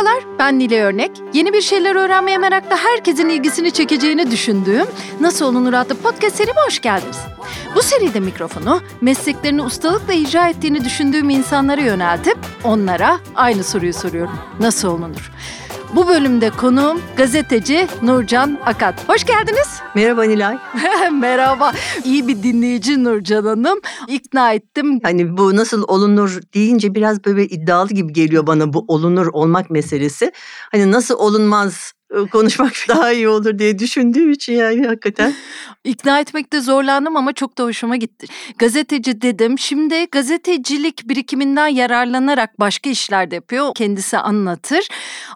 Merhabalar, ben Nile Örnek. Yeni bir şeyler öğrenmeye merakla herkesin ilgisini çekeceğini düşündüğüm Nasıl Olunur adlı podcast serime hoş geldiniz. Bu seride mikrofonu mesleklerini ustalıkla icra ettiğini düşündüğüm insanlara yöneltip onlara aynı soruyu soruyorum. Nasıl olunur? Bu bölümde konuğum gazeteci Nurcan Akat. Hoş geldiniz. Merhaba Nilay. Merhaba. İyi bir dinleyici Nurcan Hanım. İkna ettim. Hani bu nasıl olunur deyince biraz böyle iddialı gibi geliyor bana bu olunur olmak meselesi. Hani nasıl olunmaz konuşmak daha iyi olur diye düşündüğüm için yani hakikaten. İkna etmekte zorlandım ama çok da hoşuma gitti. Gazeteci dedim. Şimdi gazetecilik birikiminden yararlanarak başka işler de yapıyor. Kendisi anlatır.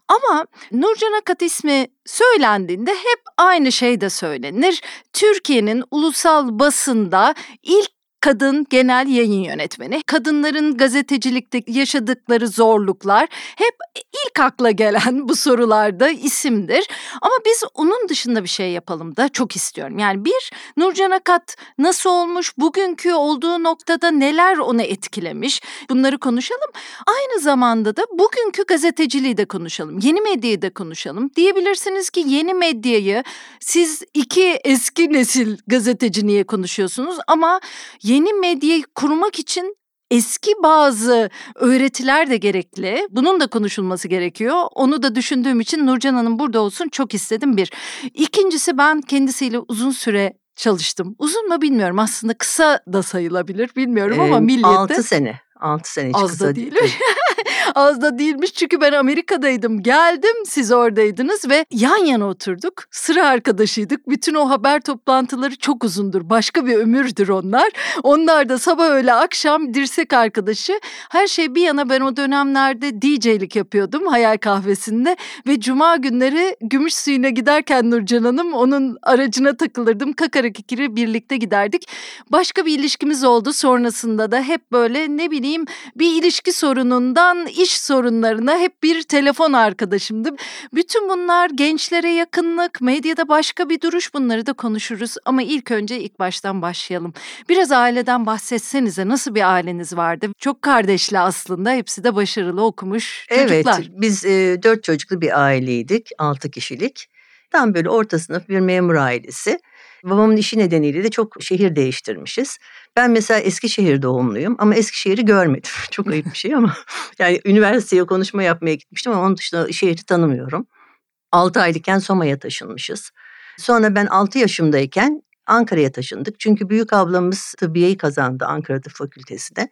Ama Nurcan Akat ismi söylendiğinde hep aynı şey de söylenir. Türkiye'nin ulusal basında ilk kadın genel yayın yönetmeni. Kadınların gazetecilikte yaşadıkları zorluklar hep ilk akla gelen bu sorularda isimdir. Ama biz onun dışında bir şey yapalım da çok istiyorum. Yani bir Nurcan Akat nasıl olmuş, bugünkü olduğu noktada neler onu etkilemiş bunları konuşalım. Aynı zamanda da bugünkü gazeteciliği de konuşalım. Yeni medyayı da konuşalım. Diyebilirsiniz ki yeni medyayı siz iki eski nesil gazeteci niye konuşuyorsunuz ama yeni medyayı kurmak için eski bazı öğretiler de gerekli. Bunun da konuşulması gerekiyor. Onu da düşündüğüm için Nurcan Hanım burada olsun çok istedim bir. İkincisi ben kendisiyle uzun süre çalıştım. Uzun mu bilmiyorum aslında kısa da sayılabilir bilmiyorum ee, ama milliyette. 6 sene. 6 sene hiç Az kısa da değil. Az da değilmiş çünkü ben Amerika'daydım. Geldim siz oradaydınız ve yan yana oturduk. Sıra arkadaşıydık. Bütün o haber toplantıları çok uzundur. Başka bir ömürdür onlar. Onlar da sabah öğle akşam dirsek arkadaşı. Her şey bir yana ben o dönemlerde DJ'lik yapıyordum hayal kahvesinde. Ve cuma günleri gümüş suyuna giderken Nurcan Hanım onun aracına takılırdım. Kakarak ikili birlikte giderdik. Başka bir ilişkimiz oldu sonrasında da hep böyle ne bileyim bir ilişki sorunundan iş sorunlarına hep bir telefon arkadaşımdı. Bütün bunlar gençlere yakınlık, medyada başka bir duruş bunları da konuşuruz. Ama ilk önce ilk baştan başlayalım. Biraz aileden bahsetsenize nasıl bir aileniz vardı? Çok kardeşli aslında hepsi de başarılı okumuş çocuklar. Evet biz e, dört çocuklu bir aileydik, altı kişilik. Tam böyle orta sınıf bir memur ailesi. Babamın işi nedeniyle de çok şehir değiştirmişiz. Ben mesela Eskişehir doğumluyum ama Eskişehir'i görmedim. Çok ayıp bir şey ama. Yani üniversiteye konuşma yapmaya gitmiştim ama onun dışında şehri tanımıyorum. 6 aylıkken Soma'ya taşınmışız. Sonra ben 6 yaşımdayken Ankara'ya taşındık. Çünkü büyük ablamız tıbbiyeyi kazandı Ankara Tıp Fakültesi'nde.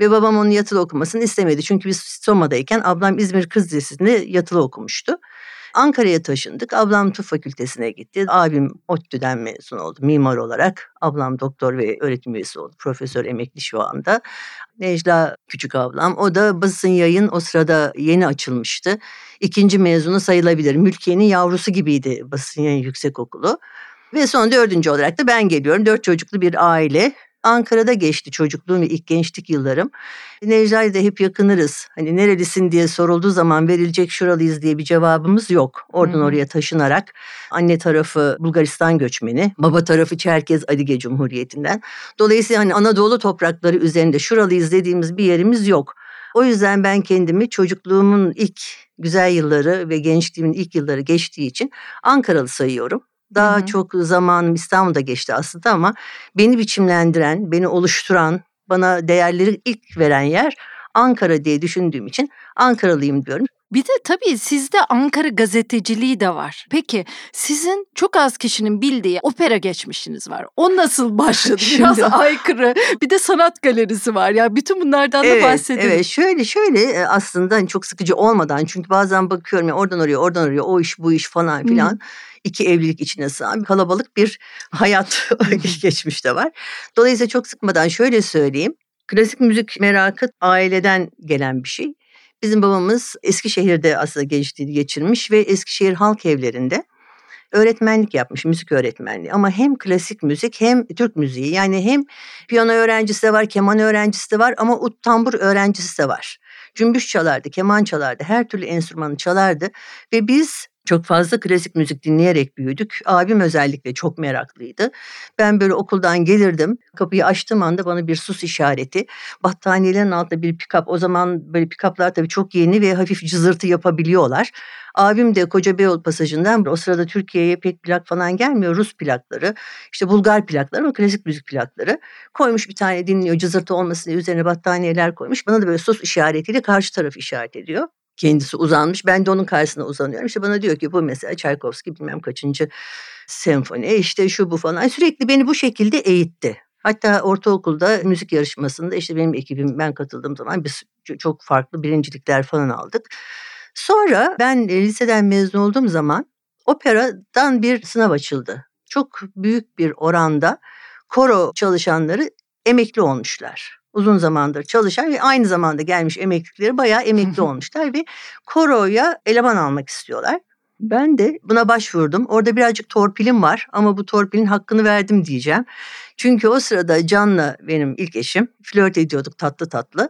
Ve babam onun yatılı okumasını istemedi. Çünkü biz Soma'dayken ablam İzmir Kız Lisesi'nde yatılı okumuştu. Ankara'ya taşındık. Ablam tıp fakültesine gitti. Abim ODTÜ'den mezun oldu mimar olarak. Ablam doktor ve öğretim üyesi oldu. Profesör emekli şu anda. Necla küçük ablam. O da basın yayın o sırada yeni açılmıştı. İkinci mezunu sayılabilir. Mülkiye'nin yavrusu gibiydi basın yayın yüksek okulu. Ve son dördüncü olarak da ben geliyorum. Dört çocuklu bir aile. Ankara'da geçti çocukluğum ve ilk gençlik yıllarım. Necla'yla da hep yakınırız. Hani nerelisin diye sorulduğu zaman verilecek şuralıyız diye bir cevabımız yok. Oradan hmm. oraya taşınarak anne tarafı Bulgaristan göçmeni, baba tarafı Çerkez Adige Cumhuriyeti'nden. Dolayısıyla hani Anadolu toprakları üzerinde şuralıyız dediğimiz bir yerimiz yok. O yüzden ben kendimi çocukluğumun ilk güzel yılları ve gençliğimin ilk yılları geçtiği için Ankaralı sayıyorum. Daha Hı-hı. çok zamanım İstanbul'da geçti aslında ama beni biçimlendiren, beni oluşturan, bana değerleri ilk veren yer Ankara diye düşündüğüm için Ankaralıyım diyorum. Bir de tabii sizde Ankara gazeteciliği de var. Peki sizin çok az kişinin bildiği opera geçmişiniz var. O nasıl başladı? Biraz aykırı. Bir de sanat galerisi var. Ya yani bütün bunlardan evet, da bahsedin. Evet şöyle şöyle e, aslında hani çok sıkıcı olmadan çünkü bazen bakıyorum ya oradan oraya oradan oraya o iş bu iş falan filan. Hmm iki evlilik içine sığan kalabalık bir hayat geçmişte var. Dolayısıyla çok sıkmadan şöyle söyleyeyim. Klasik müzik merakı aileden gelen bir şey. Bizim babamız Eskişehir'de aslında gençliğini geçirmiş ve Eskişehir halk evlerinde öğretmenlik yapmış, müzik öğretmenliği. Ama hem klasik müzik hem Türk müziği. Yani hem piyano öğrencisi de var, keman öğrencisi de var ama ut tambur öğrencisi de var. Cümbüş çalardı, keman çalardı, her türlü enstrümanı çalardı. Ve biz Çok fazla klasik müzik dinleyerek büyüdük. Abim özellikle çok meraklıydı. Ben böyle okuldan gelirdim. Kapıyı açtığım anda bana bir sus işareti. Battaniyelerin altında bir pikap. O zaman böyle pikaplar tabii çok yeni ve hafif cızırtı yapabiliyorlar. Abim de Koca Beyoğlu pasajından o sırada Türkiye'ye pek plak falan gelmiyor. Rus plakları, işte Bulgar plakları ama klasik müzik plakları. Koymuş bir tane dinliyor cızırtı olmasın diye üzerine battaniyeler koymuş. Bana da böyle sus işaretiyle karşı taraf işaret ediyor kendisi uzanmış. Ben de onun karşısına uzanıyorum. İşte bana diyor ki bu mesela Çaykovski bilmem kaçıncı senfoni işte şu bu falan. Sürekli beni bu şekilde eğitti. Hatta ortaokulda müzik yarışmasında işte benim ekibim ben katıldığım zaman biz çok farklı birincilikler falan aldık. Sonra ben liseden mezun olduğum zaman operadan bir sınav açıldı. Çok büyük bir oranda koro çalışanları emekli olmuşlar uzun zamandır çalışan ve aynı zamanda gelmiş emeklilikleri bayağı emekli olmuşlar ve koroya eleman almak istiyorlar. Ben de buna başvurdum. Orada birazcık torpilim var ama bu torpilin hakkını verdim diyeceğim. Çünkü o sırada Can'la benim ilk eşim flört ediyorduk tatlı tatlı.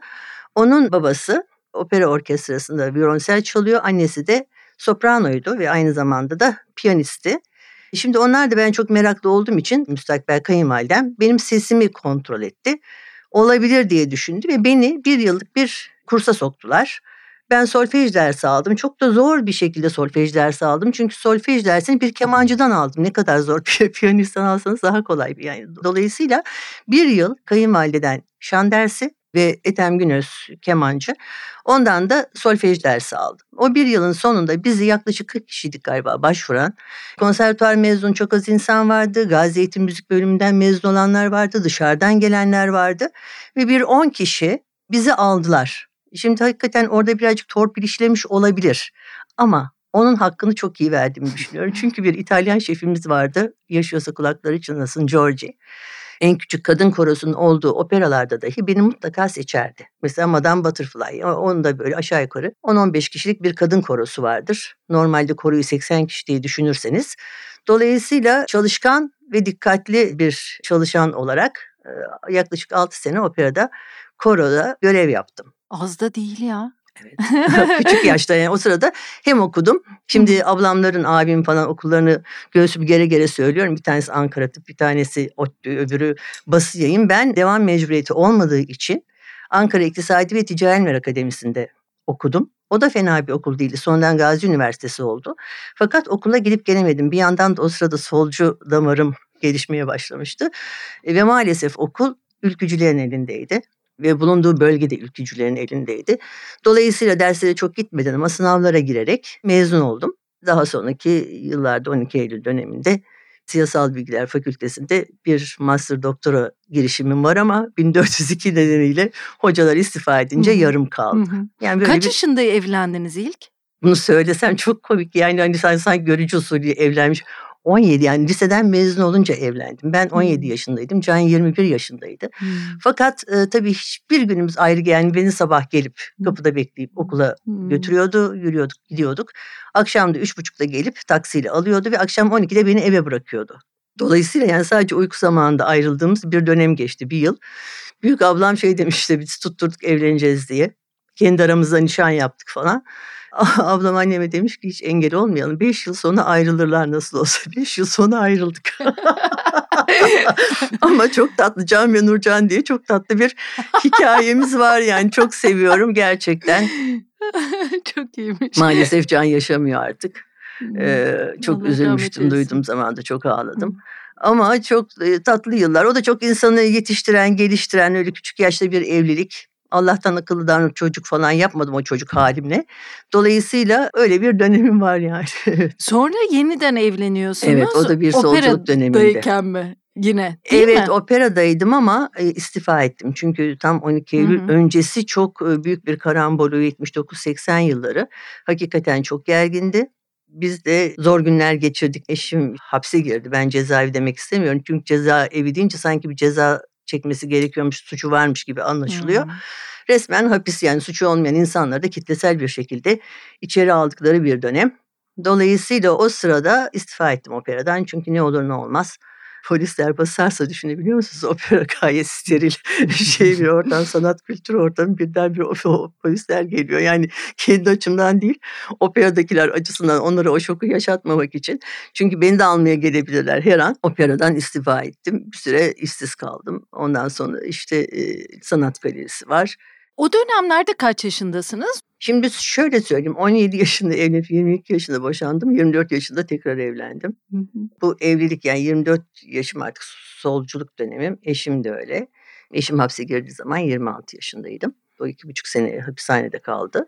Onun babası opera orkestrasında violonsel çalıyor. Annesi de sopranoydu ve aynı zamanda da piyanisti. Şimdi onlar da ben çok meraklı olduğum için müstakbel kayınvalidem benim sesimi kontrol etti olabilir diye düşündü ve beni bir yıllık bir kursa soktular. Ben solfej dersi aldım. Çok da zor bir şekilde solfej dersi aldım. Çünkü solfej dersini bir kemancıdan aldım. Ne kadar zor piyanistten alsanız daha kolay bir yani. Dolayısıyla bir yıl kayınvalideden şan dersi ve Ethem Günöz kemancı. Ondan da solfej dersi aldım. O bir yılın sonunda bizi yaklaşık 40 kişiydik galiba başvuran. Konservatuar mezun çok az insan vardı. Gazi Eğitim Müzik Bölümünden mezun olanlar vardı. Dışarıdan gelenler vardı. Ve bir 10 kişi bizi aldılar. Şimdi hakikaten orada birazcık torpil işlemiş olabilir. Ama onun hakkını çok iyi verdiğimi düşünüyorum. Çünkü bir İtalyan şefimiz vardı. Yaşıyorsa kulakları çınlasın Giorgi en küçük kadın korosunun olduğu operalarda dahi beni mutlaka seçerdi. Mesela Madame Butterfly, onun da böyle aşağı yukarı 10-15 kişilik bir kadın korosu vardır. Normalde koroyu 80 kişi diye düşünürseniz. Dolayısıyla çalışkan ve dikkatli bir çalışan olarak yaklaşık 6 sene operada koroda görev yaptım. Az da değil ya. Evet. Küçük yaşta yani o sırada hem okudum. Şimdi ablamların, abim falan okullarını göğsüm gere gere söylüyorum. Bir tanesi Ankara Tıp, bir tanesi ODTÜ, öbürü Bası Yayın. Ben devam mecburiyeti olmadığı için Ankara İktisadi ve Ticaret Akademisi'nde okudum. O da fena bir okul değildi. Sonradan Gazi Üniversitesi oldu. Fakat okula gidip gelemedim. Bir yandan da o sırada solcu damarım gelişmeye başlamıştı. E, ve maalesef okul ülkücülerin elindeydi ve bulunduğu bölgede ülkücülerin elindeydi. Dolayısıyla derslere çok gitmeden ama sınavlara girerek mezun oldum. Daha sonraki yıllarda 12 Eylül döneminde Siyasal Bilgiler Fakültesi'nde bir master doktora girişimim var ama 1402 nedeniyle hocalar istifa edince Hı-hı. yarım kaldı. Hı-hı. Yani böyle Kaç bir... yaşında evlendiniz ilk? Bunu söylesem çok komik yani hani sanki, sanki görücü usulü evlenmiş. 17 yani liseden mezun olunca evlendim. Ben 17 hmm. yaşındaydım. Can 21 yaşındaydı. Hmm. Fakat e, tabii hiçbir günümüz ayrı yani beni sabah gelip kapıda bekleyip okula hmm. götürüyordu. Yürüyorduk gidiyorduk. Akşam da 3.30'da gelip taksiyle alıyordu ve akşam 12'de beni eve bırakıyordu. Dolayısıyla yani sadece uyku zamanında ayrıldığımız bir dönem geçti bir yıl. Büyük ablam şey demişti biz tutturduk evleneceğiz diye. Kendi aramızda nişan yaptık falan. Ablam anneme demiş ki hiç engel olmayalım. Beş yıl sonra ayrılırlar nasıl olsa. Beş yıl sonra ayrıldık. Ama çok tatlı Can ve Nurcan diye çok tatlı bir hikayemiz var yani. Çok seviyorum gerçekten. çok iyiymiş. Maalesef Can yaşamıyor artık. Ee, çok Allah üzülmüştüm duyduğum zaman da çok ağladım. Ama çok tatlı yıllar. O da çok insanı yetiştiren, geliştiren öyle küçük yaşta bir evlilik. Allah'tan akıllıdan çocuk falan yapmadım o çocuk halimle. Dolayısıyla öyle bir dönemim var yani. Sonra yeniden evleniyorsunuz. Evet o da bir solculuk döneminde. mi? Yine değil Evet mi? operadaydım ama e, istifa ettim. Çünkü tam 12 Eylül Hı-hı. öncesi çok e, büyük bir karambolu 79-80 yılları. Hakikaten çok gergindi. Biz de zor günler geçirdik. Eşim hapse girdi. Ben cezaevi demek istemiyorum. Çünkü cezaevi deyince sanki bir ceza çekmesi gerekiyormuş, suçu varmış gibi anlaşılıyor. Hmm. Resmen hapis yani suçu olmayan insanları da kitlesel bir şekilde içeri aldıkları bir dönem. Dolayısıyla o sırada istifa ettim operadan çünkü ne olur ne olmaz polisler basarsa düşünebiliyor musunuz? Opera gayet steril şey bir ortam, sanat kültür ortamı birden bir polisler geliyor. Yani kendi açımdan değil, operadakiler açısından onlara o şoku yaşatmamak için. Çünkü beni de almaya gelebilirler her an. Operadan istifa ettim. Bir süre işsiz kaldım. Ondan sonra işte e, sanat galerisi var. O dönemlerde kaç yaşındasınız? Şimdi şöyle söyleyeyim 17 yaşında evlenip 22 yaşında boşandım. 24 yaşında tekrar evlendim. Hı hı. Bu evlilik yani 24 yaşım artık solculuk dönemim. Eşim de öyle. Eşim hapse girdiği zaman 26 yaşındaydım. O iki buçuk sene hapishanede kaldı.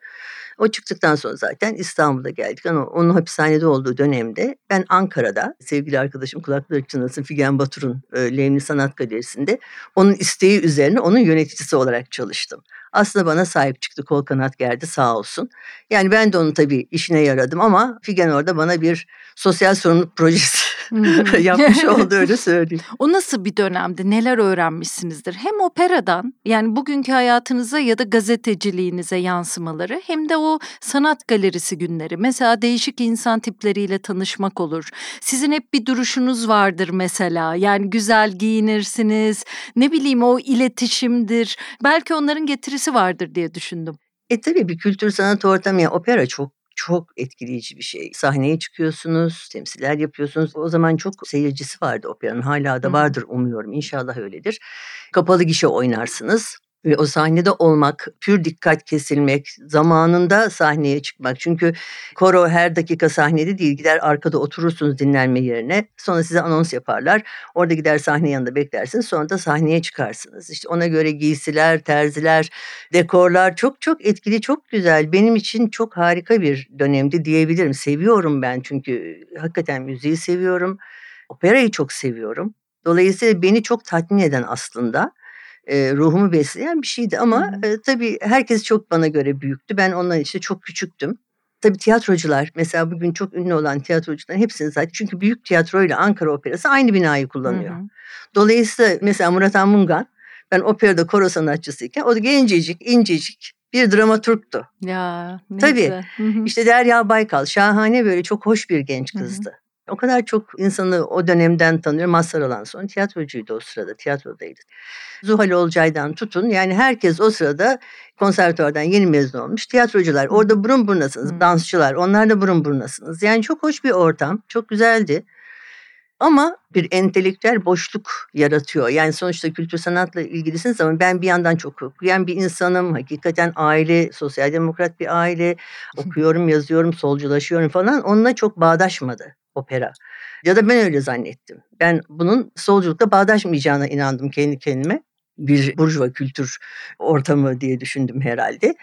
O çıktıktan sonra zaten İstanbul'a geldik. Ama onun hapishanede olduğu dönemde ben Ankara'da sevgili arkadaşım kulakları çınlasın Figen Batur'un e, Levni Sanat Galerisi'nde onun isteği üzerine onun yöneticisi olarak çalıştım. Aslında bana sahip çıktı kol kanat gerdi sağ olsun. Yani ben de onun tabii işine yaradım ama Figen orada bana bir sosyal sorumluluk projesi yapmış oldu öyle söyleyeyim. O nasıl bir dönemdi? Neler öğrenmişsinizdir? Hem operadan yani bugünkü hayatınıza ya da gazeteciliğinize yansımaları hem de o sanat galerisi günleri. Mesela değişik insan tipleriyle tanışmak olur. Sizin hep bir duruşunuz vardır mesela. Yani güzel giyinirsiniz. Ne bileyim o iletişimdir. Belki onların getirisi vardır diye düşündüm. E tabii bir kültür sanat ortamı yani opera çok çok etkileyici bir şey. Sahneye çıkıyorsunuz, temsiller yapıyorsunuz. O zaman çok seyircisi vardı operanın. Hala da vardır umuyorum. İnşallah öyledir. Kapalı gişe oynarsınız ve o sahnede olmak, pür dikkat kesilmek, zamanında sahneye çıkmak. Çünkü koro her dakika sahnede değil. Gider arkada oturursunuz dinlenme yerine. Sonra size anons yaparlar. Orada gider sahne yanında beklersiniz. Sonra da sahneye çıkarsınız. İşte ona göre giysiler, terziler, dekorlar çok çok etkili, çok güzel. Benim için çok harika bir dönemdi diyebilirim. Seviyorum ben çünkü hakikaten müziği seviyorum. Operayı çok seviyorum. Dolayısıyla beni çok tatmin eden aslında e, ruhumu besleyen bir şeydi ama e, tabii herkes çok bana göre büyüktü. Ben onların işte çok küçüktüm. Tabii tiyatrocular mesela bugün çok ünlü olan tiyatrocuların hepsini zaten çünkü büyük tiyatro ile Ankara Operası aynı binayı kullanıyor. Hı hı. Dolayısıyla mesela Murat Anmungan ben operada koro sanatçısıyken o da gencecik, incecik bir dramaturgtu. Ya ne Tabii. Hı hı. işte Derya Baykal şahane böyle çok hoş bir genç kızdı. Hı hı. O kadar çok insanı o dönemden tanıyorum. Mazhar Alan sonra tiyatrocuydu o sırada, tiyatrodaydı. Zuhal Olcay'dan tutun yani herkes o sırada konservatuvardan yeni mezun olmuş. Tiyatrocular orada burun burnasınız, dansçılar onlar da burun burnasınız. Yani çok hoş bir ortam, çok güzeldi. Ama bir entelektüel boşluk yaratıyor. Yani sonuçta kültür sanatla ilgilisiniz ama ben bir yandan çok okuyan bir insanım. Hakikaten aile, sosyal demokrat bir aile. Okuyorum, yazıyorum, solculaşıyorum falan. Onunla çok bağdaşmadı opera. Ya da ben öyle zannettim. Ben bunun solculukla bağdaşmayacağına inandım kendi kendime. Bir burjuva kültür ortamı diye düşündüm herhalde.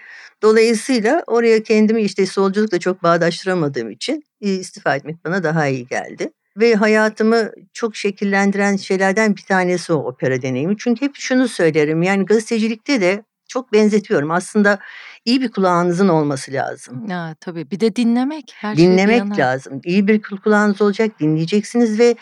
Dolayısıyla oraya kendimi işte solculukla çok bağdaştıramadığım için istifa etmek bana daha iyi geldi. Ve hayatımı çok şekillendiren şeylerden bir tanesi o opera deneyimi. Çünkü hep şunu söylerim yani gazetecilikte de çok benzetiyorum. Aslında iyi bir kulağınızın olması lazım. Ya tabii bir de dinlemek. Her dinlemek şey lazım. İyi bir kulağınız olacak, dinleyeceksiniz ve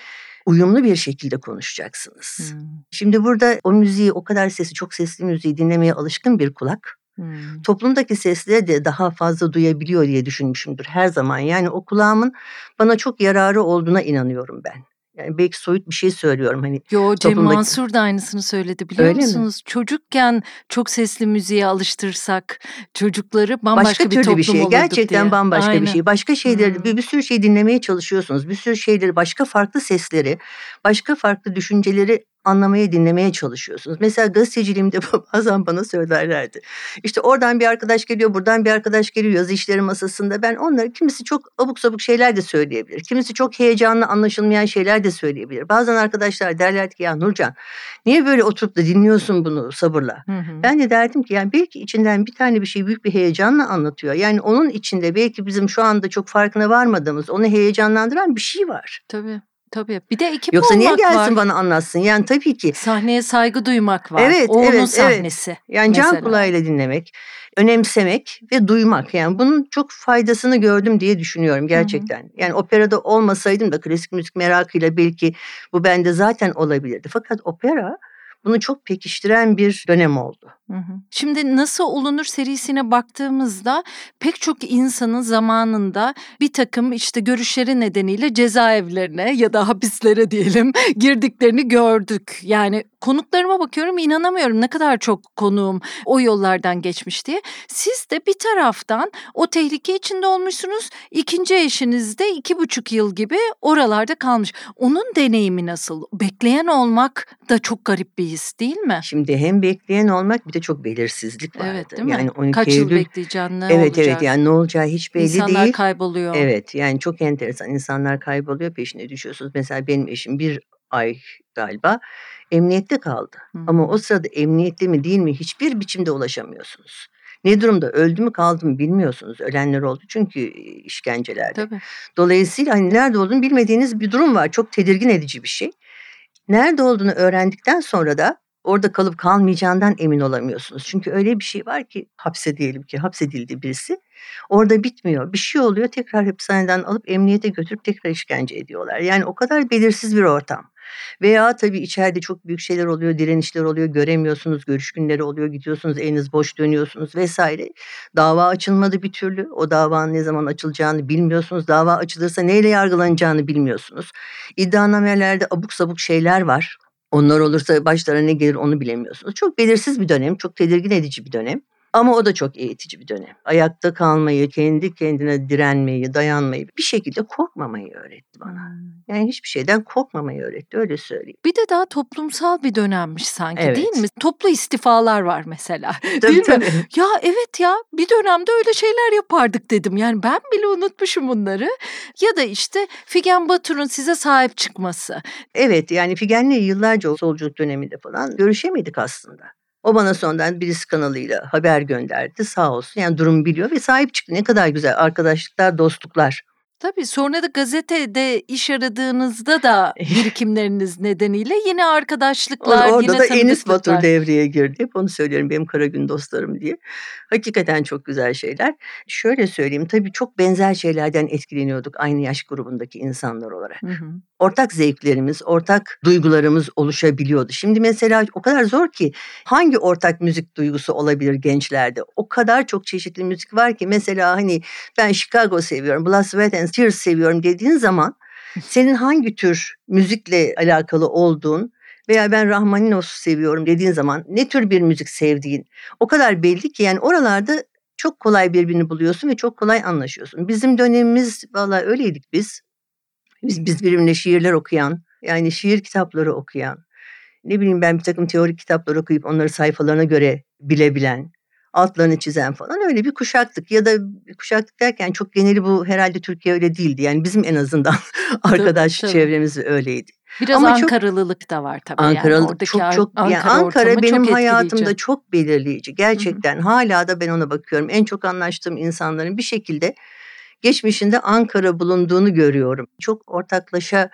uyumlu bir şekilde konuşacaksınız. Hmm. Şimdi burada o müziği, o kadar sesi, çok sesli müziği dinlemeye alışkın bir kulak. Hmm. Toplumdaki sesleri de daha fazla duyabiliyor diye düşünmüşümdür her zaman. Yani o kulağımın bana çok yararı olduğuna inanıyorum ben. Yani belki soyut bir şey söylüyorum hani. Yo Cem toplumdaki... Mansur da aynısını söyledi biliyor Öyle musunuz? Mi? Çocukken çok sesli müziğe alıştırsak çocukları bambaşka Başka bir toplum bir şey. Gerçekten diye. bambaşka Aynen. bir şey. Başka şeyleri hmm. bir, bir sürü şey dinlemeye çalışıyorsunuz. Bir sürü şeyleri başka farklı sesleri, başka farklı düşünceleri anlamaya, dinlemeye çalışıyorsunuz. Mesela gazeteciliğimde bazen bana söylerlerdi. İşte oradan bir arkadaş geliyor, buradan bir arkadaş geliyor yazı işleri masasında. Ben onları kimisi çok abuk sabuk şeyler de söyleyebilir. Kimisi çok heyecanlı anlaşılmayan şeyler de söyleyebilir. Bazen arkadaşlar derler ki ya Nurcan niye böyle oturup da dinliyorsun bunu sabırla? Hı hı. Ben de derdim ki yani belki içinden bir tane bir şey büyük bir heyecanla anlatıyor. Yani onun içinde belki bizim şu anda çok farkına varmadığımız, onu heyecanlandıran bir şey var. Tabii. Tabii. Bir de ekip Yoksa olmak niye gelsin var. bana anlatsın? Yani tabii ki. Sahneye saygı duymak var. Evet, o evet, onun sahnesi. Evet. Yani mesela. can kulağıyla dinlemek, önemsemek ve duymak. Yani bunun çok faydasını gördüm diye düşünüyorum gerçekten. Hı hı. Yani operada olmasaydım da klasik müzik merakıyla belki bu bende zaten olabilirdi. Fakat opera bunu çok pekiştiren bir dönem oldu. Şimdi Nasıl Olunur serisine baktığımızda pek çok insanın zamanında bir takım işte görüşleri nedeniyle cezaevlerine ya da hapislere diyelim girdiklerini gördük. Yani konuklarıma bakıyorum inanamıyorum ne kadar çok konuğum o yollardan geçmiş diye. Siz de bir taraftan o tehlike içinde olmuşsunuz. İkinci eşiniz de iki buçuk yıl gibi oralarda kalmış. Onun deneyimi nasıl? Bekleyen olmak da çok garip bir his değil mi? Şimdi hem bekleyen olmak bir de çok belirsizlik vardı. Evet değil mi? Yani 12 Kaç Eylül, yıl bekleyeceksin ne evet olacak? evet yani ne olacağı hiç belli İnsanlar değil. kayboluyor. Evet yani çok enteresan insanlar kayboluyor peşine düşüyorsunuz. Mesela benim eşim bir ay galiba emniyette kaldı. Hı. Ama o sırada emniyette mi değil mi hiçbir biçimde ulaşamıyorsunuz. Ne durumda öldü mü kaldı mı bilmiyorsunuz. Ölenler oldu çünkü işkencelerde. Tabii. Dolayısıyla hani nerede olduğunu bilmediğiniz bir durum var. Çok tedirgin edici bir şey. Nerede olduğunu öğrendikten sonra da orada kalıp kalmayacağından emin olamıyorsunuz. Çünkü öyle bir şey var ki hapse diyelim ki hapsedildi birisi. Orada bitmiyor. Bir şey oluyor tekrar hapishaneden alıp emniyete götürüp tekrar işkence ediyorlar. Yani o kadar belirsiz bir ortam. Veya tabii içeride çok büyük şeyler oluyor, direnişler oluyor, göremiyorsunuz, görüş günleri oluyor, gidiyorsunuz, eliniz boş dönüyorsunuz vesaire. Dava açılmadı bir türlü. O davanın ne zaman açılacağını bilmiyorsunuz. Dava açılırsa neyle yargılanacağını bilmiyorsunuz. İddianamelerde abuk sabuk şeyler var. Onlar olursa başlarına ne gelir onu bilemiyorsunuz. Çok belirsiz bir dönem, çok tedirgin edici bir dönem. Ama o da çok eğitici bir dönem. Ayakta kalmayı, kendi kendine direnmeyi, dayanmayı, bir şekilde korkmamayı öğretti bana. Yani hiçbir şeyden korkmamayı öğretti, öyle söyleyeyim. Bir de daha toplumsal bir dönemmiş sanki Evet. değil mi? Toplu istifalar var mesela. Tabii, değil mi? tabii. Ya evet ya bir dönemde öyle şeyler yapardık dedim. Yani ben bile unutmuşum bunları. Ya da işte Figen Batur'un size sahip çıkması. Evet yani Figen'le yıllarca o solculuk döneminde falan görüşemedik aslında. O bana sonradan birisi kanalıyla haber gönderdi sağ olsun. Yani durumu biliyor ve sahip çıktı. Ne kadar güzel arkadaşlıklar, dostluklar. Tabii sonra da gazetede iş aradığınızda da birikimleriniz nedeniyle yine arkadaşlıklar, Orada yine da Enis. Batur devreye girdi. Hep onu söylüyorum benim kara gün dostlarım diye. Hakikaten çok güzel şeyler. Şöyle söyleyeyim tabii çok benzer şeylerden etkileniyorduk aynı yaş grubundaki insanlar olarak. Hı hı. Ortak zevklerimiz, ortak duygularımız oluşabiliyordu. Şimdi mesela o kadar zor ki hangi ortak müzik duygusu olabilir gençlerde? O kadar çok çeşitli müzik var ki mesela hani ben Chicago seviyorum, Blood, Sweat and Tears seviyorum dediğin zaman senin hangi tür müzikle alakalı olduğun veya ben Rahmaninov'u seviyorum dediğin zaman ne tür bir müzik sevdiğin o kadar belli ki yani oralarda çok kolay birbirini buluyorsun ve çok kolay anlaşıyorsun. Bizim dönemimiz valla öyleydik biz. Biz, biz birbirine şiirler okuyan, yani şiir kitapları okuyan, ne bileyim ben bir takım teorik kitaplar okuyup onları sayfalarına göre bilebilen, altlarını çizen falan öyle bir kuşaktık. Ya da bir kuşaktık derken çok geneli bu herhalde Türkiye öyle değildi. Yani bizim en azından arkadaş tabii. çevremiz öyleydi. Biraz Ama çok- Ankaralılık da var tabii. yani. Ankara'lık Oradaki çok çok yani Ankara, Ankara ortamı benim çok hayatımda çok belirleyici. Gerçekten hala da ben ona bakıyorum. En çok anlaştığım insanların bir şekilde geçmişinde Ankara bulunduğunu görüyorum. Çok ortaklaşa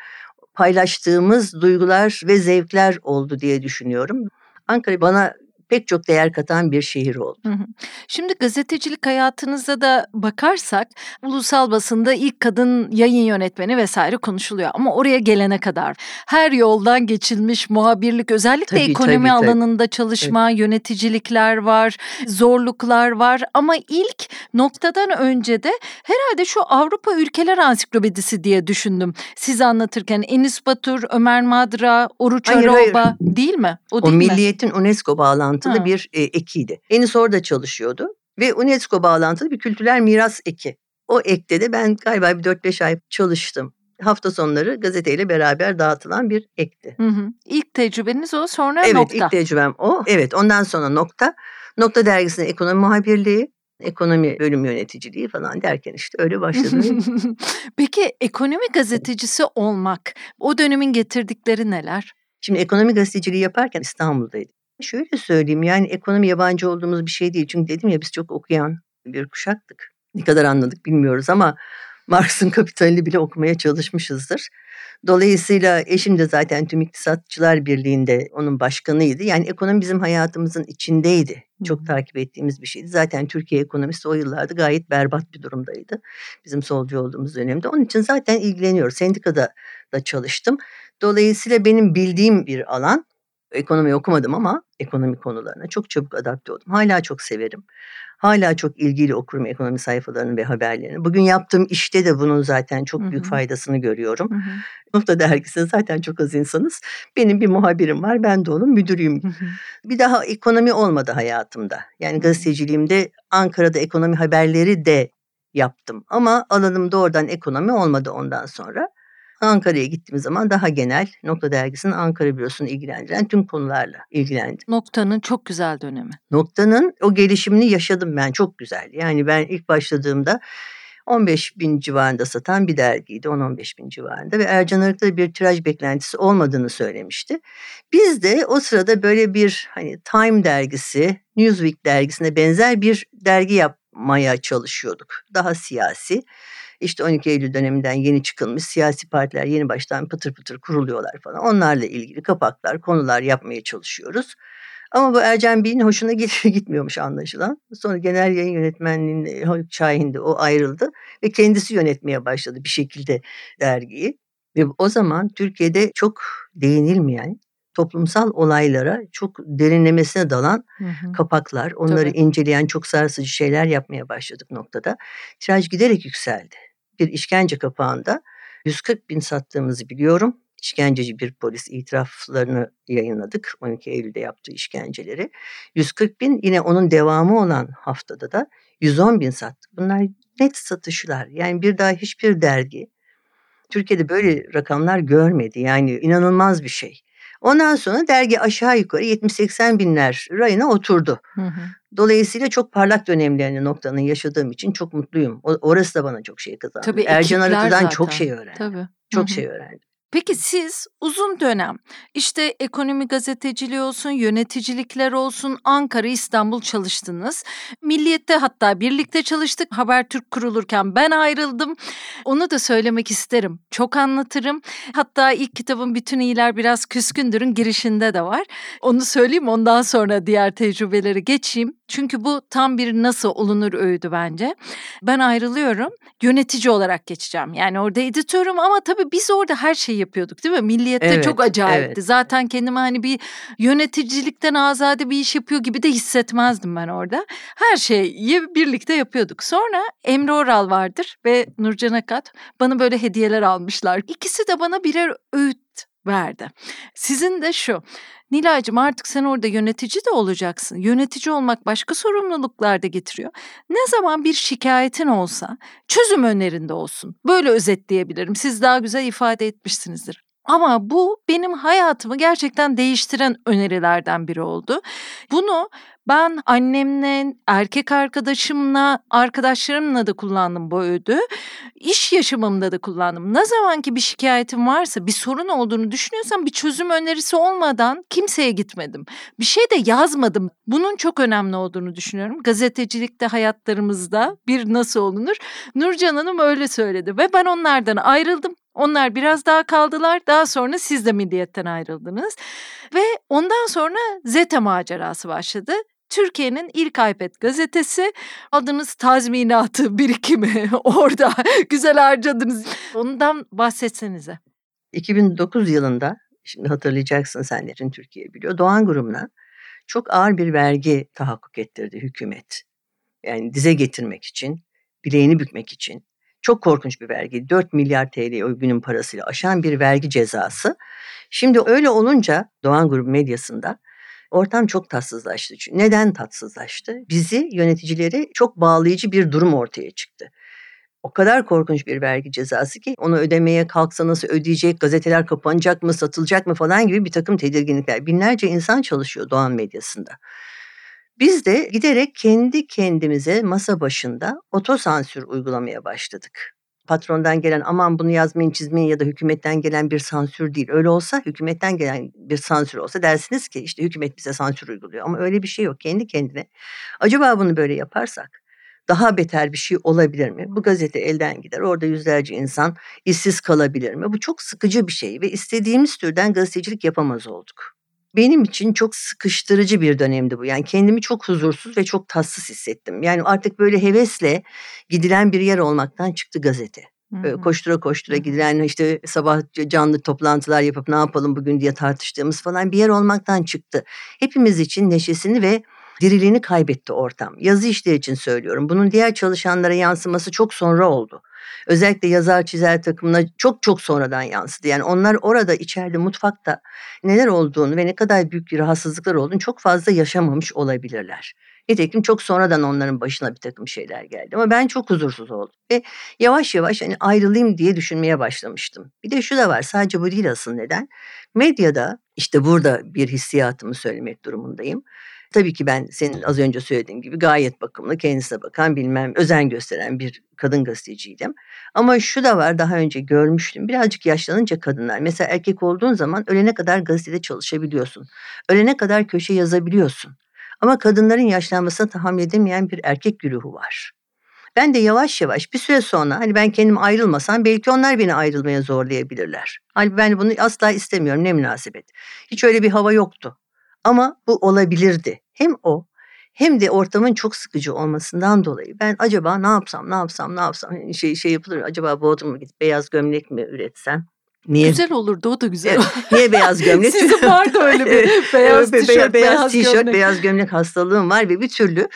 paylaştığımız duygular ve zevkler oldu diye düşünüyorum. Ankara bana pek çok değer katan bir şehir oldu. Hı hı. Şimdi gazetecilik hayatınıza da bakarsak ulusal basında ilk kadın yayın yönetmeni vesaire konuşuluyor ama oraya gelene kadar her yoldan geçilmiş muhabirlik özellikle Tabii, ekonomi tabii, tabii. alanında çalışma, yöneticilikler var, zorluklar var ama ilk noktadan önce de herhalde şu Avrupa Ülkeler Ansiklopedisi diye düşündüm. Siz anlatırken Enis Batur, Ömer Madra, Oruç Hayır, hayır. Aroba değil mi? O O değil mi? milliyetin UNESCO bağlantılı Ha. bir e, ekiydi. Enis orada çalışıyordu ve UNESCO bağlantılı bir kültürel miras eki. O ekte de ben galiba bir 4-5 ay çalıştım. Hafta sonları gazeteyle beraber dağıtılan bir ekti. Hı hı. İlk tecrübeniz o sonra Evet nokta. ilk tecrübem o. Evet ondan sonra nokta. Nokta dergisinin ekonomi muhabirliği, ekonomi bölüm yöneticiliği falan derken işte öyle başladım. Peki ekonomi gazetecisi olmak o dönemin getirdikleri neler? Şimdi ekonomi gazeteciliği yaparken İstanbul'daydım. Şöyle söyleyeyim yani ekonomi yabancı olduğumuz bir şey değil. Çünkü dedim ya biz çok okuyan bir kuşaktık. Ne kadar anladık bilmiyoruz ama Marx'ın Kapitalini bile okumaya çalışmışızdır. Dolayısıyla eşim de zaten Tüm İktisatçılar Birliği'nde onun başkanıydı. Yani ekonomi bizim hayatımızın içindeydi. Çok takip ettiğimiz bir şeydi. Zaten Türkiye ekonomisi o yıllarda gayet berbat bir durumdaydı. Bizim solcu olduğumuz dönemde. Onun için zaten ilgileniyoruz. Sendikada da çalıştım. Dolayısıyla benim bildiğim bir alan. Ekonomi okumadım ama ekonomi konularına çok çabuk adapte oldum. Hala çok severim. Hala çok ilgili okurum ekonomi sayfalarını ve haberlerini. Bugün yaptığım işte de bunun zaten çok büyük Hı-hı. faydasını görüyorum. Hı-hı. Nokta dergisinde zaten çok az insanız. Benim bir muhabirim var, ben de onun müdürüyüm. Hı-hı. Bir daha ekonomi olmadı hayatımda. Yani gazeteciliğimde Ankara'da ekonomi haberleri de yaptım. Ama alanım doğrudan ekonomi olmadı ondan sonra. Ankara'ya gittiğimiz zaman daha genel Nokta Dergisi'nin Ankara bürosunu ilgilendiren tüm konularla ilgilendim. Noktanın çok güzel dönemi. Noktanın o gelişimini yaşadım ben çok güzel. Yani ben ilk başladığımda 15 bin civarında satan bir dergiydi 10-15 bin civarında ve Ercan Arık'ta bir tiraj beklentisi olmadığını söylemişti. Biz de o sırada böyle bir hani Time dergisi, Newsweek dergisine benzer bir dergi yapmaya çalışıyorduk. Daha siyasi işte 12 Eylül döneminden yeni çıkılmış siyasi partiler yeni baştan pıtır pıtır kuruluyorlar falan. Onlarla ilgili kapaklar, konular yapmaya çalışıyoruz. Ama bu Ercan Bey'in hoşuna gitmiyormuş anlaşılan. Sonra genel yayın yönetmenliğinde Haluk o ayrıldı ve kendisi yönetmeye başladı bir şekilde dergiyi. Ve o zaman Türkiye'de çok değinilmeyen toplumsal olaylara çok derinlemesine dalan hı hı. kapaklar, onları Tabii. inceleyen çok sarsıcı şeyler yapmaya başladık noktada. Tiraj giderek yükseldi bir işkence kapağında 140 bin sattığımızı biliyorum. İşkenceci bir polis itiraflarını yayınladık 12 Eylül'de yaptığı işkenceleri. 140 bin yine onun devamı olan haftada da 110 bin sattı. Bunlar net satışlar. Yani bir daha hiçbir dergi Türkiye'de böyle rakamlar görmedi. Yani inanılmaz bir şey. Ondan sonra dergi aşağı yukarı 70-80 binler rayına oturdu. Hı hı. Dolayısıyla çok parlak dönemlerini noktanın yaşadığım için çok mutluyum. O, orası da bana çok şey kazandı. Tabii Ercan Arıtı'dan çok şey öğrendim. Tabii. Çok Hı-hı. şey öğrendim. Peki siz uzun dönem işte ekonomi gazeteciliği olsun, yöneticilikler olsun, Ankara, İstanbul çalıştınız. Milliyet'te hatta birlikte çalıştık. Habertürk kurulurken ben ayrıldım. Onu da söylemek isterim. Çok anlatırım. Hatta ilk kitabın Bütün İyiler Biraz Küskündür'ün girişinde de var. Onu söyleyeyim ondan sonra diğer tecrübeleri geçeyim. Çünkü bu tam bir nasıl olunur öğüdü bence. Ben ayrılıyorum. Yönetici olarak geçeceğim. Yani orada editörüm ama tabii biz orada her şeyi yapıyorduk değil mi? Milliyette evet, çok acayipti. Evet. Zaten kendimi hani bir yöneticilikten azade bir iş yapıyor gibi de hissetmezdim ben orada. Her şeyi birlikte yapıyorduk. Sonra Emre Oral vardır ve Nurcan Akat bana böyle hediyeler almışlar. İkisi de bana birer öğüt verdi. Sizin de şu. Nilay'cığım artık sen orada yönetici de olacaksın. Yönetici olmak başka sorumluluklar da getiriyor. Ne zaman bir şikayetin olsa çözüm önerinde olsun. Böyle özetleyebilirim. Siz daha güzel ifade etmişsinizdir. Ama bu benim hayatımı gerçekten değiştiren önerilerden biri oldu. Bunu ben annemle, erkek arkadaşımla, arkadaşlarımla da kullandım bu öğüdü. İş yaşamımda da kullandım. Ne zaman ki bir şikayetim varsa, bir sorun olduğunu düşünüyorsam bir çözüm önerisi olmadan kimseye gitmedim. Bir şey de yazmadım. Bunun çok önemli olduğunu düşünüyorum. Gazetecilikte hayatlarımızda bir nasıl olunur? Nurcan Hanım öyle söyledi ve ben onlardan ayrıldım. Onlar biraz daha kaldılar. Daha sonra siz de milliyetten ayrıldınız. Ve ondan sonra Zeta macerası başladı. Türkiye'nin ilk iPad gazetesi. Aldığınız tazminatı, birikimi orada güzel harcadınız. Ondan bahsetsenize. 2009 yılında, şimdi hatırlayacaksın sen de Türkiye biliyor, Doğan grubuna çok ağır bir vergi tahakkuk ettirdi hükümet. Yani dize getirmek için, bileğini bükmek için. Çok korkunç bir vergi. 4 milyar TL o günün parasıyla aşan bir vergi cezası. Şimdi öyle olunca Doğan Grubu medyasında ortam çok tatsızlaştı. Neden tatsızlaştı? Bizi yöneticileri çok bağlayıcı bir durum ortaya çıktı. O kadar korkunç bir vergi cezası ki onu ödemeye kalksa nasıl ödeyecek, gazeteler kapanacak mı, satılacak mı falan gibi bir takım tedirginlikler. Binlerce insan çalışıyor Doğan medyasında. Biz de giderek kendi kendimize masa başında otosansür uygulamaya başladık. Patrondan gelen aman bunu yazmayın çizmeyin ya da hükümetten gelen bir sansür değil. Öyle olsa hükümetten gelen bir sansür olsa dersiniz ki işte hükümet bize sansür uyguluyor. Ama öyle bir şey yok kendi kendine. Acaba bunu böyle yaparsak daha beter bir şey olabilir mi? Bu gazete elden gider. Orada yüzlerce insan işsiz kalabilir mi? Bu çok sıkıcı bir şey ve istediğimiz türden gazetecilik yapamaz olduk. Benim için çok sıkıştırıcı bir dönemdi bu. Yani kendimi çok huzursuz ve çok tatsız hissettim. Yani artık böyle hevesle gidilen bir yer olmaktan çıktı gazete. Hı Koştura koştura gidilen işte sabah canlı toplantılar yapıp ne yapalım bugün diye tartıştığımız falan bir yer olmaktan çıktı. Hepimiz için neşesini ve diriliğini kaybetti ortam. Yazı işleri için söylüyorum. Bunun diğer çalışanlara yansıması çok sonra oldu. Özellikle yazar çizer takımına çok çok sonradan yansıdı. Yani onlar orada içeride mutfakta neler olduğunu ve ne kadar büyük rahatsızlıklar olduğunu çok fazla yaşamamış olabilirler. Nitekim çok sonradan onların başına bir takım şeyler geldi. Ama ben çok huzursuz oldum. Ve yavaş yavaş hani ayrılayım diye düşünmeye başlamıştım. Bir de şu da var sadece bu değil asıl neden. Medyada işte burada bir hissiyatımı söylemek durumundayım. Tabii ki ben senin az önce söylediğin gibi gayet bakımlı, kendisine bakan bilmem özen gösteren bir kadın gazeteciydim. Ama şu da var daha önce görmüştüm. Birazcık yaşlanınca kadınlar mesela erkek olduğun zaman ölene kadar gazetede çalışabiliyorsun. Ölene kadar köşe yazabiliyorsun. Ama kadınların yaşlanmasına tahammül edemeyen bir erkek güruhu var. Ben de yavaş yavaş bir süre sonra hani ben kendim ayrılmasam belki onlar beni ayrılmaya zorlayabilirler. Hani ben bunu asla istemiyorum ne münasebet. Hiç öyle bir hava yoktu. Ama bu olabilirdi. Hem o hem de ortamın çok sıkıcı olmasından dolayı ben acaba ne yapsam ne yapsam ne yapsam hani şey şey yapılır acaba Bodrum'a gidip beyaz gömlek mi üretsem Niye? Güzel olurdu o da güzel. Evet, niye beyaz gömlek? Sizin vardı öyle bir beyaz tişört, beyaz, beyaz tişört, gömlek. beyaz gömlek hastalığım var ve bir türlü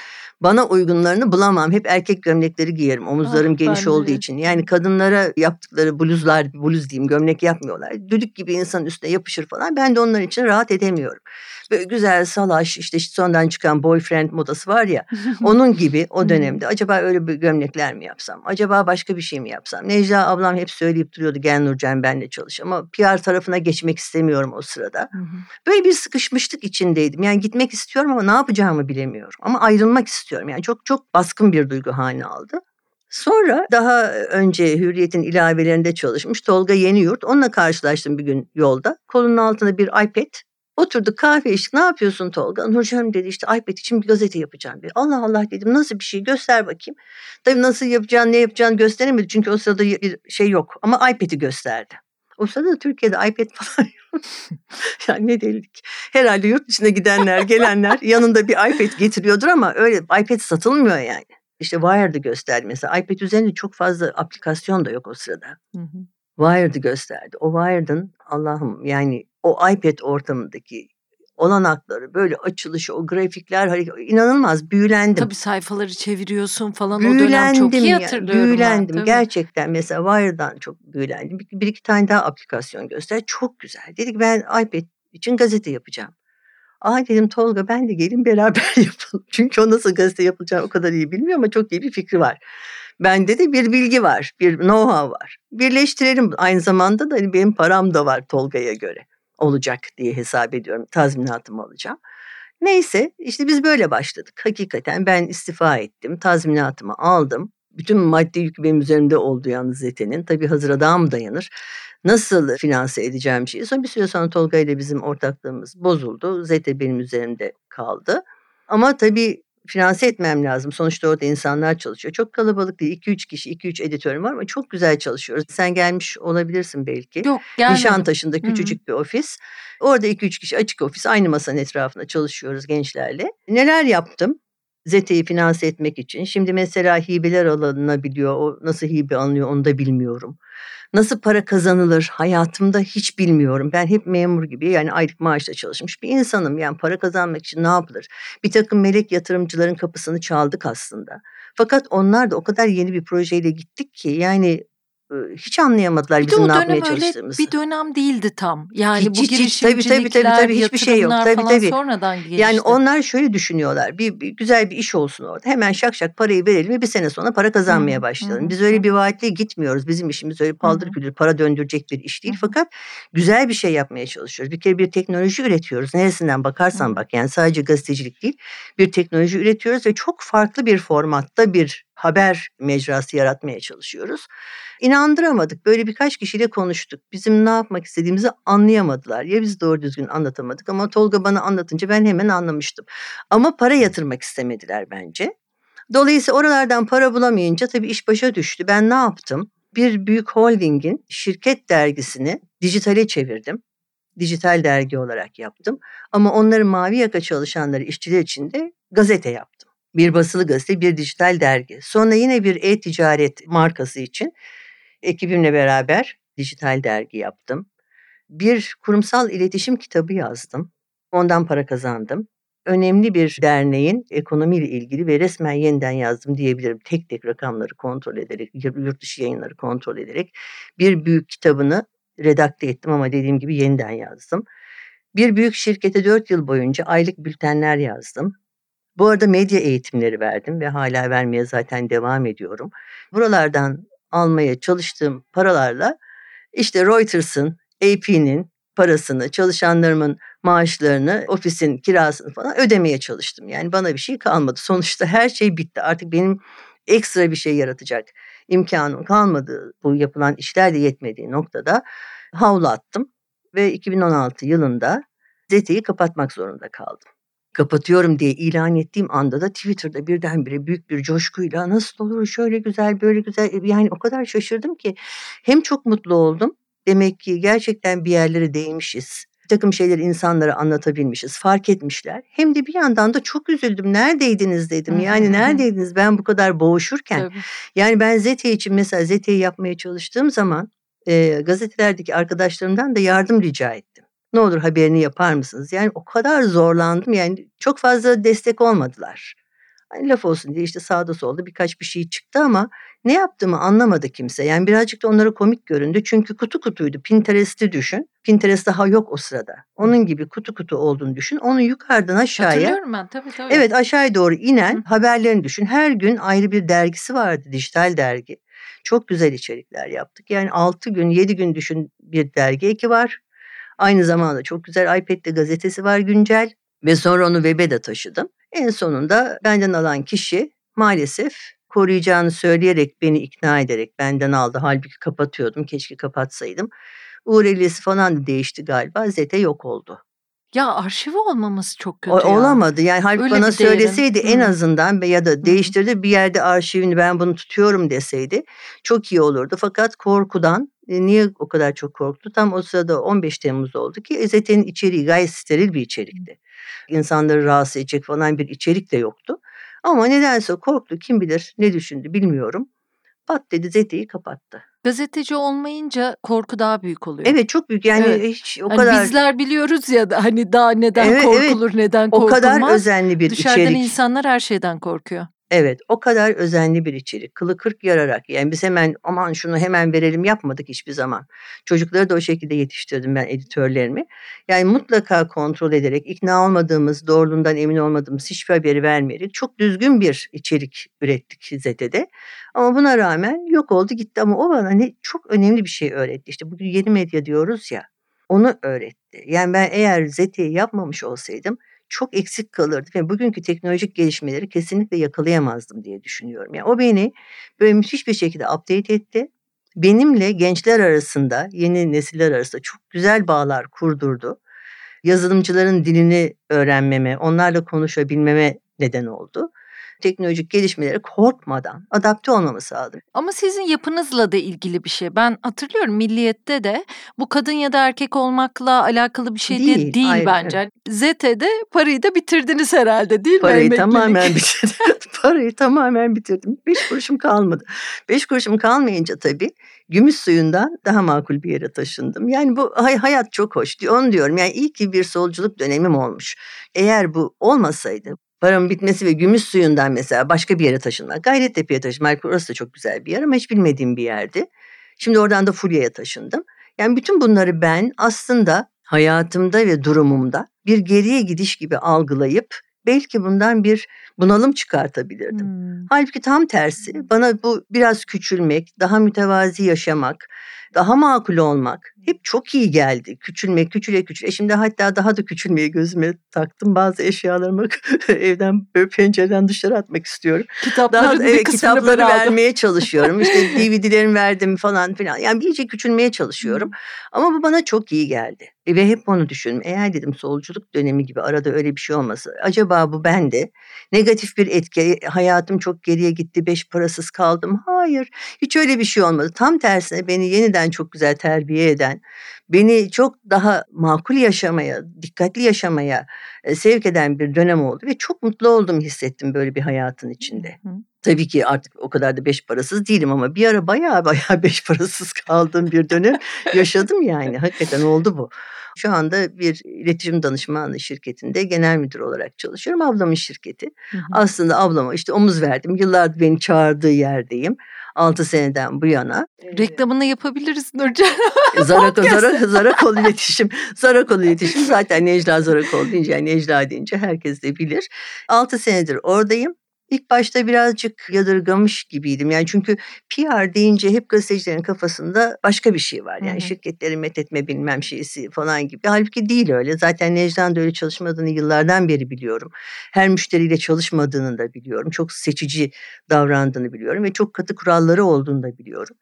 bana uygunlarını bulamam. Hep erkek gömlekleri giyerim. Omuzlarım ah, geniş olduğu de. için. Yani kadınlara yaptıkları bluzlar, bluz diyeyim gömlek yapmıyorlar. Düdük gibi insanın üstüne yapışır falan. Ben de onlar için rahat edemiyorum. Böyle güzel salaş işte sondan çıkan boyfriend modası var ya. onun gibi o dönemde acaba öyle bir gömlekler mi yapsam? Acaba başka bir şey mi yapsam? Necla ablam hep söyleyip duruyordu gel Nurcan benle çalış ama PR tarafına geçmek istemiyorum o sırada. Böyle bir sıkışmışlık içindeydim. Yani gitmek istiyorum ama ne yapacağımı bilemiyorum. Ama ayrılmak istiyorum. Yani çok çok baskın bir duygu haline aldı. Sonra daha önce Hürriyet'in ilavelerinde çalışmış Tolga Yeniyurt. Onunla karşılaştım bir gün yolda. Kolunun altında bir iPad. Oturduk kahve içtik. Ne yapıyorsun Tolga? Nurcan'ım dedi işte iPad için bir gazete yapacağım dedi. Allah Allah dedim nasıl bir şey göster bakayım. Tabii nasıl yapacağını ne yapacağını gösteremedi. Çünkü o sırada bir şey yok. Ama iPad'i gösterdi. O sırada Türkiye'de iPad falan yok. yani ne delilik. Herhalde yurt dışına gidenler, gelenler yanında bir iPad getiriyordur ama öyle iPad satılmıyor yani. İşte Wired'ı gösterdi mesela. iPad üzerinde çok fazla aplikasyon da yok o sırada. Hı hı. Wired'ı gösterdi. O Wired'ın Allah'ım yani o iPad ortamındaki olanakları böyle açılışı o grafikler inanılmaz büyülendim. Tabii sayfaları çeviriyorsun falan büyülendim o dönem çok iyi hatırlıyorum. Büyülendim ben, gerçekten mesela Wire'dan çok büyülendim. Bir, bir iki tane daha aplikasyon göster çok güzel. Dedik ben iPad için gazete yapacağım. Aa dedim Tolga ben de gelin beraber yapalım. Çünkü o nasıl gazete yapılacağını o kadar iyi bilmiyor ama çok iyi bir fikri var. Bende de bir bilgi var, bir know-how var. Birleştirelim. Aynı zamanda da hani benim param da var Tolga'ya göre olacak diye hesap ediyorum. Tazminatımı alacağım. Neyse işte biz böyle başladık. Hakikaten ben istifa ettim. Tazminatımı aldım. Bütün maddi yük benim üzerimde oldu yalnız Zete'nin. Tabii hazıra daha mı dayanır? Nasıl finanse edeceğim şeyi. Sonra bir süre sonra Tolga ile bizim ortaklığımız bozuldu. Zete benim üzerimde kaldı. Ama tabii finanse etmem lazım. Sonuçta orada insanlar çalışıyor. Çok kalabalık değil. 2-3 kişi, 2-3 editörüm var ama çok güzel çalışıyoruz. Sen gelmiş olabilirsin belki. Yok gelmedim. Nişantaşı'nda küçücük Hı-hı. bir ofis. Orada 2-3 kişi açık ofis aynı masanın etrafında çalışıyoruz gençlerle. Neler yaptım? ZETE'yi finanse etmek için. Şimdi mesela hibeler alınabiliyor. O nasıl hibe alınıyor onu da bilmiyorum. Nasıl para kazanılır hayatımda hiç bilmiyorum. Ben hep memur gibi yani aylık maaşla çalışmış bir insanım. Yani para kazanmak için ne yapılır? Bir takım melek yatırımcıların kapısını çaldık aslında. Fakat onlar da o kadar yeni bir projeyle gittik ki yani hiç anlayamadılar bir bizim ne yapmaya çalıştığımızı. bir dönem değildi tam. Yani hiç, bu hiç, girişimcilikler, tabii, tabii, tabii, tabii, hiçbir şey yok. Tabii, falan tabii. sonradan gelişti. Yani onlar şöyle düşünüyorlar. Bir, bir güzel bir iş olsun orada. Hemen şak şak parayı verelim ve bir sene sonra para kazanmaya başlayalım. Biz öyle bir vaatle gitmiyoruz. Bizim işimiz öyle paldır küldür para döndürecek bir iş değil. Fakat güzel bir şey yapmaya çalışıyoruz. Bir kere bir teknoloji üretiyoruz. Neresinden bakarsan bak yani sadece gazetecilik değil. Bir teknoloji üretiyoruz ve çok farklı bir formatta bir haber mecrası yaratmaya çalışıyoruz. İnandıramadık. Böyle birkaç kişiyle konuştuk. Bizim ne yapmak istediğimizi anlayamadılar. Ya biz doğru düzgün anlatamadık ama Tolga bana anlatınca ben hemen anlamıştım. Ama para yatırmak istemediler bence. Dolayısıyla oralardan para bulamayınca tabii iş başa düştü. Ben ne yaptım? Bir büyük holdingin şirket dergisini dijitale çevirdim. Dijital dergi olarak yaptım. Ama onların mavi yaka çalışanları, işçiler için de gazete yaptım. Bir basılı gazete, bir dijital dergi. Sonra yine bir e-ticaret markası için ekibimle beraber dijital dergi yaptım. Bir kurumsal iletişim kitabı yazdım. Ondan para kazandım. Önemli bir derneğin ekonomiyle ilgili ve resmen yeniden yazdım diyebilirim. Tek tek rakamları kontrol ederek, yurt dışı yayınları kontrol ederek bir büyük kitabını redakte ettim ama dediğim gibi yeniden yazdım. Bir büyük şirkete dört yıl boyunca aylık bültenler yazdım. Bu arada medya eğitimleri verdim ve hala vermeye zaten devam ediyorum. Buralardan almaya çalıştığım paralarla işte Reuters'ın, AP'nin parasını, çalışanlarımın maaşlarını, ofisin kirasını falan ödemeye çalıştım. Yani bana bir şey kalmadı. Sonuçta her şey bitti. Artık benim ekstra bir şey yaratacak imkanım kalmadı. Bu yapılan işler de yetmediği noktada havlu attım ve 2016 yılında ZT'yi kapatmak zorunda kaldım. Kapatıyorum diye ilan ettiğim anda da Twitter'da birdenbire büyük bir coşkuyla nasıl olur şöyle güzel böyle güzel yani o kadar şaşırdım ki hem çok mutlu oldum demek ki gerçekten bir yerlere değmişiz bir takım şeyleri insanlara anlatabilmişiz, fark etmişler. Hem de bir yandan da çok üzüldüm. Neredeydiniz dedim. Yani neredeydiniz ben bu kadar boğuşurken. Tabii. Yani ben Zete için mesela Zete'yi yapmaya çalıştığım zaman e, gazetelerdeki arkadaşlarımdan da yardım rica ettim. Ne olur haberini yapar mısınız? Yani o kadar zorlandım yani çok fazla destek olmadılar. Hani laf olsun diye işte sağda solda birkaç bir şey çıktı ama ne yaptığımı anlamadı kimse. Yani birazcık da onlara komik göründü. Çünkü kutu kutuydu. Pinterest'i düşün. Pinterest daha yok o sırada. Onun gibi kutu kutu olduğunu düşün. Onu yukarıdan aşağıya. Hatırlıyorum ben tabii tabii. Evet aşağıya doğru inen Hı. haberlerini düşün. Her gün ayrı bir dergisi vardı. Dijital dergi. Çok güzel içerikler yaptık. Yani 6 gün 7 gün düşün bir dergi eki var. Aynı zamanda çok güzel iPad'de gazetesi var güncel. Ve sonra onu web'e de taşıdım. En sonunda benden alan kişi maalesef koruyacağını söyleyerek beni ikna ederek benden aldı. Halbuki kapatıyordum. Keşke kapatsaydım. URL'si falan da değişti galiba. Zete yok oldu. Ya arşivi olmaması çok kötü o, ya. Olamadı. Yani halbuki Öyle bana söyleseydi en azından ya da değiştirdi bir yerde arşivini ben bunu tutuyorum deseydi çok iyi olurdu. Fakat korkudan niye o kadar çok korktu? Tam o sırada 15 Temmuz oldu ki EZT'nin içeriği gayet steril bir içerikti. İnsanları rahatsız edecek falan bir içerik de yoktu. Ama nedense korktu kim bilir ne düşündü bilmiyorum. Pat dedi Zete'yi kapattı. Gazeteci olmayınca korku daha büyük oluyor. Evet çok büyük yani evet. hiç o hani kadar. Bizler biliyoruz ya da hani daha neden evet, korkulur evet. neden korkulmaz. O kadar özenli bir Dışarıdan içerik. Dışarıdan insanlar her şeyden korkuyor. Evet o kadar özenli bir içerik. Kılı kırk yararak yani biz hemen aman şunu hemen verelim yapmadık hiçbir zaman. Çocukları da o şekilde yetiştirdim ben editörlerimi. Yani mutlaka kontrol ederek ikna olmadığımız doğruluğundan emin olmadığımız hiçbir haberi vermeyerek çok düzgün bir içerik ürettik ZETE'de. Ama buna rağmen yok oldu gitti ama o bana ne çok önemli bir şey öğretti. İşte bugün yeni medya diyoruz ya onu öğretti. Yani ben eğer ZETE'yi yapmamış olsaydım çok eksik kalırdı ve bugünkü teknolojik gelişmeleri kesinlikle yakalayamazdım diye düşünüyorum. Yani o beni böyle müthiş bir şekilde update etti. Benimle gençler arasında, yeni nesiller arasında çok güzel bağlar kurdurdu. Yazılımcıların dilini öğrenmeme, onlarla konuşabilmeme neden oldu teknolojik gelişmelere korkmadan adapte olmamı sağladı. Ama sizin yapınızla da ilgili bir şey. Ben hatırlıyorum Milliyet'te de bu kadın ya da erkek olmakla alakalı bir şey değil, değil, değil hayır, bence. Evet. ZT'de parayı da bitirdiniz herhalde değil parayı mi? Parayı tamamen bitirdim. parayı tamamen bitirdim. Beş kuruşum kalmadı. Beş kuruşum kalmayınca tabii gümüş suyundan daha makul bir yere taşındım. Yani bu hay hayat çok hoş. Onu diyorum. Yani iyi ki bir solculuk dönemim olmuş. Eğer bu olmasaydı paramın bitmesi ve gümüş suyundan mesela başka bir yere taşınmak. Gayrettepe'ye taşınmak. Orası da çok güzel bir yer ama hiç bilmediğim bir yerdi. Şimdi oradan da Fulya'ya taşındım. Yani bütün bunları ben aslında hayatımda ve durumumda bir geriye gidiş gibi algılayıp belki bundan bir bunalım çıkartabilirdim. Hmm. Halbuki tam tersi bana bu biraz küçülmek, daha mütevazi yaşamak, daha makul olmak hep çok iyi geldi. Küçülmek, küçüle küçüle. Şimdi hatta daha da küçülmeyi gözüme taktım. Bazı eşyalarımı evden böyle pencereden dışarı atmak istiyorum. Kitapların daha, evet, kitapları vermeye çalışıyorum. İşte DVD'lerimi verdim falan filan. Yani iyice küçülmeye çalışıyorum. Ama bu bana çok iyi geldi. E, ve hep onu düşündüm. Eğer dedim solculuk dönemi gibi arada öyle bir şey olması. Acaba bu bende negatif bir etki. Hayatım çok geriye gitti. Beş parasız kaldım. Hayır. Hiç öyle bir şey olmadı. Tam tersine beni yeniden çok güzel terbiye eden, beni çok daha makul yaşamaya, dikkatli yaşamaya sevk eden bir dönem oldu ve çok mutlu oldum hissettim böyle bir hayatın içinde. Tabii ki artık o kadar da beş parasız değilim ama bir ara bayağı bayağı beş parasız kaldığım bir dönem yaşadım yani. Hakikaten oldu bu. Şu anda bir iletişim danışmanlığı şirketinde genel müdür olarak çalışıyorum. Ablamın şirketi. Hı hı. Aslında ablama işte omuz verdim. Yıllardır beni çağırdığı yerdeyim. 6 seneden bu yana. Reklamını yapabiliriz Nurcan. Zarakol, Zarakol, Zarakol iletişim. Zarakol iletişim zaten Necla Zarakol deyince yani Necla deyince herkes de bilir. 6 senedir oradayım. İlk başta birazcık yadırgamış gibiydim. Yani çünkü PR deyince hep gazetecilerin kafasında başka bir şey var. Yani Hı-hı. şirketleri methetme bilmem şeysi falan gibi. Halbuki değil öyle. Zaten Necla'nın da öyle çalışmadığını yıllardan beri biliyorum. Her müşteriyle çalışmadığını da biliyorum. Çok seçici davrandığını biliyorum ve çok katı kuralları olduğunu da biliyorum.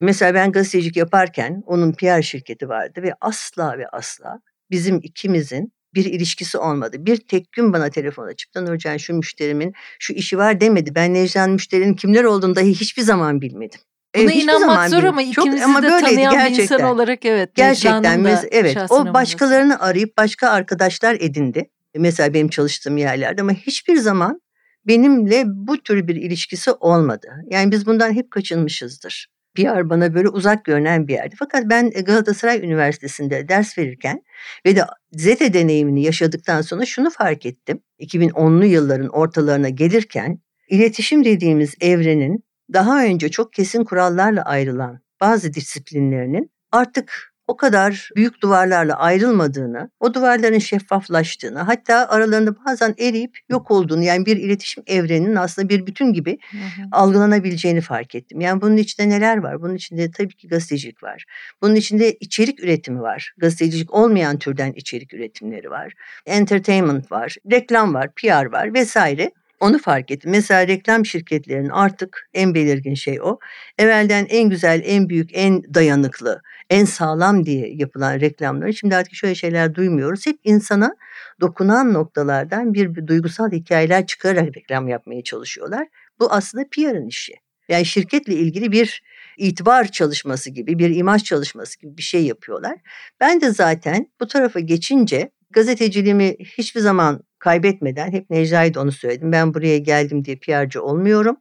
Mesela ben gazetecilik yaparken onun PR şirketi vardı ve asla ve asla bizim ikimizin bir ilişkisi olmadı. Bir tek gün bana telefon açıp da Nurcan şu müşterimin şu işi var demedi. Ben Necla'nın müşterinin kimler olduğunu dahi hiçbir zaman bilmedim. Buna evet, inanmak zor ama ikimizi ama de tanıyan gerçekten. bir insan olarak evet. Gerçekten mes- evet o başkalarını olması. arayıp başka arkadaşlar edindi. Mesela benim çalıştığım yerlerde ama hiçbir zaman benimle bu tür bir ilişkisi olmadı. Yani biz bundan hep kaçınmışızdır. PR bana böyle uzak görünen bir yerdi. Fakat ben Galatasaray Üniversitesi'nde ders verirken ve de Zete deneyimini yaşadıktan sonra şunu fark ettim. 2010'lu yılların ortalarına gelirken iletişim dediğimiz evrenin daha önce çok kesin kurallarla ayrılan bazı disiplinlerinin artık o kadar büyük duvarlarla ayrılmadığını, o duvarların şeffaflaştığını, hatta aralarında bazen eriyip yok olduğunu yani bir iletişim evreninin aslında bir bütün gibi hı hı. algılanabileceğini fark ettim. Yani bunun içinde neler var? Bunun içinde tabii ki gazetecilik var. Bunun içinde içerik üretimi var. Gazetecilik olmayan türden içerik üretimleri var. Entertainment var, reklam var, PR var vesaire. Onu fark ettim. Mesela reklam şirketlerinin artık en belirgin şey o. Evvelden en güzel, en büyük, en dayanıklı, en sağlam diye yapılan reklamları şimdi artık şöyle şeyler duymuyoruz. Hep insana dokunan noktalardan bir, bir duygusal hikayeler çıkararak reklam yapmaya çalışıyorlar. Bu aslında PR'ın işi. Yani şirketle ilgili bir itibar çalışması gibi, bir imaj çalışması gibi bir şey yapıyorlar. Ben de zaten bu tarafa geçince gazeteciliğimi hiçbir zaman kaybetmeden hep Necla'ya onu söyledim. Ben buraya geldim diye PR'cı olmuyorum.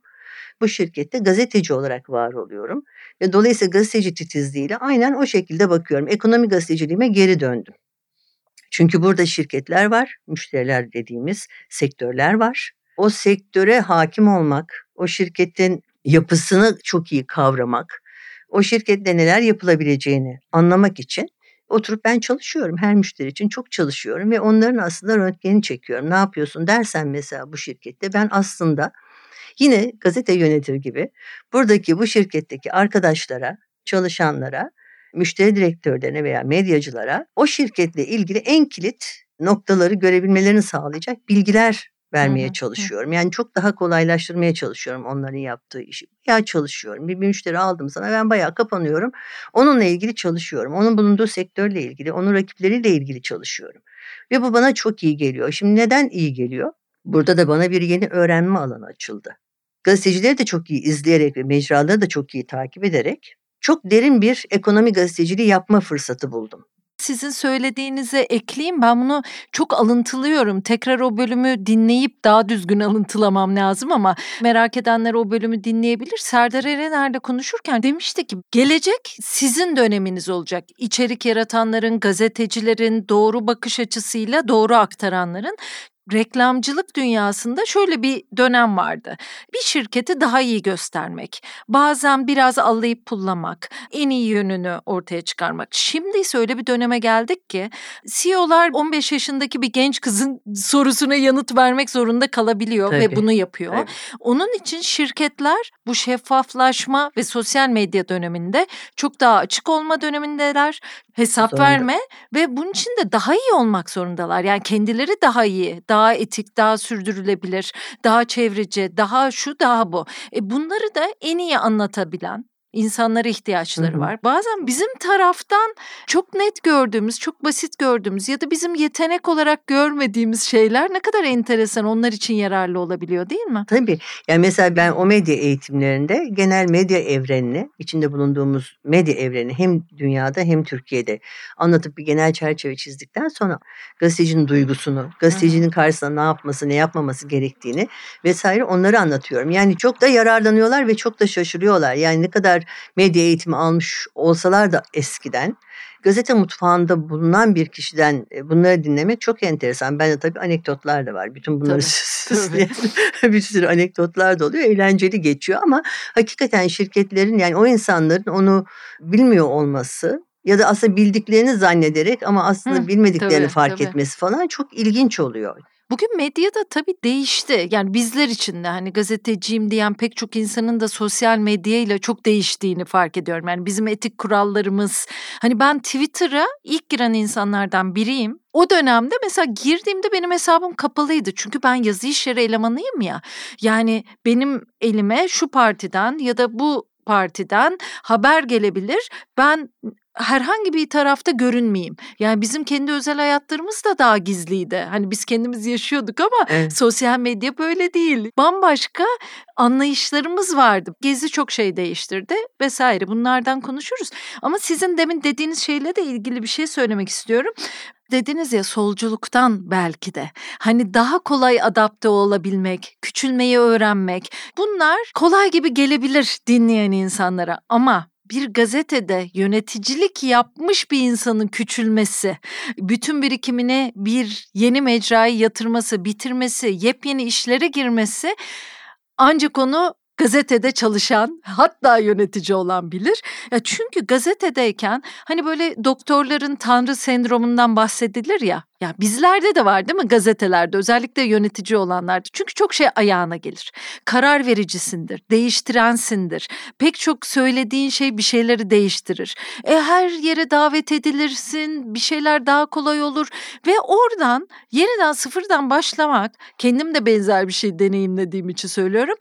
Bu şirkette gazeteci olarak var oluyorum. Ve dolayısıyla gazeteci titizliğiyle aynen o şekilde bakıyorum. Ekonomi gazeteciliğime geri döndüm. Çünkü burada şirketler var, müşteriler dediğimiz sektörler var. O sektöre hakim olmak, o şirketin yapısını çok iyi kavramak, o şirkette neler yapılabileceğini anlamak için oturup ben çalışıyorum. Her müşteri için çok çalışıyorum ve onların aslında röntgenini çekiyorum. Ne yapıyorsun dersen mesela bu şirkette ben aslında yine gazete yönetir gibi buradaki bu şirketteki arkadaşlara, çalışanlara, müşteri direktörlerine veya medyacılara o şirketle ilgili en kilit noktaları görebilmelerini sağlayacak bilgiler vermeye hı hı. çalışıyorum. Yani çok daha kolaylaştırmaya çalışıyorum onların yaptığı işi. Ya çalışıyorum. Bir müşteri aldım sana ben bayağı kapanıyorum. Onunla ilgili çalışıyorum. Onun bulunduğu sektörle ilgili, onun rakipleriyle ilgili çalışıyorum. Ve bu bana çok iyi geliyor. Şimdi neden iyi geliyor? Burada da bana bir yeni öğrenme alanı açıldı. Gazetecileri de çok iyi izleyerek ve mecraları da çok iyi takip ederek çok derin bir ekonomi gazeteciliği yapma fırsatı buldum sizin söylediğinize ekleyeyim. Ben bunu çok alıntılıyorum. Tekrar o bölümü dinleyip daha düzgün alıntılamam lazım ama merak edenler o bölümü dinleyebilir. Serdar Erener'le konuşurken demişti ki gelecek sizin döneminiz olacak. İçerik yaratanların, gazetecilerin, doğru bakış açısıyla doğru aktaranların reklamcılık dünyasında şöyle bir dönem vardı. Bir şirketi daha iyi göstermek, bazen biraz allayıp pullamak, en iyi yönünü ortaya çıkarmak. Şimdi ise öyle bir döneme geldik ki CEO'lar 15 yaşındaki bir genç kızın sorusuna yanıt vermek zorunda kalabiliyor Tabii. ve bunu yapıyor. Tabii. Onun için şirketler bu şeffaflaşma ve sosyal medya döneminde çok daha açık olma dönemindeler. Hesap Zorunda. verme ve bunun için de daha iyi olmak zorundalar. Yani kendileri daha iyi, daha daha etik, daha sürdürülebilir, daha çevreci, daha şu, daha bu. E bunları da en iyi anlatabilen, İnsanlara ihtiyaçları var. Bazen bizim taraftan çok net gördüğümüz, çok basit gördüğümüz ya da bizim yetenek olarak görmediğimiz şeyler ne kadar enteresan onlar için yararlı olabiliyor değil mi? Tabii. Yani mesela ben o medya eğitimlerinde genel medya evrenini, içinde bulunduğumuz medya evreni hem dünyada hem Türkiye'de anlatıp bir genel çerçeve çizdikten sonra gazetecinin duygusunu, gazetecinin karşısında ne yapması, ne yapmaması gerektiğini vesaire onları anlatıyorum. Yani çok da yararlanıyorlar ve çok da şaşırıyorlar. Yani ne kadar medya eğitimi almış olsalar da eskiden gazete mutfağında bulunan bir kişiden e, bunları dinlemek çok enteresan. Ben de tabii anekdotlar da var. Bütün bunları süsleyen bir sürü anekdotlar da oluyor. Eğlenceli geçiyor ama hakikaten şirketlerin yani o insanların onu bilmiyor olması ya da aslında bildiklerini zannederek ama aslında Hı, bilmediklerini tabii, fark tabii. etmesi falan çok ilginç oluyor. Bugün medya da tabii değişti. Yani bizler için de hani gazeteciyim diyen pek çok insanın da sosyal medyayla çok değiştiğini fark ediyorum. Yani bizim etik kurallarımız hani ben Twitter'a ilk giren insanlardan biriyim. O dönemde mesela girdiğimde benim hesabım kapalıydı. Çünkü ben yazı işleri elemanıyım ya. Yani benim elime şu partiden ya da bu partiden haber gelebilir. Ben herhangi bir tarafta görünmeyeyim. Yani bizim kendi özel hayatlarımız da daha gizliydi. Hani biz kendimiz yaşıyorduk ama evet. sosyal medya böyle değil. Bambaşka anlayışlarımız vardı. Gezi çok şey değiştirdi vesaire. Bunlardan konuşuruz. Ama sizin demin dediğiniz şeyle de ilgili bir şey söylemek istiyorum dediniz ya solculuktan belki de. Hani daha kolay adapte olabilmek, küçülmeyi öğrenmek. Bunlar kolay gibi gelebilir dinleyen insanlara ama bir gazetede yöneticilik yapmış bir insanın küçülmesi, bütün birikimine bir yeni mecrayı yatırması, bitirmesi, yepyeni işlere girmesi ancak onu gazetede çalışan hatta yönetici olan bilir. Ya çünkü gazetedeyken hani böyle doktorların tanrı sendromundan bahsedilir ya. Ya bizlerde de var değil mi gazetelerde özellikle yönetici olanlarda. Çünkü çok şey ayağına gelir. Karar vericisindir, değiştirensindir. Pek çok söylediğin şey bir şeyleri değiştirir. E her yere davet edilirsin, bir şeyler daha kolay olur ve oradan yeniden sıfırdan başlamak kendim de benzer bir şey deneyimlediğim için söylüyorum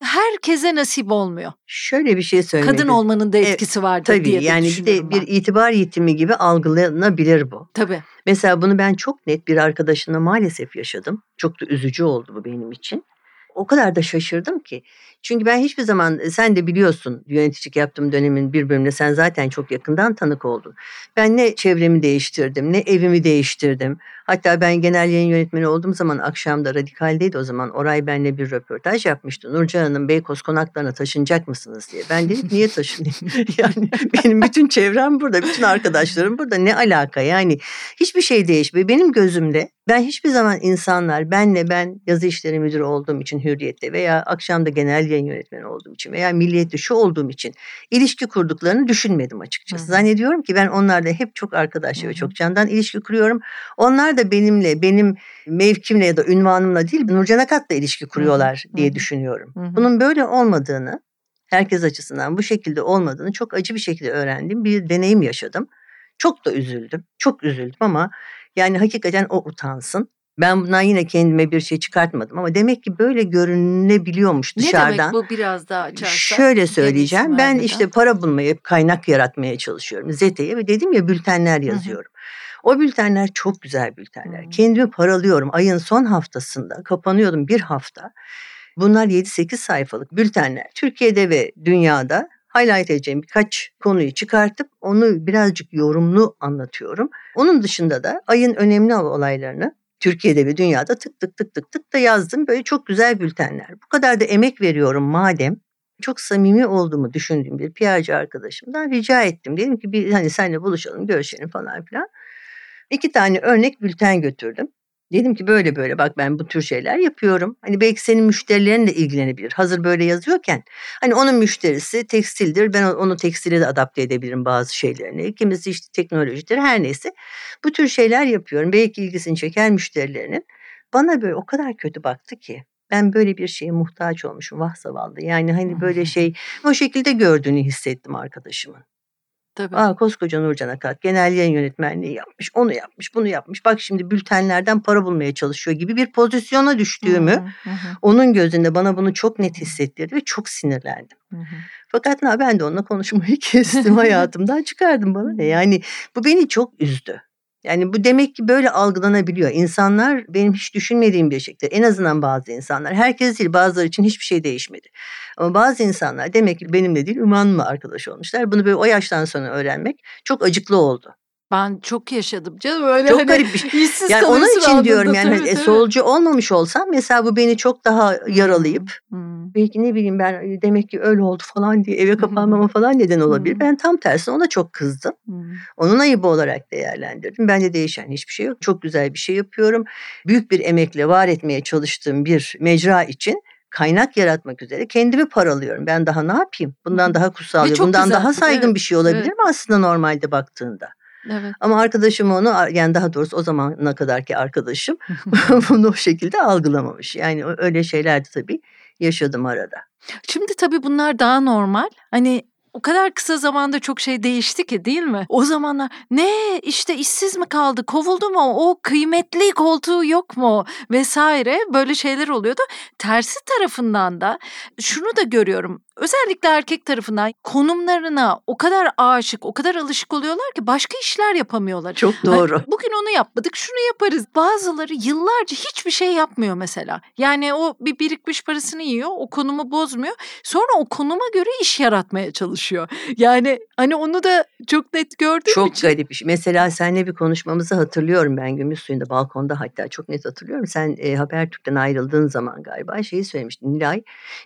herkese nasip olmuyor. Şöyle bir şey söylemek Kadın olmanın da etkisi vardır tabii, diye yani bir de bir itibar yitimi gibi algılanabilir bu. Tabii. Mesela bunu ben çok net bir arkadaşımla maalesef yaşadım. Çok da üzücü oldu bu benim için. O kadar da şaşırdım ki. Çünkü ben hiçbir zaman e, sen de biliyorsun yöneticilik yaptığım dönemin bir bölümünde sen zaten çok yakından tanık oldun. Ben ne çevremi değiştirdim ne evimi değiştirdim. Hatta ben genel yayın yönetmeni olduğum zaman akşamda Radikal'deydi o zaman. Oray benle bir röportaj yapmıştı. Nurcan Hanım Beykoz konaklarına taşınacak mısınız diye. Ben dedim niye taşınayım? yani benim bütün çevrem burada, bütün arkadaşlarım burada. Ne alaka yani? Hiçbir şey değişmiyor. Benim gözümde ben hiçbir zaman insanlar benle ben yazı işleri müdürü olduğum için hürriyette veya akşamda genel yayın yönetmeni olduğum için veya milliyette şu olduğum için ilişki kurduklarını düşünmedim açıkçası. Hı. Zannediyorum ki ben onlarla hep çok arkadaşça ve çok candan ilişki kuruyorum. Onlar da benimle, benim mevkimle ya da ünvanımla değil Nurcan Akat'la ilişki kuruyorlar Hı. diye düşünüyorum. Hı. Bunun böyle olmadığını herkes açısından bu şekilde olmadığını çok acı bir şekilde öğrendim. Bir deneyim yaşadım. Çok da üzüldüm. Çok üzüldüm ama yani hakikaten o utansın. Ben bundan yine kendime bir şey çıkartmadım ama demek ki böyle görünebiliyormuş dışarıdan. Ne demek bu biraz daha açarsan? Şöyle söyleyeceğim. Ben işte para bulmaya, kaynak yaratmaya çalışıyorum ZT'ye ve dedim ya bültenler yazıyorum. O bültenler çok güzel bültenler. Hı. Kendimi paralıyorum. Ayın son haftasında kapanıyordum bir hafta. Bunlar 7-8 sayfalık bültenler. Türkiye'de ve dünyada highlight edeceğim birkaç konuyu çıkartıp onu birazcık yorumlu anlatıyorum. Onun dışında da ayın önemli olaylarını Türkiye'de ve dünyada tık tık tık tık tık da yazdım. Böyle çok güzel bültenler. Bu kadar da emek veriyorum madem çok samimi olduğumu düşündüğüm bir PR'cı arkadaşımdan rica ettim. Dedim ki bir hani seninle buluşalım, görüşelim falan filan. İki tane örnek bülten götürdüm. Dedim ki böyle böyle bak ben bu tür şeyler yapıyorum. Hani belki senin müşterilerin de ilgilenebilir. Hazır böyle yazıyorken hani onun müşterisi tekstildir. Ben onu tekstile de adapte edebilirim bazı şeylerini. Kimisi işte teknolojidir her neyse. Bu tür şeyler yapıyorum. Belki ilgisini çeker müşterilerinin. Bana böyle o kadar kötü baktı ki. Ben böyle bir şeye muhtaç olmuşum vah zavallı. Yani hani böyle şey o şekilde gördüğünü hissettim arkadaşımın. Tabii. Aa koskoca Nurcan Akat genel yayın yönetmenliği yapmış, onu yapmış, bunu yapmış. Bak şimdi bültenlerden para bulmaya çalışıyor gibi bir pozisyona düştüğümü Hı hı, hı. onun gözünde bana bunu çok net hissettirdi ve çok sinirlendim. Hı hı. Fakat na ben de onunla konuşmayı kestim hayatımdan çıkardım bana ne yani bu beni çok üzdü. Yani bu demek ki böyle algılanabiliyor. İnsanlar benim hiç düşünmediğim bir şekilde en azından bazı insanlar herkes değil bazıları için hiçbir şey değişmedi. Ama bazı insanlar demek ki benimle değil Üman'la arkadaş olmuşlar. Bunu böyle o yaştan sonra öğrenmek çok acıklı oldu. Ben çok yaşadım canım öyle Çok hani garip bir şey. işsiz Yani onun için diyorum yani tabii, hani, e, tabii. solcu olmamış olsam mesela bu beni çok daha yaralayıp Hmm. belki ne bileyim ben "E, demek ki öyle oldu falan diye eve kapanmama falan neden olabilir. Hı. Ben tam tersine ona çok kızdım. Hmm. Onun ayıbı olarak değerlendirdim. Bende değişen hiçbir şey yok. Çok güzel bir şey yapıyorum. Büyük bir emekle var etmeye çalıştığım bir mecra için kaynak yaratmak üzere kendimi paralıyorum. Ben daha ne yapayım? Bundan Hı. daha kutsal, bundan güzel. daha saygın Evet, bir şey olabilir evet. mi aslında normalde baktığında? Evet. Ama arkadaşım onu yani daha doğrusu o zamana kadarki arkadaşım bunu o şekilde algılamamış. Yani öyle şeyler de tabii yaşadım arada. Şimdi tabii bunlar daha normal. Hani o kadar kısa zamanda çok şey değişti ki değil mi? O zamanlar ne işte işsiz mi kaldı, kovuldu mu, o kıymetli koltuğu yok mu vesaire böyle şeyler oluyordu. Tersi tarafından da şunu da görüyorum. Özellikle erkek tarafından konumlarına o kadar aşık, o kadar alışık oluyorlar ki başka işler yapamıyorlar. Çok Hani doğru. bugün onu yapmadık, şunu yaparız. Bazıları yıllarca hiçbir şey yapmıyor mesela. Yani o bir birikmiş parasını yiyor, o konumu bozmuyor. Sonra o konuma göre iş yaratmaya çalışıyor. Yani hani onu da çok net gördüğüm Çok için. garip bir şey. Mesela seninle bir konuşmamızı hatırlıyorum ben Gümüş Suyu'nda balkonda hatta çok net hatırlıyorum. Sen e, Habertürk'ten ayrıldığın zaman galiba şeyi söylemiştin. Nilay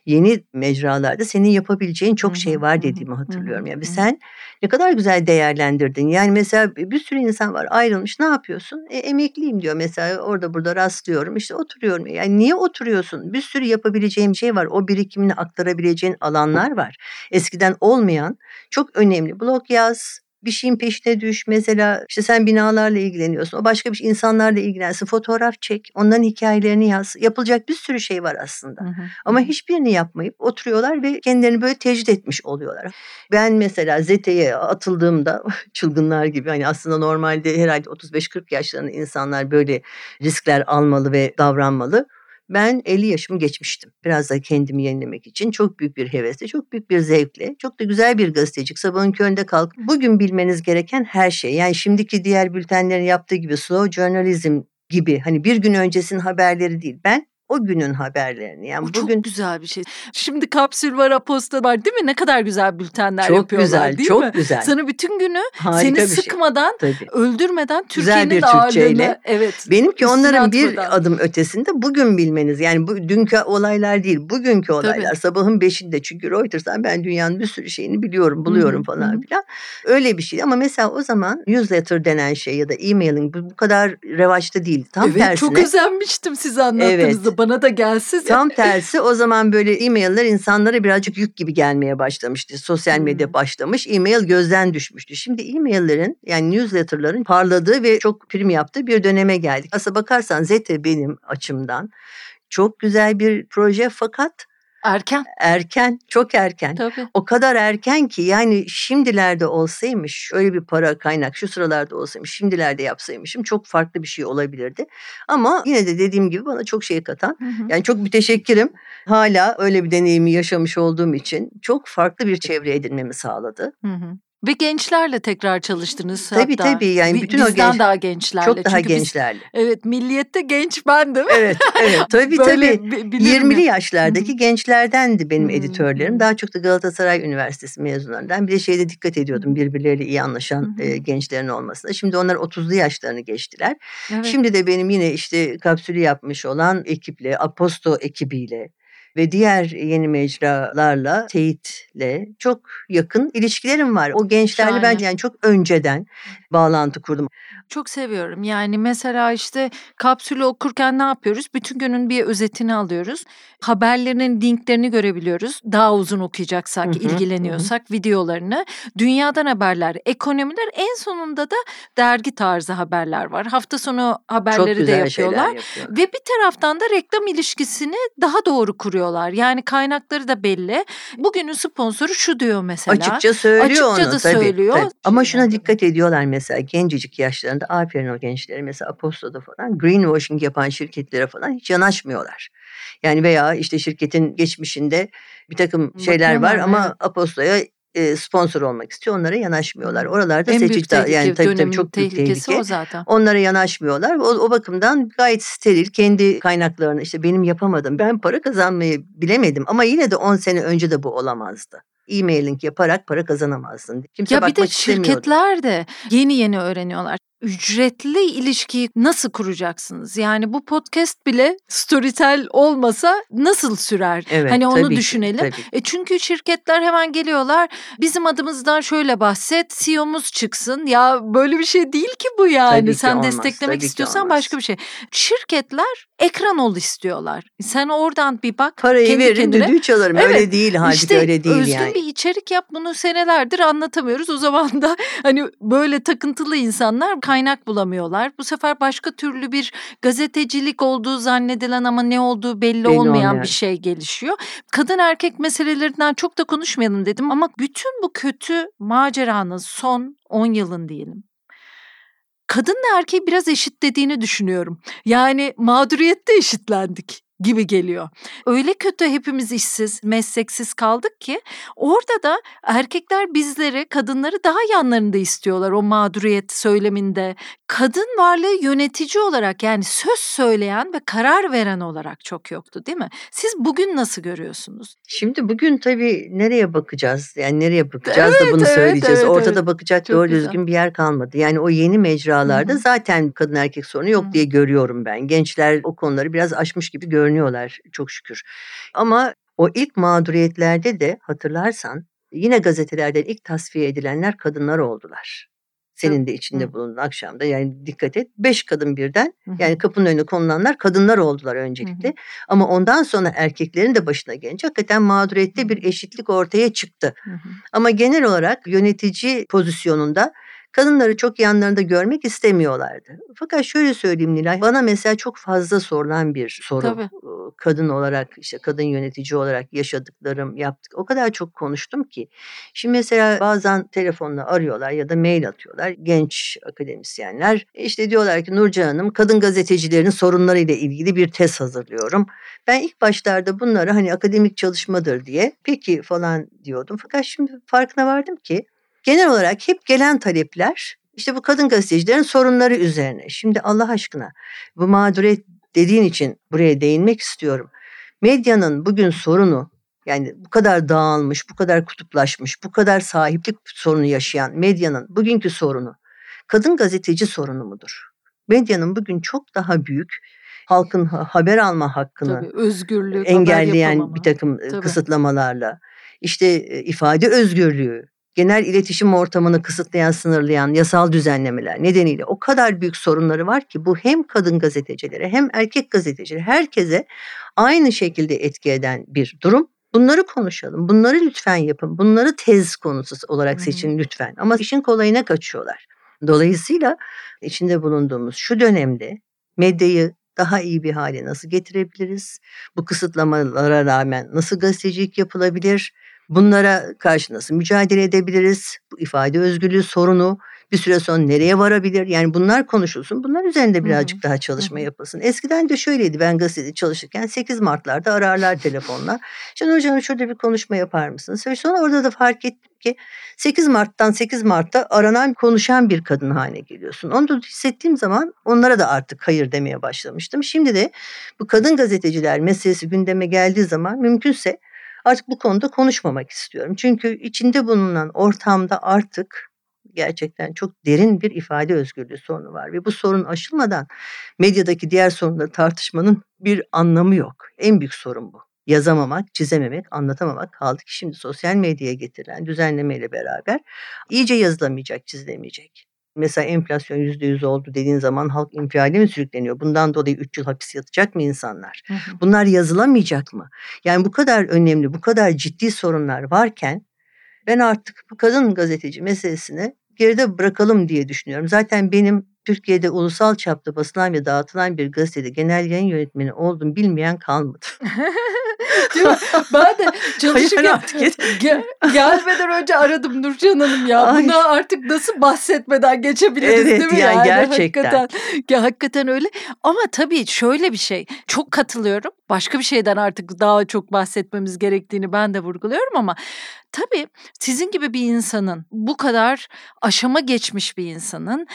yeni mecralarda senin yapabileceğin çok şey var dediğimi hatırlıyorum. Yani sen ne kadar güzel değerlendirdin. Yani mesela bir sürü insan var ayrılmış ne yapıyorsun? E, emekliyim diyor mesela orada burada rastlıyorum işte oturuyorum. Yani niye oturuyorsun? Bir sürü yapabileceğim şey var. O birikimini aktarabileceğin alanlar var. Eskiden olmayan çok önemli. Blog yaz, bir şeyin peşine düş. Mesela işte sen binalarla ilgileniyorsun. O başka bir şey insanlarla ilgilensin. Fotoğraf çek. Onların hikayelerini yaz. Yapılacak bir sürü şey var aslında. Hı hı, Ama hiçbirini yapmayıp oturuyorlar ve kendilerini böyle tecrit etmiş oluyorlar. Ben mesela ZT'ye atıldığımda çılgınlar gibi hani aslında normalde herhalde 35-40 yaşlarında insanlar böyle riskler almalı ve davranmalı. Ben 50 yaşımı geçmiştim. Biraz da kendimi yenilemek için çok büyük bir hevesle, çok büyük bir zevkle, çok da güzel bir gazetecik. Sabahın köründe kalkıp bugün bilmeniz gereken her şey. Yani şimdiki diğer bültenlerin yaptığı gibi slow journalism gibi hani bir gün öncesinin haberleri değil. Ben o günün haberlerini yani O bugün çok güzel bir şey. Şimdi kapsül var, aposta var değil mi? Ne kadar güzel bültenler çok yapıyorlar güzel, değil çok mi? güzel. Sana bütün günü Harika seni şey. sıkmadan, Tabii. öldürmeden Türkiye'nin ağırlığını evet. Benimki onların bir atmadan. adım ötesinde bugün bilmeniz. Yani bu dünkü olaylar değil, bugünkü olaylar. Sabahın beşinde çünkü Reuters'tan ben dünyanın bir sürü şeyini biliyorum, buluyorum hı, falan filan. Öyle bir şey ama mesela o zaman newsletter denen şey ya da e-mailing bu, bu kadar revaçta değil. Tam evet tersine. çok özenmiştim siz anlattığınızda. Evet. Bana da gelsin. Tam tersi o zaman böyle e-mailler insanlara birazcık yük gibi gelmeye başlamıştı. Sosyal medya Hmm. başlamış. E-mail gözden düşmüştü. Şimdi e-maillerin yani newsletterların parladığı ve çok prim yaptığı bir döneme geldik. Aslına bakarsan Zete benim açımdan çok güzel bir proje fakat Erken erken, çok erken. tabii. O kadar erken ki yani şimdilerde olsaymış öyle bir para kaynak şu sıralarda olsaymış şimdilerde yapsaymışım çok farklı bir şey olabilirdi. Ama yine de dediğim gibi bana çok şey katan Hı hı. yani çok müteşekkirim. Hala öyle bir deneyimi yaşamış olduğum için çok farklı bir çevre edinmemi sağladı. Hı hı. Ve gençlerle tekrar çalıştınız Tabii, hatta. tabii. Yani bütün o bizden genç- daha gençlerle. Çok daha Çünkü biz- gençlerle. evet milliyette genç bendim. Evet, evet. Tabii Böyle tabii. bi- bilirim 20'li ya. yaşlardaki gençlerdendi benim Hı, editörlerim. Daha çok da Galatasaray Üniversitesi mezunlarından. Bir de şeyde dikkat ediyordum birbirleriyle iyi anlaşan e, gençlerin olmasına. Şimdi onlar 30'lu yaşlarını geçtiler. Evet. Şimdi de benim yine işte kapsülü yapmış olan ekiple, Aposto ekibiyle ve diğer yeni mecralarla, teyitle çok yakın ilişkilerim var. O gençlerle Şahane. ben yani çok önceden bağlantı kurdum. Çok seviyorum. Yani mesela işte kapsülü okurken ne yapıyoruz? Bütün günün bir özetini alıyoruz. Haberlerinin linklerini görebiliyoruz. Daha uzun okuyacaksak, Hı hı, ilgileniyorsak videolarını. Dünyadan haberler, ekonomiler en sonunda da dergi tarzı haberler var. Hafta sonu haberleri de yapıyorlar. yapıyorlar. Ve bir taraftan da reklam ilişkisini daha doğru kuruyorlar. Yani kaynakları da belli. Bugünün sponsoru şu diyor mesela. Açıkça söylüyor Açıkça onu da tabii, söylüyor. tabii. Ama şuna dikkat ediyorlar mesela gencecik yaşlarında aferin o gençlere mesela Apostol'da falan greenwashing yapan şirketlere falan hiç yanaşmıyorlar. Yani veya işte şirketin geçmişinde bir takım şeyler var ama evet. Apostol'a e, sponsor olmak istiyor. Onlara yanaşmıyorlar. Oralarda en büyük seçici tehlike, yani tabii tabii çok büyük tehlike. o zaten. Onlara yanaşmıyorlar. O, o bakımdan gayet steril kendi kaynaklarını işte benim yapamadım. Ben para kazanmayı bilemedim ama yine de 10 sene önce de bu olamazdı. E-mailing yaparak para kazanamazdın. Kimse Ya bir de şirketler de yeni yeni öğreniyorlar. Ücretli ilişkiyi nasıl kuracaksınız? Yani bu podcast bile storytel olmasa nasıl sürer? Evet, hani onu tabii ki, düşünelim. tabii ki. E çünkü şirketler hemen geliyorlar. Bizim adımızdan şöyle bahset, CEO'muz çıksın. Ya böyle bir şey değil ki bu yani. Tabii Sen olmaz, desteklemek tabii istiyorsan başka bir şey. Şirketler ekran ol istiyorlar. Sen oradan bir bak. Parayı kendi veririm kendine. düdüğü çalarım. Evet, Öyle değil halbuki İşte öyle değil özgün yani. bir içerik yap bunu senelerdir anlatamıyoruz. O zaman da hani böyle takıntılı insanlar kaynak bulamıyorlar. Bu sefer başka türlü bir gazetecilik olduğu zannedilen ama ne olduğu belli, Belli olmayan olmayan. bir şey gelişiyor. Kadın erkek meselelerinden çok da konuşmayalım dedim ama bütün bu kötü maceranın son 10 yılın diyelim. Kadınla erkeği biraz eşitlediğini düşünüyorum. Yani mağduriyette eşitlendik gibi geliyor. Öyle kötü hepimiz işsiz, mesleksiz kaldık ki orada da erkekler bizleri, kadınları daha yanlarında istiyorlar o mağduriyet söyleminde. Kadın varlığı yönetici olarak yani söz söyleyen ve karar veren olarak çok yoktu değil mi? Siz bugün nasıl görüyorsunuz? Şimdi bugün tabii nereye bakacağız? Yani nereye bakacağız da bunu evet, söyleyeceğiz. evet, Ortada evet. bakacak Çok doğru güzel. düzgün bir yer kalmadı. Yani o yeni mecralarda Hı hı. zaten kadın erkek sorunu yok Hı hı. diye görüyorum ben. Gençler o konuları biraz aşmış gibi görünüyorlar çok şükür. Ama o ilk mağduriyetlerde de hatırlarsan yine gazetelerden ilk tasfiye edilenler kadınlar oldular. Senin de içinde bulundun akşamda yani dikkat et. Beş kadın birden yani kapının önüne konulanlar kadınlar oldular öncelikle. Ama ondan sonra erkeklerin de başına gelince hakikaten mağduriyette bir eşitlik ortaya çıktı. Ama genel olarak yönetici pozisyonunda kadınları çok yanlarında görmek istemiyorlardı. Fakat şöyle söyleyeyim Nilay, bana mesela çok fazla sorulan bir soru. Tabii. Kadın olarak, işte kadın yönetici olarak yaşadıklarım, yaptık. O kadar çok konuştum ki. Şimdi mesela bazen telefonla arıyorlar ya da mail atıyorlar genç akademisyenler. İşte diyorlar ki Nurcan Hanım kadın gazetecilerin sorunlarıyla ilgili bir tez hazırlıyorum. Ben ilk başlarda bunları hani akademik çalışmadır diye peki falan diyordum. Fakat şimdi farkına vardım ki genel olarak hep gelen talepler işte bu kadın gazetecilerin sorunları üzerine. Şimdi Allah aşkına bu mağduriyet dediğin için buraya değinmek istiyorum. Medyanın bugün sorunu yani bu kadar dağılmış, bu kadar kutuplaşmış, bu kadar sahiplik sorunu yaşayan medyanın bugünkü sorunu kadın gazeteci sorunu mudur? Medyanın bugün çok daha büyük halkın ha- haber alma hakkını Tabii özgürlük, engelleyen bir takım e, Tabii. kısıtlamalarla işte e, ifade özgürlüğü, genel iletişim ortamını kısıtlayan, sınırlayan yasal düzenlemeler nedeniyle o kadar büyük sorunları var ki bu hem kadın gazetecilere hem erkek gazetecilere herkese aynı şekilde etki eden bir durum. Bunları konuşalım. Bunları lütfen yapın. Bunları tez konusu olarak seçin lütfen. Ama işin kolayına kaçıyorlar. Dolayısıyla içinde bulunduğumuz şu dönemde medyayı daha iyi bir hale nasıl getirebiliriz? Bu kısıtlamalara rağmen nasıl gazetecilik yapılabilir? Bunlara karşı nasıl mücadele edebiliriz? Bu ifade özgürlüğü sorunu bir süre sonra nereye varabilir? Yani bunlar konuşulsun. Bunlar üzerinde birazcık daha çalışma Hı hı. yapılsın. Eskiden de şöyleydi ben gazetede çalışırken 8 Mart'larda ararlar telefonla. İşte hocam şurada bir konuşma yapar mısınız? Ve sonra orada da fark ettim ki 8 Mart'tan 8 Mart'ta aranan konuşan bir kadın haline geliyorsun. Onu da hissettiğim zaman onlara da artık hayır demeye başlamıştım. Şimdi de bu kadın gazeteciler meselesi gündeme geldiği zaman mümkünse artık bu konuda konuşmamak istiyorum. Çünkü içinde bulunan ortamda artık gerçekten çok derin bir ifade özgürlüğü sorunu var ve bu sorun aşılmadan medyadaki diğer sorunları tartışmanın bir anlamı yok. En büyük sorun bu. Yazamamak, çizememek, anlatamamak kaldı ki şimdi sosyal medyaya getirilen düzenlemeyle beraber iyice yazılamayacak, çizilemeyecek. Mesela enflasyon yüzde yüz oldu dediğin zaman halk infiale mi sürükleniyor? Bundan dolayı 3 yıl hapis yatacak mı insanlar? Hı hı. Bunlar yazılamayacak mı? Yani bu kadar önemli, bu kadar ciddi sorunlar varken ben artık bu kadın gazeteci meselesini geride bırakalım diye düşünüyorum. Zaten benim Türkiye'de ulusal çapta basılan ve dağıtılan bir gazetede genel yayın yönetmeni oldum bilmeyen kalmadı. Değil mi? Ben de çalışırken artık gel, gelmeden önce aradım Nurcan Hanım ya. Ay. Buna artık nasıl bahsetmeden geçebiliriz Evet, değil mi? yani gerçekten. Hakikaten, ya, hakikaten öyle. Ama tabii şöyle bir şey. Çok katılıyorum. Başka bir şeyden artık daha çok bahsetmemiz gerektiğini ben de vurguluyorum ama tabii sizin gibi bir insanın bu kadar aşama geçmiş bir insanın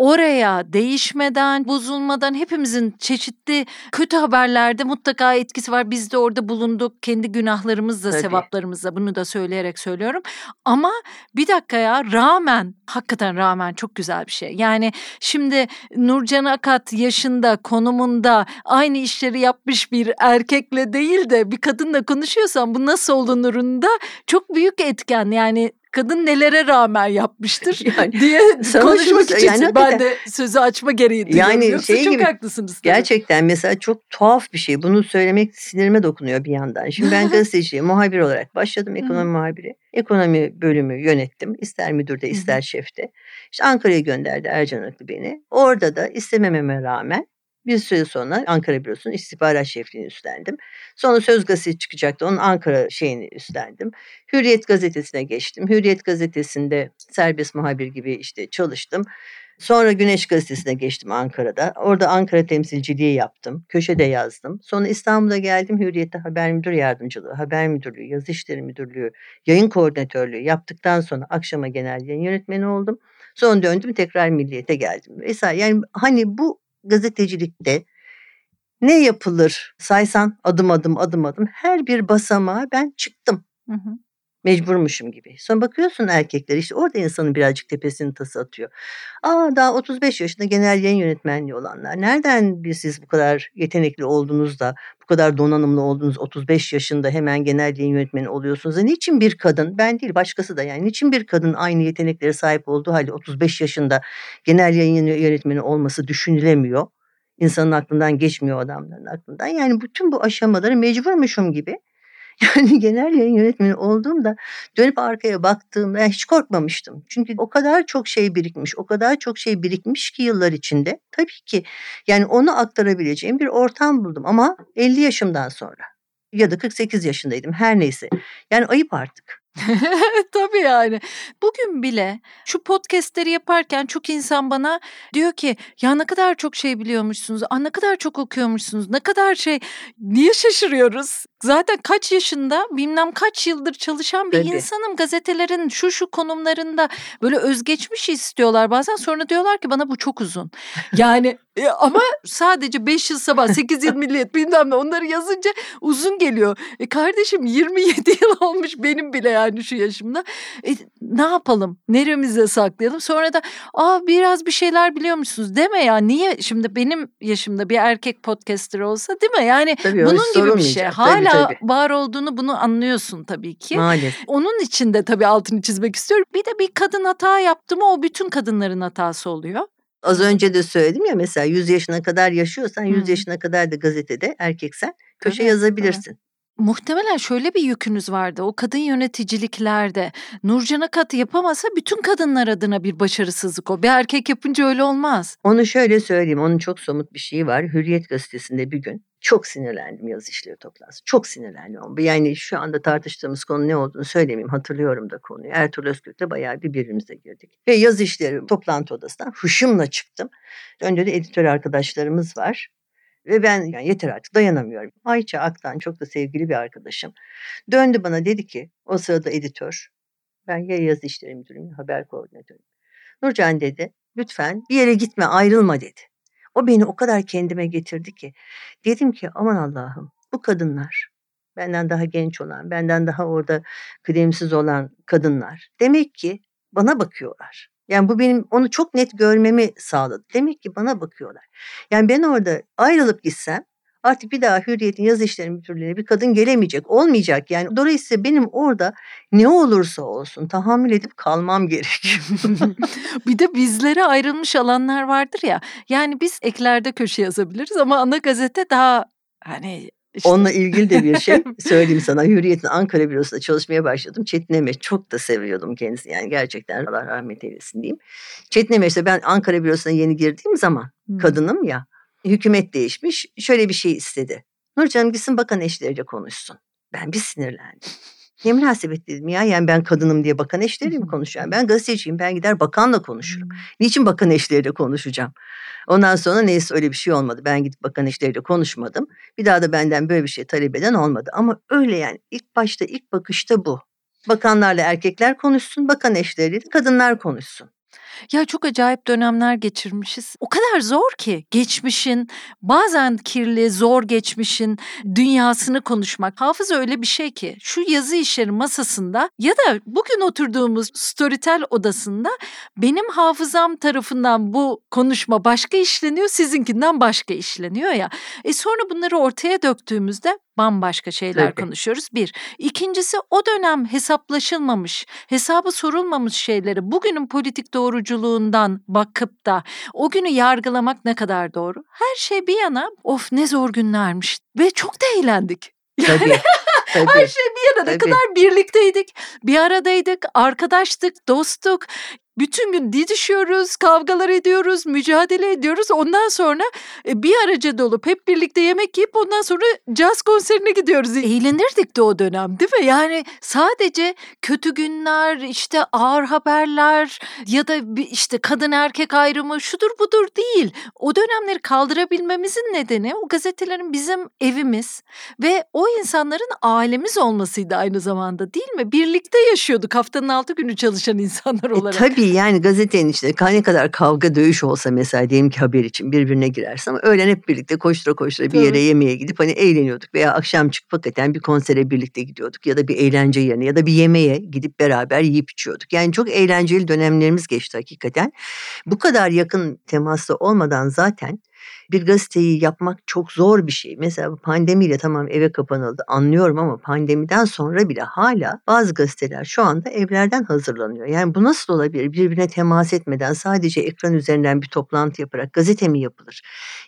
oraya değişmeden, bozulmadan hepimizin çeşitli kötü haberlerde mutlaka etkisi var. Biz de orada bulunduk. Kendi günahlarımızla, Tabii. sevaplarımızla bunu da söyleyerek söylüyorum. Ama bir dakika ya rağmen, hakikaten rağmen çok güzel bir şey. Yani şimdi Nurcan Akat yaşında, konumunda aynı işleri yapmış bir erkekle değil de bir kadınla konuşuyorsan bu nasıl olunurunda çok büyük etken. Yani kadın nelere rağmen yapmıştır Yani diye konuşmak için yani ben de sözü açma gereği duyuyorum. Yani Yoksa şey çok gibi, haklısınız. tabii. Gerçekten mesela çok tuhaf bir şey. Bunu söylemek sinirime dokunuyor bir yandan. Şimdi ben gazeteciye muhabir olarak başladım. Ekonomi muhabiri. Ekonomi bölümü yönettim. İster müdürde ister şefte. İşte Ankara'ya gönderdi Ercan Aklı beni. Orada da istemememe rağmen bir süre sonra Ankara Bürosu'nun istihbarat şefliğini üstlendim. Sonra Söz Gazetesi çıkacaktı. Onun Ankara şeyini üstlendim. Hürriyet gazetesine geçtim. Hürriyet gazetesinde serbest muhabir gibi işte çalıştım. Sonra Güneş Gazetesi'ne geçtim Ankara'da. Orada Ankara temsilciliği yaptım. Köşede yazdım. Sonra İstanbul'a geldim. Hürriyet'te haber müdür yardımcılığı, haber müdürlüğü, yazı işleri müdürlüğü, yayın koordinatörlüğü yaptıktan sonra akşama genel yayın yönetmeni oldum. Sonra döndüm tekrar Milliyet'e geldim. Vesaire. Yani hani bu gazetecilikte ne yapılır? Saysan adım adım adım adım. Her bir basamağa ben çıktım. Hı hı. Mecburmuşum gibi. Sonra bakıyorsun erkekler işte orada insanın birazcık tepesini tası atıyor. Aa daha 35 yaşında genel yayın yönetmenliği olanlar. Nereden bir siz bu kadar yetenekli oldunuz da bu kadar donanımlı oldunuz 35 yaşında hemen genel yayın yönetmeni oluyorsunuz. E niçin bir kadın ben değil başkası da yani niçin bir kadın aynı yeteneklere sahip olduğu halde 35 yaşında genel yayın yönetmeni olması düşünülemiyor. İnsanın aklından geçmiyor adamların aklından. Yani bütün bu aşamaları mecburmuşum gibi yani genel yayın yönetmeni olduğumda dönüp arkaya baktığımda hiç korkmamıştım. Çünkü o kadar çok şey birikmiş, o kadar çok şey birikmiş ki yıllar içinde. Tabii ki yani onu aktarabileceğim bir ortam buldum ama 50 yaşımdan sonra ya da 48 yaşındaydım her neyse. Yani ayıp artık. Tabii yani. Bugün bile şu podcastleri yaparken çok insan bana diyor ki ya ne kadar çok şey biliyormuşsunuz, aa, ne kadar çok okuyormuşsunuz, ne kadar şey. Niye şaşırıyoruz? Zaten kaç yaşında bilmem kaç yıldır çalışan bir Tabii. insanım. Gazetelerin şu şu konumlarında böyle özgeçmiş istiyorlar bazen. Sonra diyorlar ki bana bu çok uzun. Yani e, ama sadece 5 yıl sabah 8 yıl milliyet bilmem ne onları yazınca uzun geliyor. E kardeşim 27 yıl olmuş benim bile yani şu yaşımda. E, ne yapalım? Neremize saklayalım? Sonra da aa biraz bir şeyler biliyormuşsunuz deme ya. Niye şimdi benim yaşımda bir erkek podcaster olsa değil mi? Yani Tabii bunun gibi bir şey. sorulmayacak. Hala Tabii, var olduğunu bunu anlıyorsun tabii ki. Maalesef. Onun için de tabii altını çizmek istiyorum. Bir de bir kadın hata yaptı mı o bütün kadınların hatası oluyor. Az önce de söyledim ya mesela 100 yaşına kadar yaşıyorsan 100 Hı. yaşına kadar da gazetede erkeksen köşe Tabii, yazabilirsin. Muhtemelen şöyle bir yükünüz vardı. O kadın yöneticiliklerde Nurcan Akat yapamasa bütün kadınlar adına bir başarısızlık o. Bir erkek yapınca öyle olmaz. Onu şöyle söyleyeyim. Onun çok somut bir şeyi var. Hürriyet gazetesinde bir gün çok sinirlendim yazı işleri toplantısı. Çok sinirlendim. Yani şu anda tartıştığımız konu ne olduğunu söylemeyeyim. Hatırlıyorum da konuyu. Ertuğrul Özkürk'le bayağı bir birbirimize girdik. Ve yazı işleri toplantı odasından huşumla çıktım. Önce de editör arkadaşlarımız var. Ve ben yani yeter artık dayanamıyorum. Ayça Aktan çok da sevgili bir arkadaşım. Döndü bana dedi ki o sırada editör. Ben ya yazı işleri müdürüyüm haber koordinatörüyüm. Nurcan dedi lütfen bir yere gitme ayrılma dedi. O beni o kadar kendime getirdi ki. Dedim ki aman Allah'ım bu kadınlar benden daha genç olan, benden daha orada kıdemsiz olan kadınlar. Demek ki bana bakıyorlar. Yani bu benim onu çok net görmemi sağladı. Demek ki bana bakıyorlar. Yani ben orada ayrılıp gitsem artık bir daha Hürriyet'in yazı işleri müdürlüğüne bir kadın gelemeyecek, olmayacak. Yani dolayısıyla benim orada ne olursa olsun tahammül edip kalmam gerekiyor. bir de bizlere ayrılmış alanlar vardır ya. Yani biz eklerde köşe yazabiliriz ama ana gazete daha hani İşte. Onunla ilgili de bir şey söyleyeyim sana. Hürriyet'in Ankara bürosunda çalışmaya başladım. Çetin Emeş çok da seviyordum kendisini. Yani gerçekten Allah rahmet eylesin diyeyim. Çetin Emeş'te ben Ankara bürosuna yeni girdiğim zaman hmm. kadınım ya. Hükümet değişmiş. Şöyle bir şey istedi. Nurcan'ım gitsin bakan eşleriyle konuşsun. Ben bir sinirlendim. Ne münasebet dedim ya yani ben kadınım diye bakan eşleriyle mi konuşacağım? Ben gazeteciyim ben gider bakanla konuşurum. Niçin bakan eşleriyle konuşacağım? Ondan sonra neyse öyle bir şey olmadı. Ben gidip bakan eşleriyle konuşmadım. Bir daha da benden böyle bir şey talep eden olmadı. Ama öyle yani ilk başta ilk bakışta bu. Bakanlarla erkekler konuşsun, bakan eşleriyle kadınlar konuşsun. Ya çok acayip dönemler geçirmişiz. O kadar zor ki geçmişin bazen kirli, zor geçmişin dünyasını konuşmak. Hafız öyle bir şey ki şu yazı işleri masasında ya da bugün oturduğumuz Storytel odasında benim hafızam tarafından bu konuşma başka işleniyor, sizinkinden başka işleniyor ya. E sonra bunları ortaya döktüğümüzde bambaşka şeyler Tabii. konuşuyoruz. Bir. İkincisi o dönem hesaplaşılmamış, hesabı sorulmamış şeyleri bugünün politik doğruculuğundan bakıp da o günü yargılamak ne kadar doğru? Her şey bir yana of ne zor günlermiş ve çok da eğlendik. Tabii. Tabii. Her şey bir yana ne kadar birlikteydik, bir aradaydık, arkadaştık, dostuk bütün gün didişiyoruz, kavgalar ediyoruz, mücadele ediyoruz. Ondan sonra e, bir araca dolup hep birlikte yemek yiyip ondan sonra caz konserine gidiyoruz. Eğlenirdik de o dönem değil mi? Yani sadece kötü günler, işte ağır haberler ya da işte kadın erkek ayrımı şudur budur değil. O dönemleri kaldırabilmemizin nedeni o gazetelerin bizim evimiz ve o insanların ailemiz olmasıydı aynı zamanda değil mi? Birlikte yaşıyorduk haftanın altı günü çalışan insanlar e, olarak. E, tabii yani gazetenin içinde ne kadar kavga dövüş olsa mesela diyelim ki haber için birbirine girersin ama öğlen hep birlikte koştura koştura bir yere yemeğe gidip hani eğleniyorduk veya akşam çıkıp hakikaten bir konsere birlikte gidiyorduk ya da bir eğlence yerine ya da bir yemeğe gidip beraber yiyip içiyorduk. Yani çok eğlenceli dönemlerimiz geçti hakikaten. Bu kadar yakın temaslı olmadan zaten bir gazeteyi yapmak çok zor bir şey. Mesela pandemiyle tamam eve kapanıldı anlıyorum ama pandemiden sonra bile hala bazı gazeteler şu anda evlerden hazırlanıyor. Yani bu nasıl olabilir? Birbirine temas etmeden sadece ekran üzerinden bir toplantı yaparak gazete mi yapılır?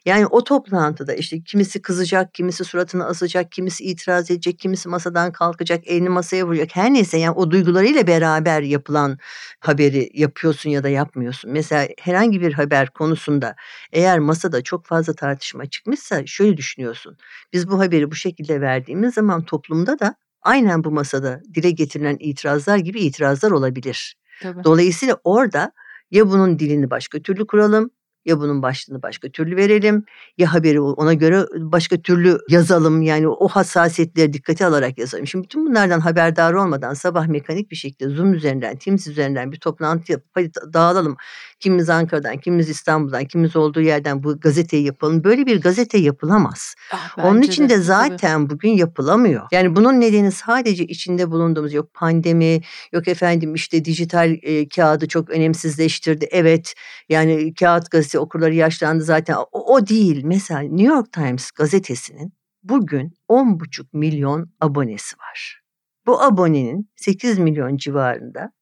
Yani o toplantıda işte kimisi kızacak, kimisi suratını asacak, kimisi itiraz edecek, kimisi masadan kalkacak, elini masaya vuracak. Her neyse yani o duygularıyla beraber yapılan haberi yapıyorsun ya da yapmıyorsun. Mesela herhangi bir haber konusunda eğer masada çok fazla tartışma çıkmışsa şöyle düşünüyorsun. Biz bu haberi bu şekilde verdiğimiz zaman toplumda da aynen bu masada dile getirilen itirazlar gibi itirazlar olabilir. Tabii. Dolayısıyla orada ya bunun dilini başka türlü kuralım ya bunun başlığını başka türlü verelim ya haberi ona göre başka türlü yazalım. Yani o hassasiyetleri dikkate alarak yazalım. Şimdi bütün bunlardan haberdar olmadan sabah mekanik bir şekilde Zoom üzerinden, Teams üzerinden bir toplantı yapıp hadi dağılalım. Kimimiz Ankara'dan, kimimiz İstanbul'dan, kimimiz olduğu yerden bu gazeteyi yapalım. Böyle bir gazete yapılamaz. Ah, Onun için de, zaten tabii. bugün yapılamıyor. Yani bunun nedeni sadece içinde bulunduğumuz yok pandemi, yok efendim işte dijital e, kağıdı çok önemsizleştirdi. Evet yani kağıt gazete okurları yaşlandı zaten. O, o değil. Mesela New York Times gazetesinin bugün 10,5 milyon abonesi var. Bu abonenin 8 milyon civarında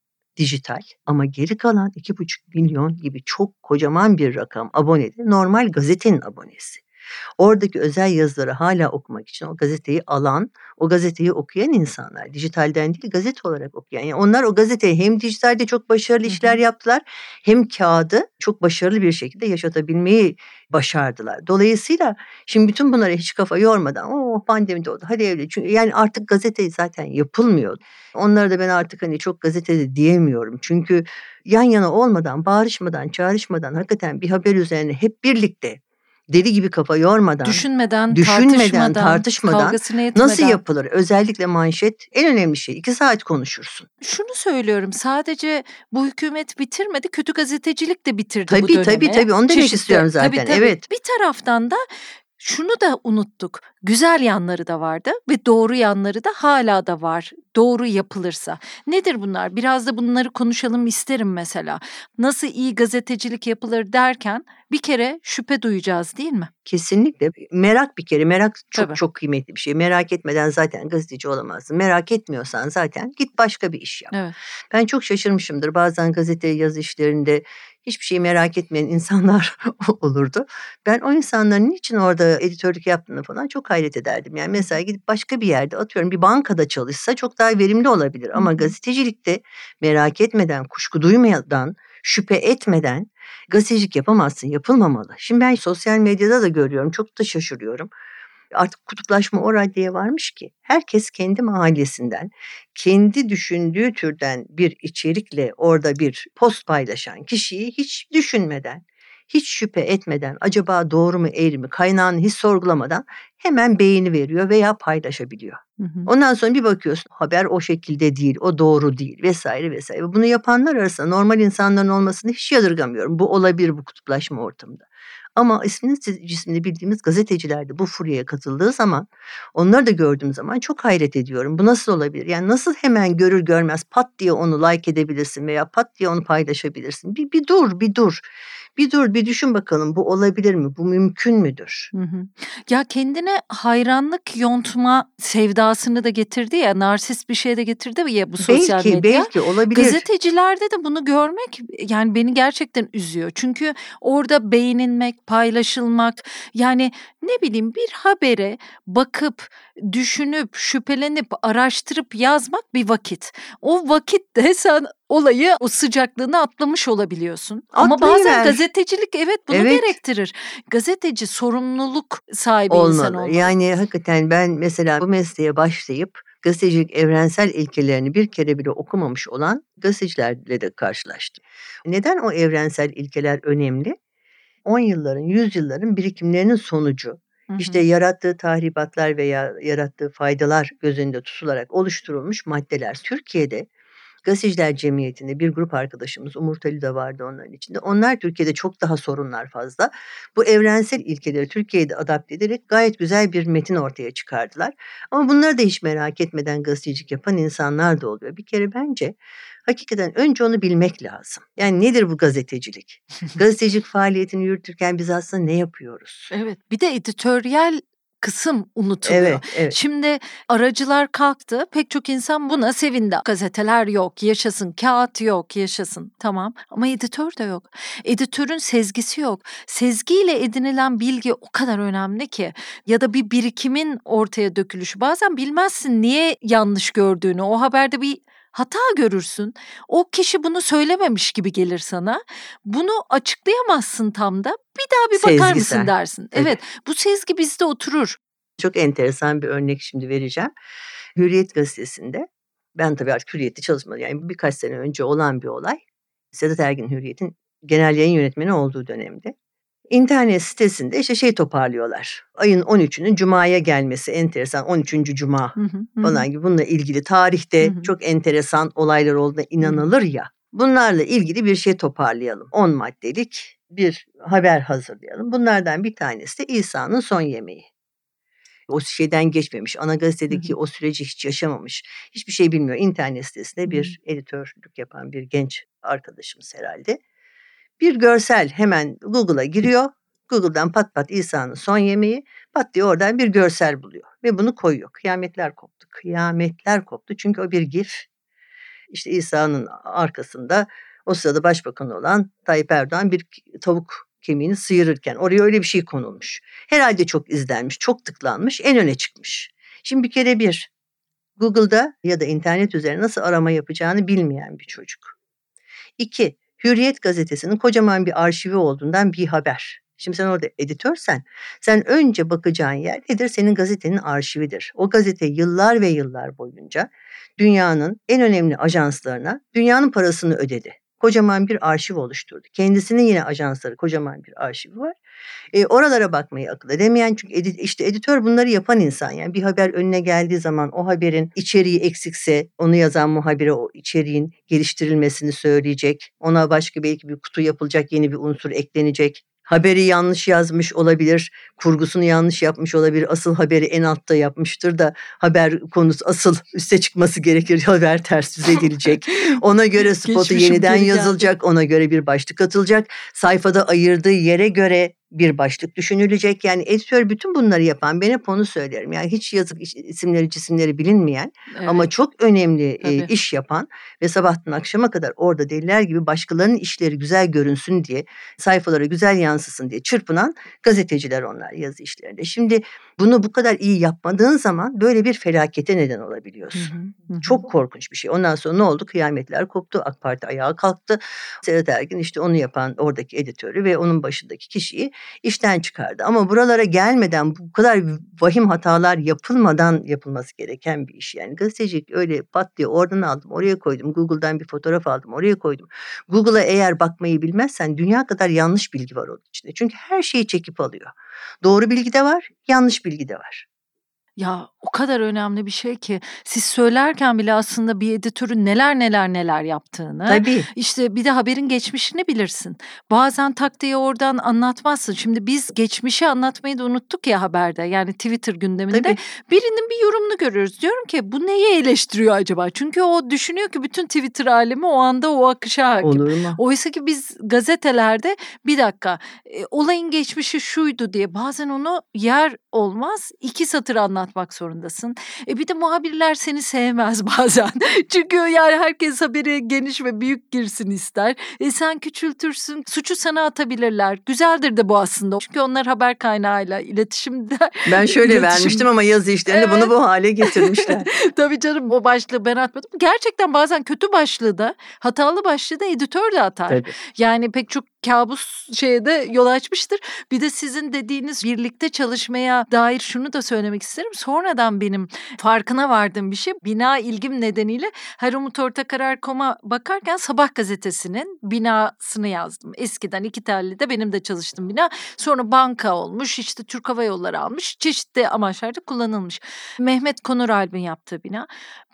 dijital ama geri kalan 2,5 milyon gibi çok kocaman bir rakam abonede normal gazetenin abonesi. Oradaki özel yazıları hala okumak için o gazeteyi alan, o gazeteyi okuyan insanlar. Dijitalden değil gazete olarak okuyan. Yani onlar o gazeteyi hem dijitalde çok başarılı işler yaptılar hem kağıdı çok başarılı bir şekilde yaşatabilmeyi başardılar. Dolayısıyla şimdi bütün bunlara hiç kafa yormadan o pandemide oldu hadi evde. Çünkü yani artık gazete zaten yapılmıyor. Onlara da ben artık hani çok gazetede diyemiyorum. Çünkü yan yana olmadan, bağırışmadan, çağrışmadan hakikaten bir haber üzerine hep birlikte deli gibi kafa yormadan, düşünmeden, düşünmeden tartışmadan, tartışmadan nasıl yapılır? Özellikle manşet en önemli şey. İki saat konuşursun. Şunu söylüyorum sadece bu hükümet bitirmedi, kötü gazetecilik de bitirdi tabii, bu dönemi. Tabii tabii onu demek istiyorum zaten. Tabii, tabii. Evet. Bir taraftan da şunu da unuttuk. Güzel yanları da vardı ve doğru yanları da hala da var. Doğru yapılırsa. Nedir bunlar? Biraz da bunları konuşalım isterim mesela. Nasıl iyi gazetecilik yapılır derken bir kere şüphe duyacağız değil mi? Kesinlikle. Merak bir kere. Merak çok Tabii. çok kıymetli bir şey. Merak etmeden zaten gazeteci olamazsın. Merak etmiyorsan zaten git başka bir iş yap. Evet. Ben çok şaşırmışımdır. Bazen gazete yazı işlerinde hiçbir şeyi merak etmeyen insanlar olurdu. Ben o insanların niçin orada editörlük yaptığını falan çok hayret ederdim. Yani mesela gidip başka bir yerde atıyorum bir bankada çalışsa çok daha verimli olabilir. Ama gazetecilikte merak etmeden, kuşku duymadan, şüphe etmeden gazetecilik yapamazsın, yapılmamalı. Şimdi ben sosyal medyada da görüyorum, çok da şaşırıyorum artık kutuplaşma o raddeye varmış ki herkes kendi mahallesinden, kendi düşündüğü türden bir içerikle orada bir post paylaşan kişiyi hiç düşünmeden, hiç şüphe etmeden, acaba doğru mu eğri mi kaynağını hiç sorgulamadan hemen beğeni veriyor veya paylaşabiliyor. Hı hı. Ondan sonra bir bakıyorsun haber o şekilde değil, o doğru değil vesaire vesaire. Bunu yapanlar arasında normal insanların olmasını hiç yadırgamıyorum. Bu olabilir bu kutuplaşma ortamında. Ama ismini cismini bildiğimiz gazeteciler de bu furyaya katıldığı zaman onları da gördüğüm zaman çok hayret ediyorum. Bu nasıl olabilir? Yani nasıl hemen görür görmez pat diye onu like edebilirsin veya pat diye onu paylaşabilirsin? Bir, bir dur bir dur bir dur bir düşün bakalım bu olabilir mi? Bu mümkün müdür? Hı hı. Ya kendine hayranlık yontma sevdasını da getirdi ya narsist bir şey de getirdi ya bu sosyal belki, medya. Belki olabilir. Gazetecilerde de bunu görmek yani beni gerçekten üzüyor. Çünkü orada beğenilmek, paylaşılmak yani ne bileyim bir habere bakıp düşünüp şüphelenip araştırıp yazmak bir vakit. O vakitte sen olayı o sıcaklığını atlamış olabiliyorsun. Ama bazen gazetecilik evet bunu evet. gerektirir. Gazeteci sorumluluk sahibi olmalı. insan olmalı. Yani hakikaten ben mesela bu mesleğe başlayıp gazetecilik evrensel ilkelerini bir kere bile okumamış olan gazetecilerle de karşılaştım. Neden o evrensel ilkeler önemli? 10 yılların, 100 yılların birikimlerinin sonucu. İşte yarattığı tahribatlar veya yarattığı faydalar göz önünde tutularak oluşturulmuş maddeler. Türkiye'de Gazeteciler Cemiyeti'nde bir grup arkadaşımız Umur Ali da vardı onların içinde. Onlar Türkiye'de çok daha sorunlar fazla. Bu evrensel ilkeleri Türkiye'de adapte ederek gayet güzel bir metin ortaya çıkardılar. Ama bunları da hiç merak etmeden gazetecilik yapan insanlar da oluyor. Bir kere bence hakikaten önce onu bilmek lazım. Yani nedir bu gazetecilik? gazetecilik faaliyetini yürütürken biz aslında ne yapıyoruz? Evet bir de editoryal kısım unutuluyor. Evet, evet. Şimdi aracılar kalktı. Pek çok insan buna sevindi. Gazeteler yok, yaşasın. Kağıt yok, yaşasın. Tamam ama editör de yok. Editörün sezgisi yok. Sezgiyle edinilen bilgi o kadar önemli ki. Ya da bir birikimin ortaya dökülüşü. Bazen bilmezsin niye yanlış gördüğünü. O haberde bir hata görürsün. O kişi bunu söylememiş gibi gelir sana. Bunu açıklayamazsın tam da. Bir daha bir bakar Sezgisel. mısın dersin. Evet. evet bu sezgi bizde oturur. Çok enteresan bir örnek şimdi vereceğim. Hürriyet gazetesinde ben tabii artık Hürriyet'te çalışmadım. Yani birkaç sene önce olan bir olay. Sedat Ergin Hürriyet'in genel yayın yönetmeni olduğu dönemde. İnternet sitesinde işte şey toparlıyorlar. Ayın 13'ünün Cuma'ya gelmesi enteresan. 13. Cuma hı hı, falan gibi. Bununla ilgili tarihte hı hı. çok enteresan olaylar olduğuna inanılır ya. Bunlarla ilgili bir şey toparlayalım. 10 maddelik bir haber hazırlayalım. Bunlardan bir tanesi de İsa'nın son yemeği. O şeyden geçmemiş. Ana gazetedeki hı hı. o süreci hiç yaşamamış. Hiçbir şey bilmiyor. İnternet sitesinde bir editörlük yapan bir genç arkadaşımız herhalde bir görsel hemen Google'a giriyor. Google'dan pat pat İsa'nın son yemeği pat diye oradan bir görsel buluyor. Ve bunu koyuyor. Kıyametler koptu. Kıyametler koptu. Çünkü o bir gif. İşte İsa'nın arkasında o sırada başbakan olan Tayyip Erdoğan bir tavuk kemiğini sıyırırken oraya öyle bir şey konulmuş. Herhalde çok izlenmiş, çok tıklanmış, en öne çıkmış. Şimdi bir kere bir Google'da ya da internet üzerine nasıl arama yapacağını bilmeyen bir çocuk. İki, Hürriyet gazetesinin kocaman bir arşivi olduğundan bir haber. Şimdi sen orada editörsen sen önce bakacağın yer nedir? Senin gazetenin arşividir. O gazete yıllar ve yıllar boyunca dünyanın en önemli ajanslarına dünyanın parasını ödedi. Kocaman bir arşiv oluşturdu. Kendisinin yine ajansları kocaman bir arşivi var. E, oralara bakmayı akıl edemeyen çünkü edit, işte editör bunları yapan insan. Yani bir haber önüne geldiği zaman o haberin içeriği eksikse onu yazan muhabire o içeriğin geliştirilmesini söyleyecek. Ona başka belki bir kutu yapılacak yeni bir unsur eklenecek haberi yanlış yazmış olabilir, kurgusunu yanlış yapmış olabilir, asıl haberi en altta yapmıştır da haber konusu asıl üste çıkması gerekir, haber ters düz edilecek. Ona göre spotu yeniden yazılacak, ona göre bir başlık atılacak. Sayfada ayırdığı yere göre bir başlık düşünülecek. Yani editör bütün bunları yapan ben hep onu söylerim. Yani hiç yazık isimleri cisimleri bilinmeyen evet. ama çok önemli e, iş yapan ve sabahtan akşama kadar orada deliler gibi başkalarının işleri güzel görünsün diye sayfalara güzel yansısın diye çırpınan gazeteciler onlar yazı işlerinde. Şimdi bunu bu kadar iyi yapmadığın zaman böyle bir felakete neden olabiliyorsun. Hı hı, Çok korkunç bir şey. Ondan sonra ne oldu? Kıyametler koptu. AK Parti ayağa kalktı. Serhat Ergin işte onu yapan oradaki editörü ve onun başındaki kişiyi işten çıkardı. Ama buralara gelmeden bu kadar vahim hatalar yapılmadan yapılması gereken bir iş. Yani gazetecilik öyle pat diye oradan aldım oraya koydum. Google'dan bir fotoğraf aldım oraya koydum. Google'a eğer bakmayı bilmezsen dünya kadar yanlış bilgi var onun içinde. Çünkü her şeyi çekip alıyor. Doğru bilgi de var, yanlış bilgi de var. Ya o kadar önemli bir şey ki siz söylerken bile aslında bir editörün neler neler neler yaptığını. Tabii. İşte bir de haberin geçmişini bilirsin. Bazen tak diye oradan anlatmazsın. Şimdi biz geçmişi anlatmayı da unuttuk ya haberde. Yani Twitter gündeminde Tabii. birinin bir yorumunu görüyoruz. Diyorum ki bu neyi eleştiriyor acaba? Çünkü o düşünüyor ki bütün Twitter alemi o anda o akışa hakim. Olur mu? Oysa ki biz gazetelerde bir dakika e, olayın geçmişi şuydu diye bazen onu yer olmaz iki satır anlatmak zorundasın. E bir de muhabirler seni sevmez bazen. Çünkü yani herkes haberi geniş ve büyük girsin ister. E sen küçültürsün, suçu sana atabilirler. Güzeldir de bu aslında. Çünkü onlar haber kaynağıyla iletişimde. Ben şöyle iletişim... vermiştim ama yazı işlerinde evet. bunu bu hale getirmişler. Tabii canım o başlığı ben atmadım. Gerçekten bazen kötü başlığı da hatalı başlığı da editör de atar. Tabii. Yani pek çok kabus şeye de yol açmıştır. Bir de sizin dediğiniz birlikte çalışmaya dair şunu da söylemek isterim. Sonradan benim farkına vardığım bir şey bina ilgim nedeniyle Harumut Ortakararkom'a bakarken Sabah gazetesinin binasını yazdım. Eskiden iki telli de benim de çalıştığım bina. Sonra banka olmuş işte Türk Hava Yolları almış çeşitli amaçlarda kullanılmış. Mehmet Konur Albin yaptığı bina.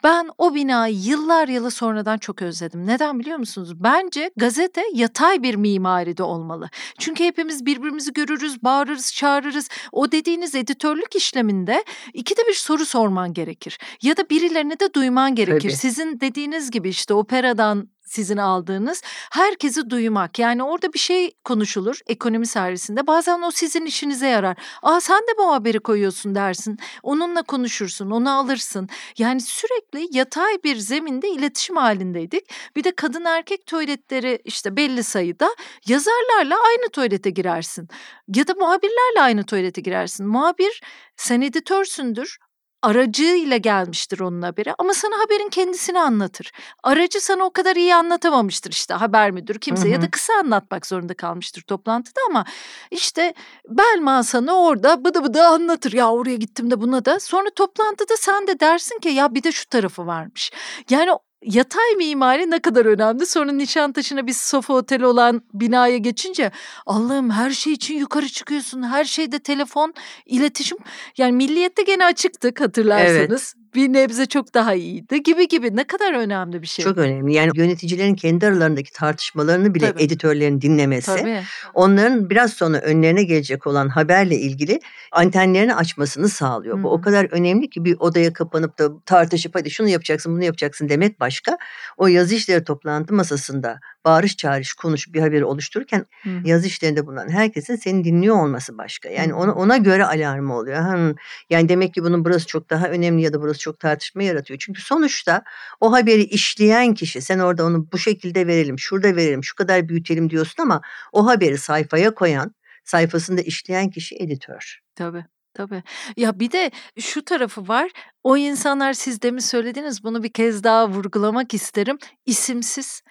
Ben o binayı yıllar yılı sonradan çok özledim. Neden biliyor musunuz? Bence gazete yatay bir mimaride olmalı. Çünkü hepimiz birbirimizi görürüz, bağırırız, çağırırız. O dediğiniz editörlük işleminde ikide bir soru sorman gerekir. Ya da birilerine de duyman gerekir. Tabii. Sizin dediğiniz gibi işte operadan sizin aldığınız herkesi duymak. Yani orada bir şey konuşulur ekonomi servisinde. Bazen o sizin işinize yarar. Aa sen de bu haberi koyuyorsun dersin. Onunla konuşursun, onu alırsın. Yani sürekli yatay bir zeminde iletişim halindeydik. Bir de kadın erkek tuvaletleri işte belli sayıda yazarlarla aynı tuvalete girersin. Ya da muhabirlerle aynı tuvalete girersin. Muhabir sen editörsündür aracıyla gelmiştir onun haberi ama sana haberin kendisini anlatır. Aracı sana o kadar iyi anlatamamıştır işte haber müdür kimse hı hı. ya da kısa anlatmak zorunda kalmıştır toplantıda ama işte Belma sana orada bıdı bıdı anlatır. Ya oraya gittim de buna da sonra toplantıda sen de dersin ki ya bir de şu tarafı varmış. Yani yatay mimari ne kadar önemli. Sonra Nişantaşı'na bir sofa oteli olan binaya geçince Allah'ım her şey için yukarı çıkıyorsun. Her şeyde telefon, iletişim. Yani milliyette gene açıktık hatırlarsanız. Evet bir nebze çok daha iyiydi gibi gibi ne kadar önemli bir şey. Çok önemli. Yani yöneticilerin kendi aralarındaki tartışmalarını bile Tabii. editörlerin dinlemesi. Tabii. Onların biraz sonra önlerine gelecek olan haberle ilgili antenlerini açmasını sağlıyor. Hı. Bu o kadar önemli ki bir odaya kapanıp da tartışıp hadi şunu yapacaksın bunu yapacaksın demek başka. O yazı işleri toplantı masasında bağırış çağırış konuşup bir haberi oluştururken Hı. yazı işlerinde bulunan herkesin seni dinliyor olması başka. Yani ona, ona göre alarmı oluyor. Hı. Yani demek ki bunun burası çok daha önemli ya da burası çok tartışma yaratıyor. Çünkü sonuçta o haberi işleyen kişi sen orada onu bu şekilde verelim, şurada verelim, şu kadar büyütelim diyorsun ama o haberi sayfaya koyan, sayfasında işleyen kişi editör. Tabii. Tabii. Ya bir de şu tarafı var. O insanlar siz demin söylediniz bunu bir kez daha vurgulamak isterim. İsimsiz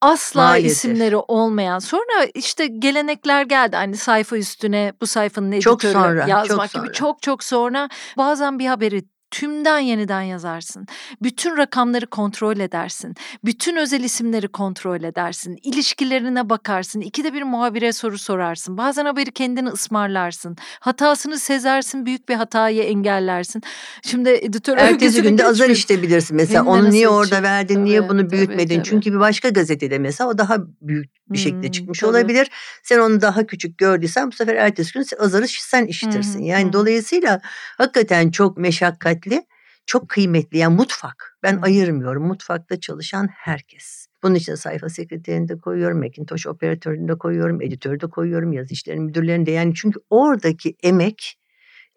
asla Maalesef. isimleri olmayan. Sonra işte gelenekler geldi. Hani sayfa üstüne bu sayfanın editörü çok sonra, yazmak çok gibi çok çok sonra. Bazen bir haberi tümden yeniden yazarsın. Bütün rakamları kontrol edersin. Bütün özel isimleri kontrol edersin. İlişkilerine bakarsın. İkide bir muhabire soru sorarsın. Bazen haberi kendini ısmarlarsın. Hatasını sezersin. Büyük bir hatayı engellersin. Şimdi editör Ertesi günde azar işte bilirsin. Mesela onu niye orada için. verdin, tabii, niye bunu büyütmedin? Tabii, tabii. Çünkü bir başka gazetede mesela o daha büyük bir şekilde hmm, çıkmış tabii. olabilir. Sen onu daha küçük gördüysen bu sefer ertesi gün azarı sen işitirsin. Hmm, yani hmm. dolayısıyla hakikaten çok meşakkatli çok kıymetli. Yani mutfak. Ben Hı. ayırmıyorum. Mutfakta çalışan herkes. Bunun için sayfa sekreterini de koyuyorum, Macintosh operatörünü de koyuyorum, editörü de koyuyorum, yazı işleri müdürlerini de. Yani çünkü oradaki emek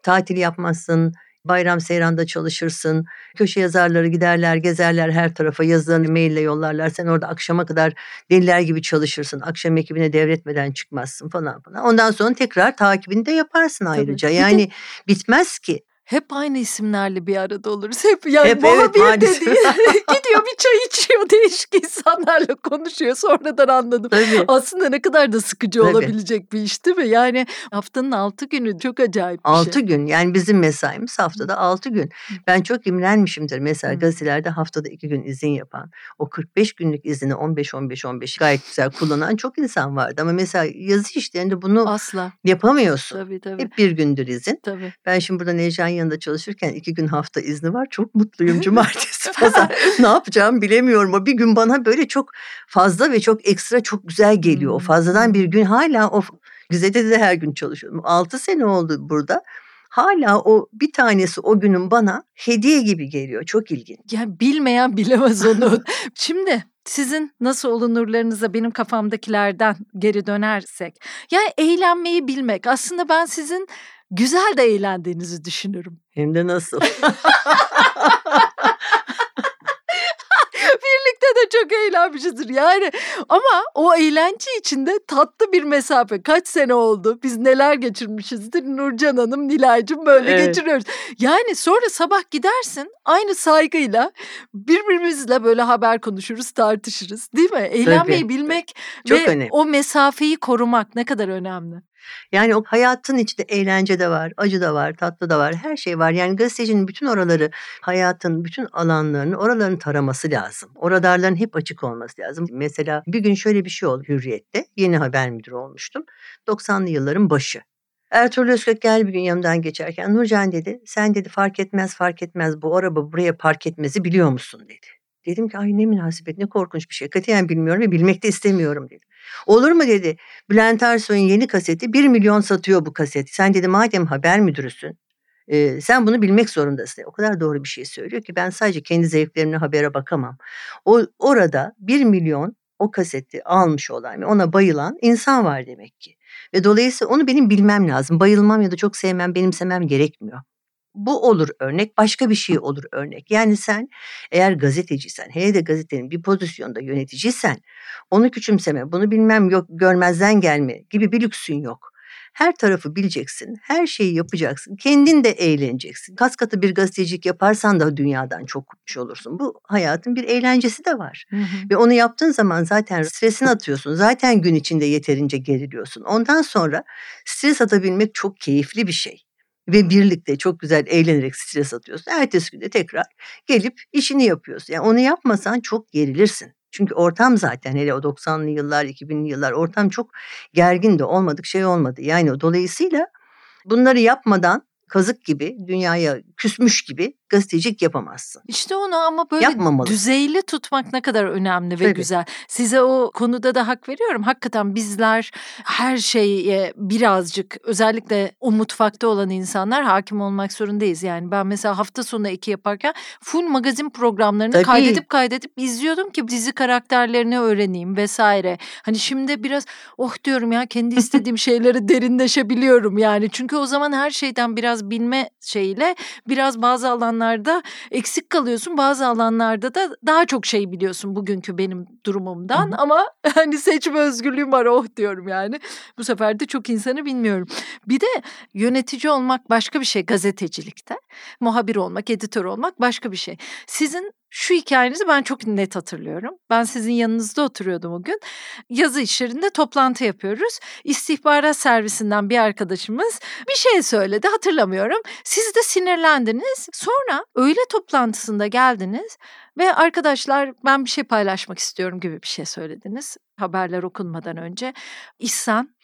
tatil yapmazsın, bayram seyranda çalışırsın. Köşe yazarları giderler, gezerler her tarafa yazılarını maille yollarlar. Sen orada akşama kadar deliler gibi çalışırsın. Akşam ekibine devretmeden çıkmazsın falan falan. Ondan sonra tekrar takibini de yaparsın ayrıca. Tabii. Yani bitmez ki hep aynı isimlerle bir arada oluruz. Hep yani Hep, evet, bir dedi. gidiyor bir çay içiyor değişik insanlarla konuşuyor. Sonradan anladım. Tabii. Aslında ne kadar da sıkıcı Tabii. olabilecek bir iş değil mi? Yani haftanın altı günü çok acayip bir altı şey. gün yani bizim mesaimiz haftada altı gün. Ben çok imrenmişimdir. Mesela gazetelerde haftada iki gün izin yapan. O 45 günlük izini 15-15-15 gayet güzel kullanan çok insan vardı. Ama mesela yazı işlerinde bunu Asla. yapamıyorsun. Tabii, tabii. Hep bir gündür izin. Tabii. Ben şimdi burada Necla yanında çalışırken iki gün hafta izni var. Çok mutluyum cumartesi pazar. ne yapacağım bilemiyorum. O bir gün bana böyle çok fazla ve çok ekstra çok güzel geliyor. O fazladan bir gün hala o Güzel'de de her gün çalışıyorum. Altı sene oldu burada hala o bir tanesi o günün bana hediye gibi geliyor. Çok ilginç. Yani bilmeyen bilemez onu. Şimdi sizin nasıl olunurlarınıza benim kafamdakilerden geri dönersek. Yani eğlenmeyi bilmek. Aslında ben sizin güzel de eğlendiğinizi düşünürüm. Hem de nasıl? Birlikte de çok eğlenmişizdir yani. Ama o eğlence içinde tatlı bir mesafe. Kaç sene oldu? Biz neler geçirmişizdir? Nurcan Hanım, Nilay'cığım böyle evet. geçiriyoruz. Yani sonra sabah gidersin aynı saygıyla birbirimizle böyle haber konuşuruz, tartışırız. Değil mi? Eğlenmeyi Tabii. bilmek çok ve önemli. o mesafeyi korumak ne kadar önemli. Yani o hayatın içinde eğlence de var, acı da var, tatlı da var, her şey var. Yani gazetecinin bütün oraları, hayatın bütün alanlarını, oraların taraması lazım. O radarların hep açık olması lazım. Mesela bir gün şöyle bir şey oldu Hürriyet'te. Yeni haber müdürü olmuştum. 90'lı yılların başı. Ertuğrul Özkök gel bir gün yanımdan geçerken Nurcan dedi sen dedi fark etmez fark etmez bu araba buraya park etmesi biliyor musun dedi. Dedim ki ay ne münasebet ne korkunç bir şey. Katiyen bilmiyorum ve bilmek de istemiyorum dedim. Olur mu dedi. Bülent Ersoy'un yeni kaseti bir milyon satıyor bu kaseti. Sen dedi madem haber müdürüsün e, sen bunu bilmek zorundasın. O kadar doğru bir şey söylüyor ki ben sadece kendi zevklerimle habere bakamam. O orada bir milyon o kaseti almış olan ve ona bayılan insan var demek ki. Ve dolayısıyla onu benim bilmem lazım. Bayılmam ya da çok sevmem, benimsemem gerekmiyor bu olur örnek, başka bir şey olur örnek. Yani sen eğer gazeteciysen, hele de gazetenin bir pozisyonda yöneticiysen, onu küçümseme, bunu bilmem yok, görmezden gelme gibi bir lüksün yok. Her tarafı bileceksin, her şeyi yapacaksın, kendin de eğleneceksin. Kas katı bir gazetecilik yaparsan da dünyadan çok kopmuş olursun. Bu hayatın bir eğlencesi de var. Hı hı. Ve onu yaptığın zaman zaten stresini atıyorsun. Zaten gün içinde yeterince geriliyorsun. Ondan sonra stres atabilmek çok keyifli bir şey ve birlikte çok güzel eğlenerek stres atıyorsun. Ertesi günde tekrar gelip işini yapıyorsun. Yani onu yapmasan çok gerilirsin. Çünkü ortam zaten hele o 90'lı yıllar, 2000'li yıllar ortam çok gergin de olmadık şey olmadı. Yani dolayısıyla bunları yapmadan kazık gibi dünyaya küsmüş gibi gazetecilik yapamazsın. İşte onu ama böyle düzeyli tutmak ne kadar önemli ve Tabii. güzel. Size o konuda da hak veriyorum. Hakikaten bizler her şeye birazcık özellikle o mutfakta olan insanlar hakim olmak zorundayız. Yani ben mesela hafta sonu iki yaparken full magazin programlarını Tabii. kaydedip kaydedip izliyordum ki dizi karakterlerini öğreneyim vesaire. Hani şimdi biraz oh diyorum ya kendi istediğim şeyleri derinleşebiliyorum yani. Çünkü o zaman her şeyden biraz bilme şeyiyle biraz bazı alanlar alanlarda eksik kalıyorsun. Bazı alanlarda da daha çok şey biliyorsun bugünkü benim durumumdan. Hı-hı. Ama hani seçme özgürlüğüm var oh diyorum yani. Bu sefer de çok insanı bilmiyorum. Bir de yönetici olmak başka bir şey gazetecilikte. Muhabir olmak, editör olmak başka bir şey. Sizin şu hikayenizi ben çok net hatırlıyorum. Ben sizin yanınızda oturuyordum o gün. Yazı işlerinde toplantı yapıyoruz. İstihbarat servisinden bir arkadaşımız bir şey söyledi hatırlamıyorum. Siz de sinirlendiniz. Sonra öğle toplantısında geldiniz ve arkadaşlar ben bir şey paylaşmak istiyorum gibi bir şey söylediniz haberler okunmadan önce. İhsan.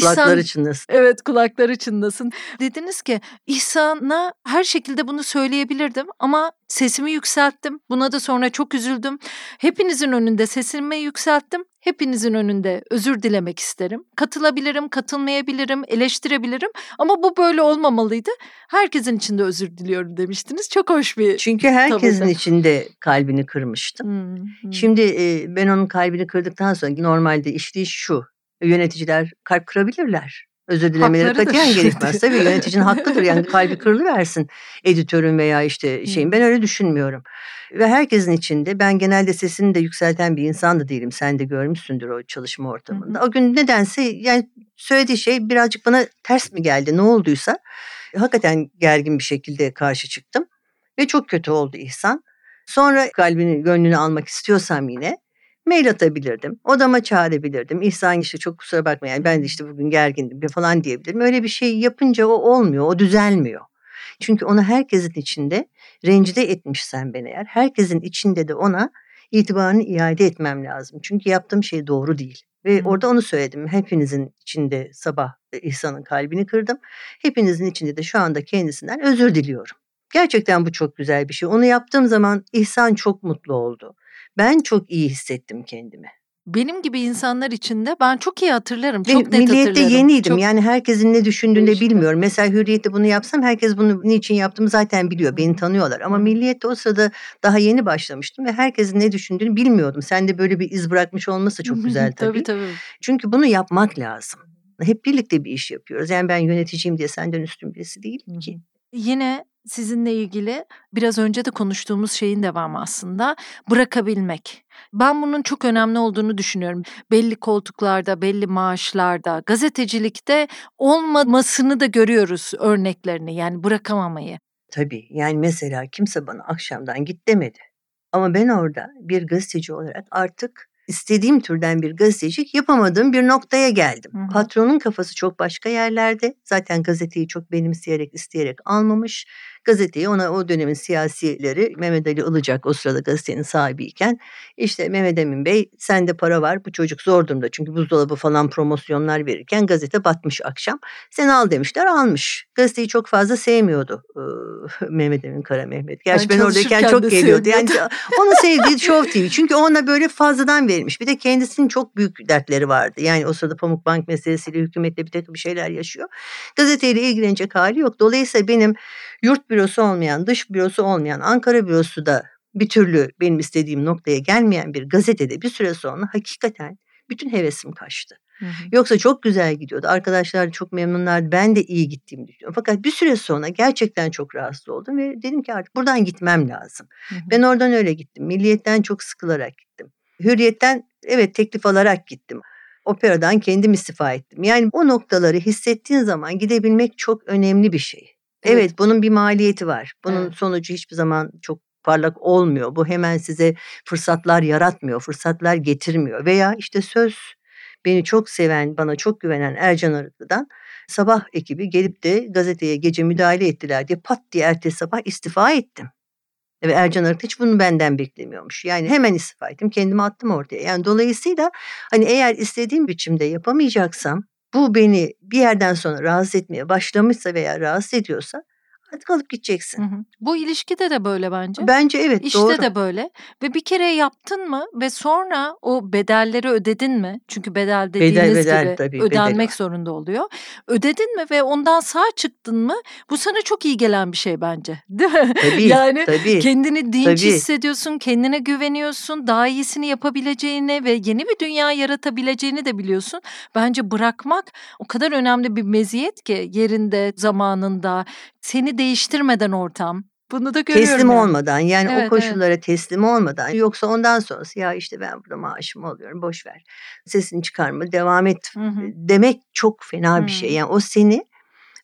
Kulakları İhsan, çınlasın. Evet kulakları çınlasın. Dediniz ki İhsan'a her şekilde bunu söyleyebilirdim ama sesimi yükselttim. Buna da sonra çok üzüldüm. Hepinizin önünde sesimi yükselttim. Hepinizin önünde özür dilemek isterim. Katılabilirim, katılmayabilirim, eleştirebilirim ama bu böyle olmamalıydı. Herkesin içinde özür diliyorum demiştiniz. Çok hoş bir Çünkü herkesin tavırda. içinde kalbini kırmıştım. Hmm, hmm. Şimdi e, ben onun kalbini kırdıktan sonra normalde işleyiş şu. Yöneticiler kalp kırabilirler. Özür dilemeleri katiyen gerekmez. Tabii yöneticinin hakkıdır yani kalbi kırılıversin editörün veya işte şeyin. Ben öyle düşünmüyorum. Ve herkesin içinde ben genelde sesini de yükselten bir insan da değilim. Sen de görmüşsündür o çalışma ortamında. O gün nedense yani söylediği şey birazcık bana ters mi geldi ne olduysa hakikaten gergin bir şekilde karşı çıktım. Ve çok kötü oldu İhsan. Sonra kalbini gönlünü almak istiyorsam yine mail atabilirdim. Odama çağırabilirdim. İhsan işte çok kusura bakma yani ben de işte bugün gergindim falan diyebilirim. Öyle bir şey yapınca o olmuyor, o düzelmiyor. Çünkü onu herkesin içinde rencide etmişsen ben eğer, herkesin içinde de ona itibarını iade etmem lazım. Çünkü yaptığım şey doğru değil. Ve hmm. orada onu söyledim. Hepinizin içinde sabah İhsan'ın kalbini kırdım. Hepinizin içinde de şu anda kendisinden özür diliyorum. Gerçekten bu çok güzel bir şey. Onu yaptığım zaman İhsan çok mutlu oldu. Ben çok iyi hissettim kendimi. Benim gibi insanlar için de ben çok iyi hatırlarım. Çok Ve net Milliyette hatırlarım. yeniydim. Çok... Yani herkesin ne düşündüğünü de bilmiyorum. Mesela Hürriyet'te bunu yapsam herkes bunu niçin yaptığımı zaten biliyor. Beni tanıyorlar. Ama Milliyet'te o sırada daha yeni başlamıştım ve herkesin ne düşündüğünü bilmiyordum. Sen de böyle bir iz bırakmış olması çok güzel tabii. tabii tabii. Çünkü bunu yapmak lazım. Hep birlikte bir iş yapıyoruz. Yani ben yöneticiyim diye senden üstün birisi değilim ki. Yine sizinle ilgili biraz önce de konuştuğumuz şeyin devamı aslında bırakabilmek. Ben bunun çok önemli olduğunu düşünüyorum. Belli koltuklarda, belli maaşlarda, gazetecilikte olmamasını da görüyoruz örneklerini yani bırakamamayı. Tabii yani mesela kimse bana akşamdan git demedi. Ama ben orada bir gazeteci olarak artık istediğim türden bir gazetecilik yapamadığım bir noktaya geldim. Hı hı. Patronun kafası çok başka yerlerde. Zaten gazeteyi çok benimseyerek, isteyerek almamış gazeteyi ona o dönemin siyasileri Mehmet Ali Ilıcak o sırada gazetenin sahibiyken işte Mehmet Emin Bey sende para var bu çocuk zor durumda çünkü buzdolabı falan promosyonlar verirken gazete batmış akşam. Sen al demişler almış. Gazeteyi çok fazla sevmiyordu Mehmet Emin Kara Mehmet. Gerçi ben, ben oradayken çok geliyordu. Yani onu sevdiği Show TV çünkü ona böyle fazladan verilmiş. Bir de kendisinin çok büyük dertleri vardı. Yani o sırada Pamuk Bank meselesiyle hükümetle bir takım şeyler yaşıyor. Gazeteyle ilgilenecek hali yok. Dolayısıyla benim yurt bürosu olmayan, dış bürosu olmayan, Ankara bürosu da bir türlü benim istediğim noktaya gelmeyen bir gazetede bir süre sonra hakikaten bütün hevesim kaçtı. Hı hı. Yoksa çok güzel gidiyordu. Arkadaşlar çok memnunlardı. Ben de iyi gittiğimi düşünüyorum. Fakat bir süre sonra gerçekten çok rahatsız oldum ve dedim ki artık buradan gitmem lazım. Hı hı. Ben oradan öyle gittim. Milliyetten çok sıkılarak gittim. Hürriyetten evet teklif alarak gittim. Operadan kendim istifa ettim. Yani o noktaları hissettiğin zaman gidebilmek çok önemli bir şey. Evet. evet bunun bir maliyeti var. Bunun evet. sonucu hiçbir zaman çok parlak olmuyor. Bu hemen size fırsatlar yaratmıyor, fırsatlar getirmiyor. Veya işte söz beni çok seven, bana çok güvenen Ercan Arıklı'dan sabah ekibi gelip de gazeteye gece müdahale ettiler diye pat diye ertesi sabah istifa ettim. Ve Ercan Arıklı hiç bunu benden beklemiyormuş. Yani hemen istifa ettim, kendimi attım ortaya. Yani dolayısıyla hani eğer istediğim biçimde yapamayacaksam bu beni bir yerden sonra rahatsız etmeye başlamışsa veya rahatsız ediyorsa artık alıp gideceksin. Hı hı. Bu ilişkide de böyle bence. Bence evet İşte doğru. de böyle ve bir kere yaptın mı ve sonra o bedelleri ödedin mi? Çünkü bedel dediğiniz bedel, bedel, gibi tabii, ödenmek bedel. zorunda oluyor. Ödedin mi ve ondan sağ çıktın mı? Bu sana çok iyi gelen bir şey bence. Değil mi? Tabii, yani tabii, kendini dinç tabii. hissediyorsun, kendine güveniyorsun, daha iyisini yapabileceğini ve yeni bir dünya yaratabileceğini de biliyorsun. Bence bırakmak o kadar önemli bir meziyet ki yerinde, zamanında seni değiştirmeden ortam. Bunu da görüyorum. Teslim yani. olmadan yani evet, o koşullara evet. teslim olmadan yoksa ondan sonrası ya işte ben burada maaşımı alıyorum boş ver. Sesini çıkarma devam et hı hı. demek çok fena hı. bir şey. Yani o seni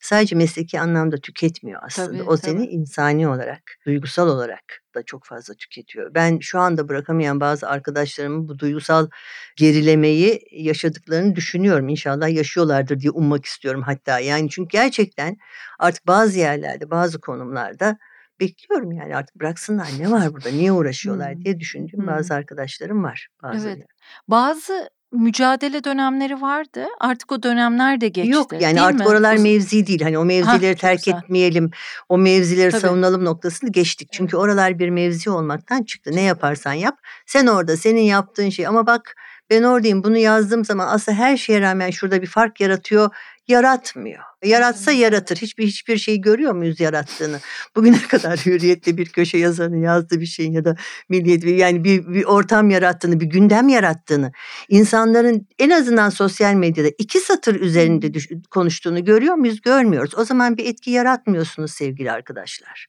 sadece mesleki anlamda tüketmiyor aslında. Tabii, o tabii. seni insani olarak, duygusal olarak da çok fazla tüketiyor. Ben şu anda bırakamayan bazı arkadaşlarımın bu duygusal gerilemeyi yaşadıklarını düşünüyorum. İnşallah yaşıyorlardır diye ummak istiyorum hatta. Yani çünkü gerçekten artık bazı yerlerde, bazı konumlarda bekliyorum yani artık bıraksınlar ne var burada niye uğraşıyorlar diye düşündüğüm bazı arkadaşlarım var. Bazı evet. Bazı mücadele dönemleri vardı. Artık o dönemler de geçti. Yok yani artık mi? oralar mevzi değil. Hani o mevzileri çok terk güzel. etmeyelim. O mevzileri Tabii. savunalım noktasını geçtik. Çünkü oralar bir mevzi olmaktan çıktı. Ne yaparsan yap. Sen orada senin yaptığın şey ama bak ben oradayım bunu yazdığım zaman aslında her şeye rağmen şurada bir fark yaratıyor. Yaratmıyor. Yaratsa Evet. yaratır. Hiçbir hiçbir şey görüyor muyuz yarattığını? Bugüne kadar hürriyette bir köşe yazarının yazdığı bir şeyin ya da milliyet yani bir, bir ortam yarattığını, bir gündem yarattığını, insanların en azından sosyal medyada iki satır üzerinde düş- konuştuğunu görüyor muyuz? Görmüyoruz. O zaman bir etki yaratmıyorsunuz sevgili arkadaşlar.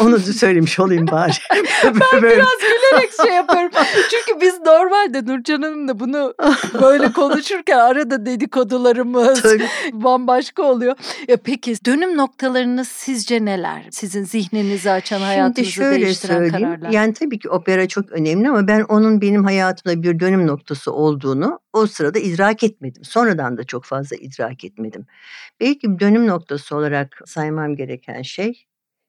Onu da söylemiş olayım bari. Ben Böyle- biraz gülerek şey yapıyorum. Çünkü biz normalde Nurcan Hanım'la bunu böyle konuşurken arada dedikodularımız Tabii. bambaşka oluyor. Ya peki dönüm noktalarınız sizce neler? Sizin zihninizi açan, hayatınızı Şimdi şöyle değiştiren söyleyeyim. kararlar. Yani tabii ki opera çok önemli ama ben onun benim hayatımda bir dönüm noktası olduğunu o sırada idrak etmedim. Sonradan da çok fazla idrak etmedim. Belki dönüm noktası olarak saymam gereken şey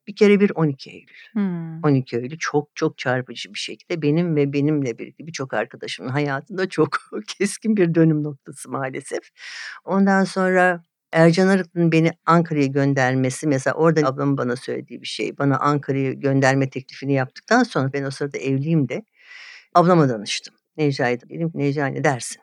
bir kere bir 12 Eylül. Hmm. 12 Eylül çok çok çarpıcı bir şekilde benim ve benimle birlikte birçok arkadaşımın hayatında çok keskin bir dönüm noktası maalesef. Ondan sonra Ercan Arıklı'nın beni Ankara'ya göndermesi mesela orada ablamın bana söylediği bir şey. Bana Ankara'ya gönderme teklifini yaptıktan sonra ben o sırada evliyim de ablama danıştım. Necla'ya dedim ki Necla ne dersin?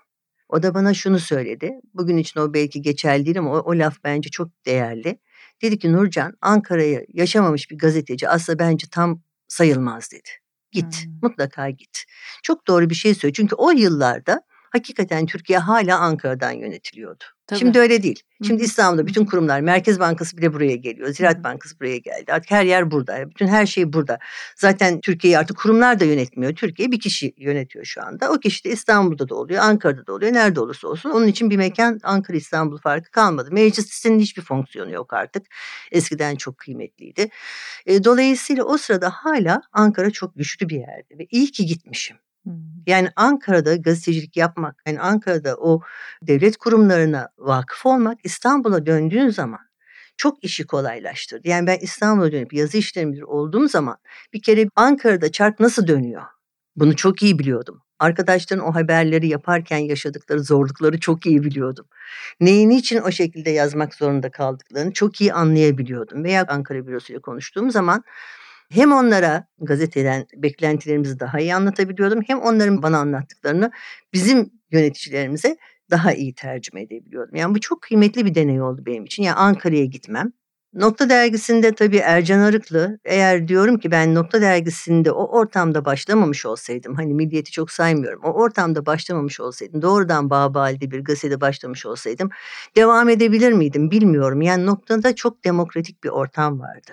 O da bana şunu söyledi. Bugün için o belki geçerli değil ama o, o laf bence çok değerli. Dedi ki Nurcan Ankara'ya yaşamamış bir gazeteci aslında bence tam sayılmaz dedi. Git Hmm. mutlaka git. Çok doğru bir şey söylüyor. Çünkü o yıllarda hakikaten Türkiye hala Ankara'dan yönetiliyordu. Tabii. Şimdi öyle değil. Şimdi. İstanbul'da bütün kurumlar, Merkez Bankası bile buraya geliyor. Ziraat. Bankası buraya geldi. Artık her yer burada. Bütün her şey burada. Zaten Türkiye'yi artık kurumlar da yönetmiyor. Türkiye bir kişi yönetiyor şu anda. O kişi de İstanbul'da da oluyor, Ankara'da da oluyor. Nerede olursa olsun. Onun için bir mekan Ankara İstanbul farkı kalmadı. Meclisin hiçbir fonksiyonu yok artık. Eskiden çok kıymetliydi. E, dolayısıyla o sırada hala Ankara çok güçlü bir yerde ve iyi ki gitmişim. Yani Ankara'da gazetecilik yapmak, yani Ankara'da o devlet kurumlarına vakıf olmak İstanbul'a döndüğün zaman çok işi kolaylaştırdı. Yani ben İstanbul'a dönüp yazı işleri müdürü olduğum zaman bir kere Ankara'da çark nasıl dönüyor? Bunu çok iyi biliyordum. Arkadaşların o haberleri yaparken yaşadıkları zorlukları çok iyi biliyordum. Neyi niçin o şekilde yazmak zorunda kaldıklarını çok iyi anlayabiliyordum. Veya Ankara bürosuyla konuştuğum zaman hem onlara gazeteden beklentilerimizi daha iyi anlatabiliyordum hem onların bana anlattıklarını bizim yöneticilerimize daha iyi tercüme edebiliyordum. Yani bu çok kıymetli bir deney oldu benim için. Yani Ankara'ya gitmem. Nokta dergisinde tabii Ercan Arıklı eğer diyorum ki ben Nokta dergisinde o ortamda başlamamış olsaydım hani milliyeti çok saymıyorum o ortamda başlamamış olsaydım doğrudan Bağbali'de bir gazetede başlamış olsaydım devam edebilir miydim bilmiyorum. Yani noktada çok demokratik bir ortam vardı.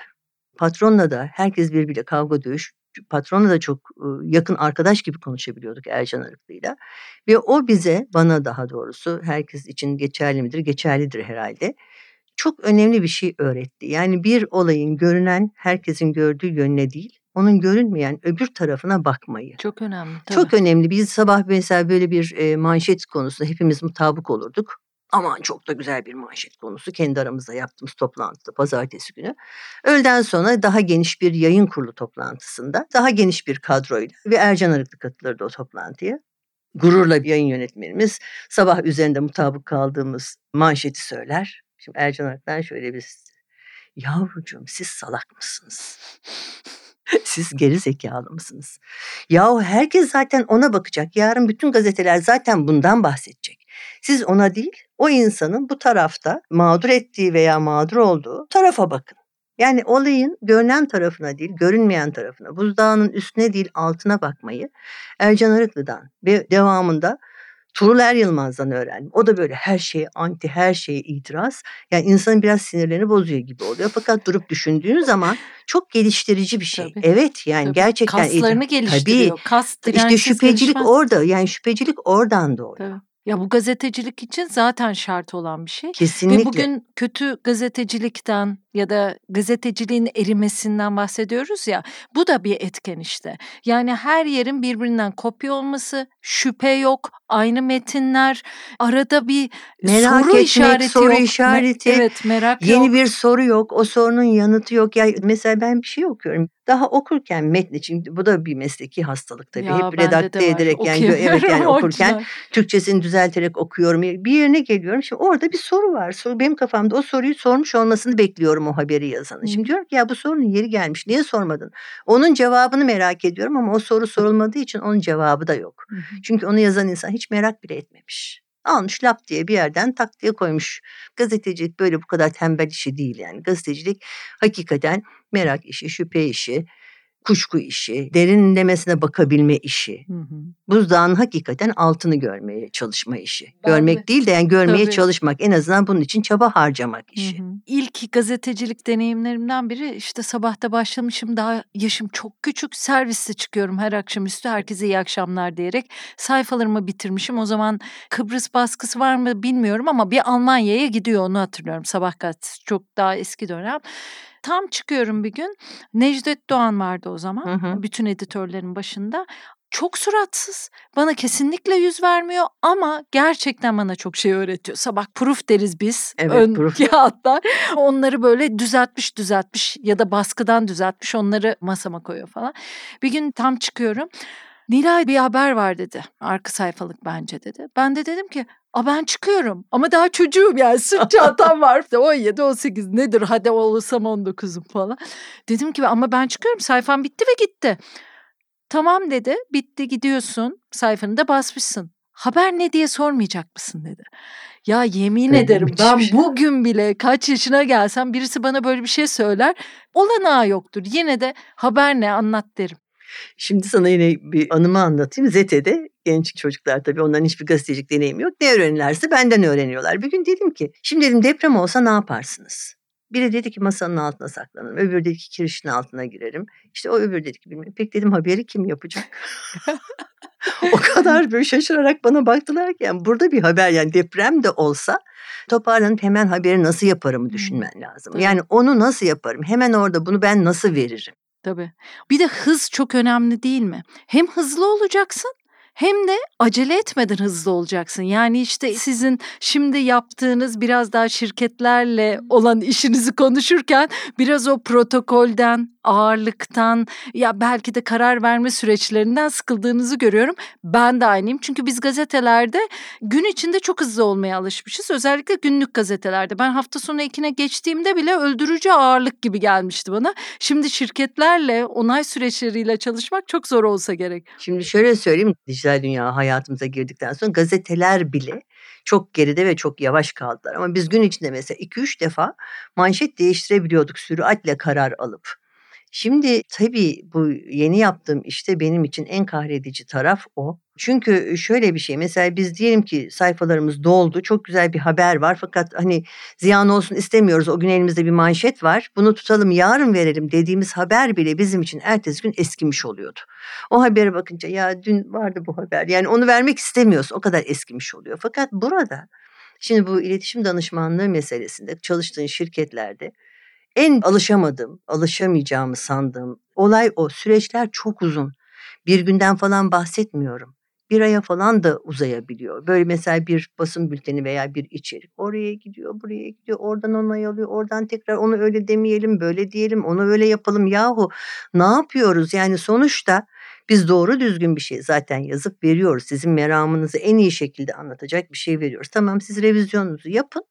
Patronla da herkes birbiriyle kavga dövüş. Patronla da çok yakın arkadaş gibi konuşabiliyorduk Ercan Arıklı'yla. Ve o bize, bana daha doğrusu herkes için geçerli midir? Geçerlidir herhalde. Çok önemli bir şey öğretti. Yani bir olayın görünen herkesin gördüğü yönüne değil, onun görünmeyen öbür tarafına bakmayı. Çok önemli. Tabii. Çok önemli. Biz sabah mesela böyle bir e, manşet konusunda hepimiz mutabık olurduk. Aman çok da güzel bir manşet konusu. Kendi aramızda yaptığımız toplantıda pazartesi günü. Öğleden sonra daha geniş bir yayın kurulu toplantısında daha geniş bir kadroyla ve Ercan Arıklı katılırdı o toplantıya. Gururla bir yayın yönetmenimiz sabah üzerinde mutabık kaldığımız manşeti söyler. Şimdi Ercan Arıklı'dan şöyle bir yavrucuğum siz salak mısınız? Siz geri zekalı mısınız? Yahu herkes zaten ona bakacak. Yarın bütün gazeteler zaten bundan bahsedecek. Siz ona değil, o insanın bu tarafta mağdur ettiği veya mağdur olduğu tarafa bakın. Yani olayın görünen tarafına değil, görünmeyen tarafına, buzdağının üstüne değil altına bakmayı Ercan Arıklı'dan ve devamında Tuğrul Er Yılmaz'dan öğrendim. O da böyle her şeye anti, her şeye itiraz. Yani insanın biraz sinirlerini bozuyor gibi oluyor. Fakat durup düşündüğün zaman çok geliştirici bir şey. Tabii. Evet yani Tabii. gerçekten Kaslarını geliştiriyor. Kas İşte şüphecilik gelişmez. orada. Yani şüphecilik oradan doğuyor. Tabii. Ya bu gazetecilik için zaten şart olan bir şey. Kesinlikle. Ve bugün kötü gazetecilikten ya da gazeteciliğin erimesinden bahsediyoruz ya. Bu da bir etken işte. Yani her yerin birbirinden kopya olması, şüphe yok, aynı metinler, arada bir Merak soru etmek, işareti soru yok. Me- işareti, evet merak Yeni yok. bir soru yok. O sorunun yanıtı yok. Ya mesela ben bir şey okuyorum. Daha okurken metni çünkü bu da bir mesleki hastalık tabii. Ya, Hep redakte ederek yani evet yani okurken. Türkçesini düzelterek okuyorum. Bir yerine geliyorum. Şimdi orada bir soru var. Soru benim kafamda o soruyu sormuş olmasını bekliyorum o haberi yazanın. Şimdi diyorum ki ya bu sorunun yeri gelmiş. Niye sormadın? Onun cevabını merak ediyorum ama o soru sorulmadığı için onun cevabı da yok. Çünkü onu yazan insan hiç merak bile etmemiş. Almış lap diye bir yerden tak diye koymuş. Gazetecilik böyle bu kadar tembel işi değil yani. Gazetecilik hakikaten merak işi, şüphe işi, kuşku işi, derinlemesine bakabilme işi. Hı hı. Buzdağının hakikaten altını görmeye çalışma işi. Ben Görmek de- değil de yani görmeye Tabii. çalışmak. En azından bunun için çaba harcamak işi. Hı hı. İlk gazetecilik deneyimlerimden biri işte sabahta başlamışım daha yaşım çok küçük serviste çıkıyorum her akşamüstü herkese iyi akşamlar diyerek sayfalarımı bitirmişim. O zaman Kıbrıs baskısı var mı bilmiyorum ama bir Almanya'ya gidiyor onu hatırlıyorum sabah gazetesi çok daha eski dönem. Tam çıkıyorum bir gün Necdet Doğan vardı o zaman Hı hı. bütün editörlerin başında. Çok suratsız. Bana kesinlikle yüz vermiyor ama gerçekten bana çok şey öğretiyor. Sabah proof deriz biz. Evet, ön proof. kağıtlar. Onları böyle düzeltmiş düzeltmiş ya da baskıdan düzeltmiş onları masama koyuyor falan. Bir gün tam çıkıyorum. Nilay bir haber var dedi. Arka sayfalık bence dedi. Ben de dedim ki A ben çıkıyorum ama daha çocuğum yani sırt çantam var. 17 18 nedir hadi olursam 19'um falan. Dedim ki ama ben çıkıyorum sayfam bitti ve gitti. Tamam dedi bitti gidiyorsun sayfanı da basmışsın. Haber ne diye sormayacak mısın dedi. Ya yemin Evet, ederim ben şey. bugün bile kaç yaşına gelsem birisi bana böyle bir şey söyler olanağı yoktur. Yine de haber ne anlat derim. Şimdi sana yine bir anımı anlatayım. ZT'de genç çocuklar tabii onların hiçbir gazetecilik deneyimi yok. Ne öğrenirlerse benden öğreniyorlar. Bir gün dedim ki şimdi dedim deprem olsa ne yaparsınız? Biri dedi ki masanın altına saklanırım. Öbürü dedi ki kirişin altına girerim. İşte o öbürü dedi ki bilmiyorum. Peki dedim haberi kim yapacak? o kadar böyle şaşırarak bana baktılar ki yani burada bir haber yani deprem de olsa toparlanıp hemen haberi nasıl yaparımı düşünmen lazım. Yani onu nasıl yaparım? Hemen orada bunu ben nasıl veririm? Tabii. Bir de hız çok önemli değil mi? Hem hızlı olacaksın hem de acele etmeden hızlı olacaksın. Yani işte sizin şimdi yaptığınız biraz daha şirketlerle olan işinizi konuşurken biraz o protokolden, ağırlıktan ya belki de karar verme süreçlerinden sıkıldığınızı görüyorum. Ben de aynıyım. Çünkü biz gazetelerde gün içinde çok hızlı olmaya alışmışız. Özellikle günlük gazetelerde. Ben hafta sonu ekine geçtiğimde bile öldürücü ağırlık gibi gelmişti bana. Şimdi şirketlerle, onay süreçleriyle çalışmak çok zor olsa gerek. Şimdi şöyle söyleyeyim dijital dünya hayatımıza girdikten sonra gazeteler bile çok geride ve çok yavaş kaldılar. Ama biz gün içinde mesela 2-3 defa manşet değiştirebiliyorduk süratle karar alıp. Şimdi tabii bu yeni yaptığım işte benim için en kahredici taraf o. Çünkü şöyle bir şey mesela biz diyelim ki sayfalarımız doldu çok güzel bir haber var fakat hani ziyan olsun istemiyoruz o gün elimizde bir manşet var bunu tutalım yarın verelim dediğimiz haber bile bizim için ertesi gün eskimiş oluyordu. O habere bakınca ya dün vardı bu haber yani onu vermek istemiyoruz o kadar eskimiş oluyor. Fakat burada şimdi bu iletişim danışmanlığı meselesinde çalıştığın şirketlerde en alışamadığım, alışamayacağımı sandığım olay o. Süreçler çok uzun. Bir günden falan bahsetmiyorum. Bir aya falan da uzayabiliyor. Böyle mesela bir basın bülteni veya bir içerik oraya gidiyor, buraya gidiyor, oradan onay alıyor, oradan tekrar onu öyle demeyelim, böyle diyelim, onu öyle yapalım. Yahu ne yapıyoruz? Yani sonuçta biz doğru düzgün bir şey zaten yazıp veriyoruz. Sizin meramınızı en iyi şekilde anlatacak bir şey veriyoruz. Tamam siz revizyonunuzu yapın.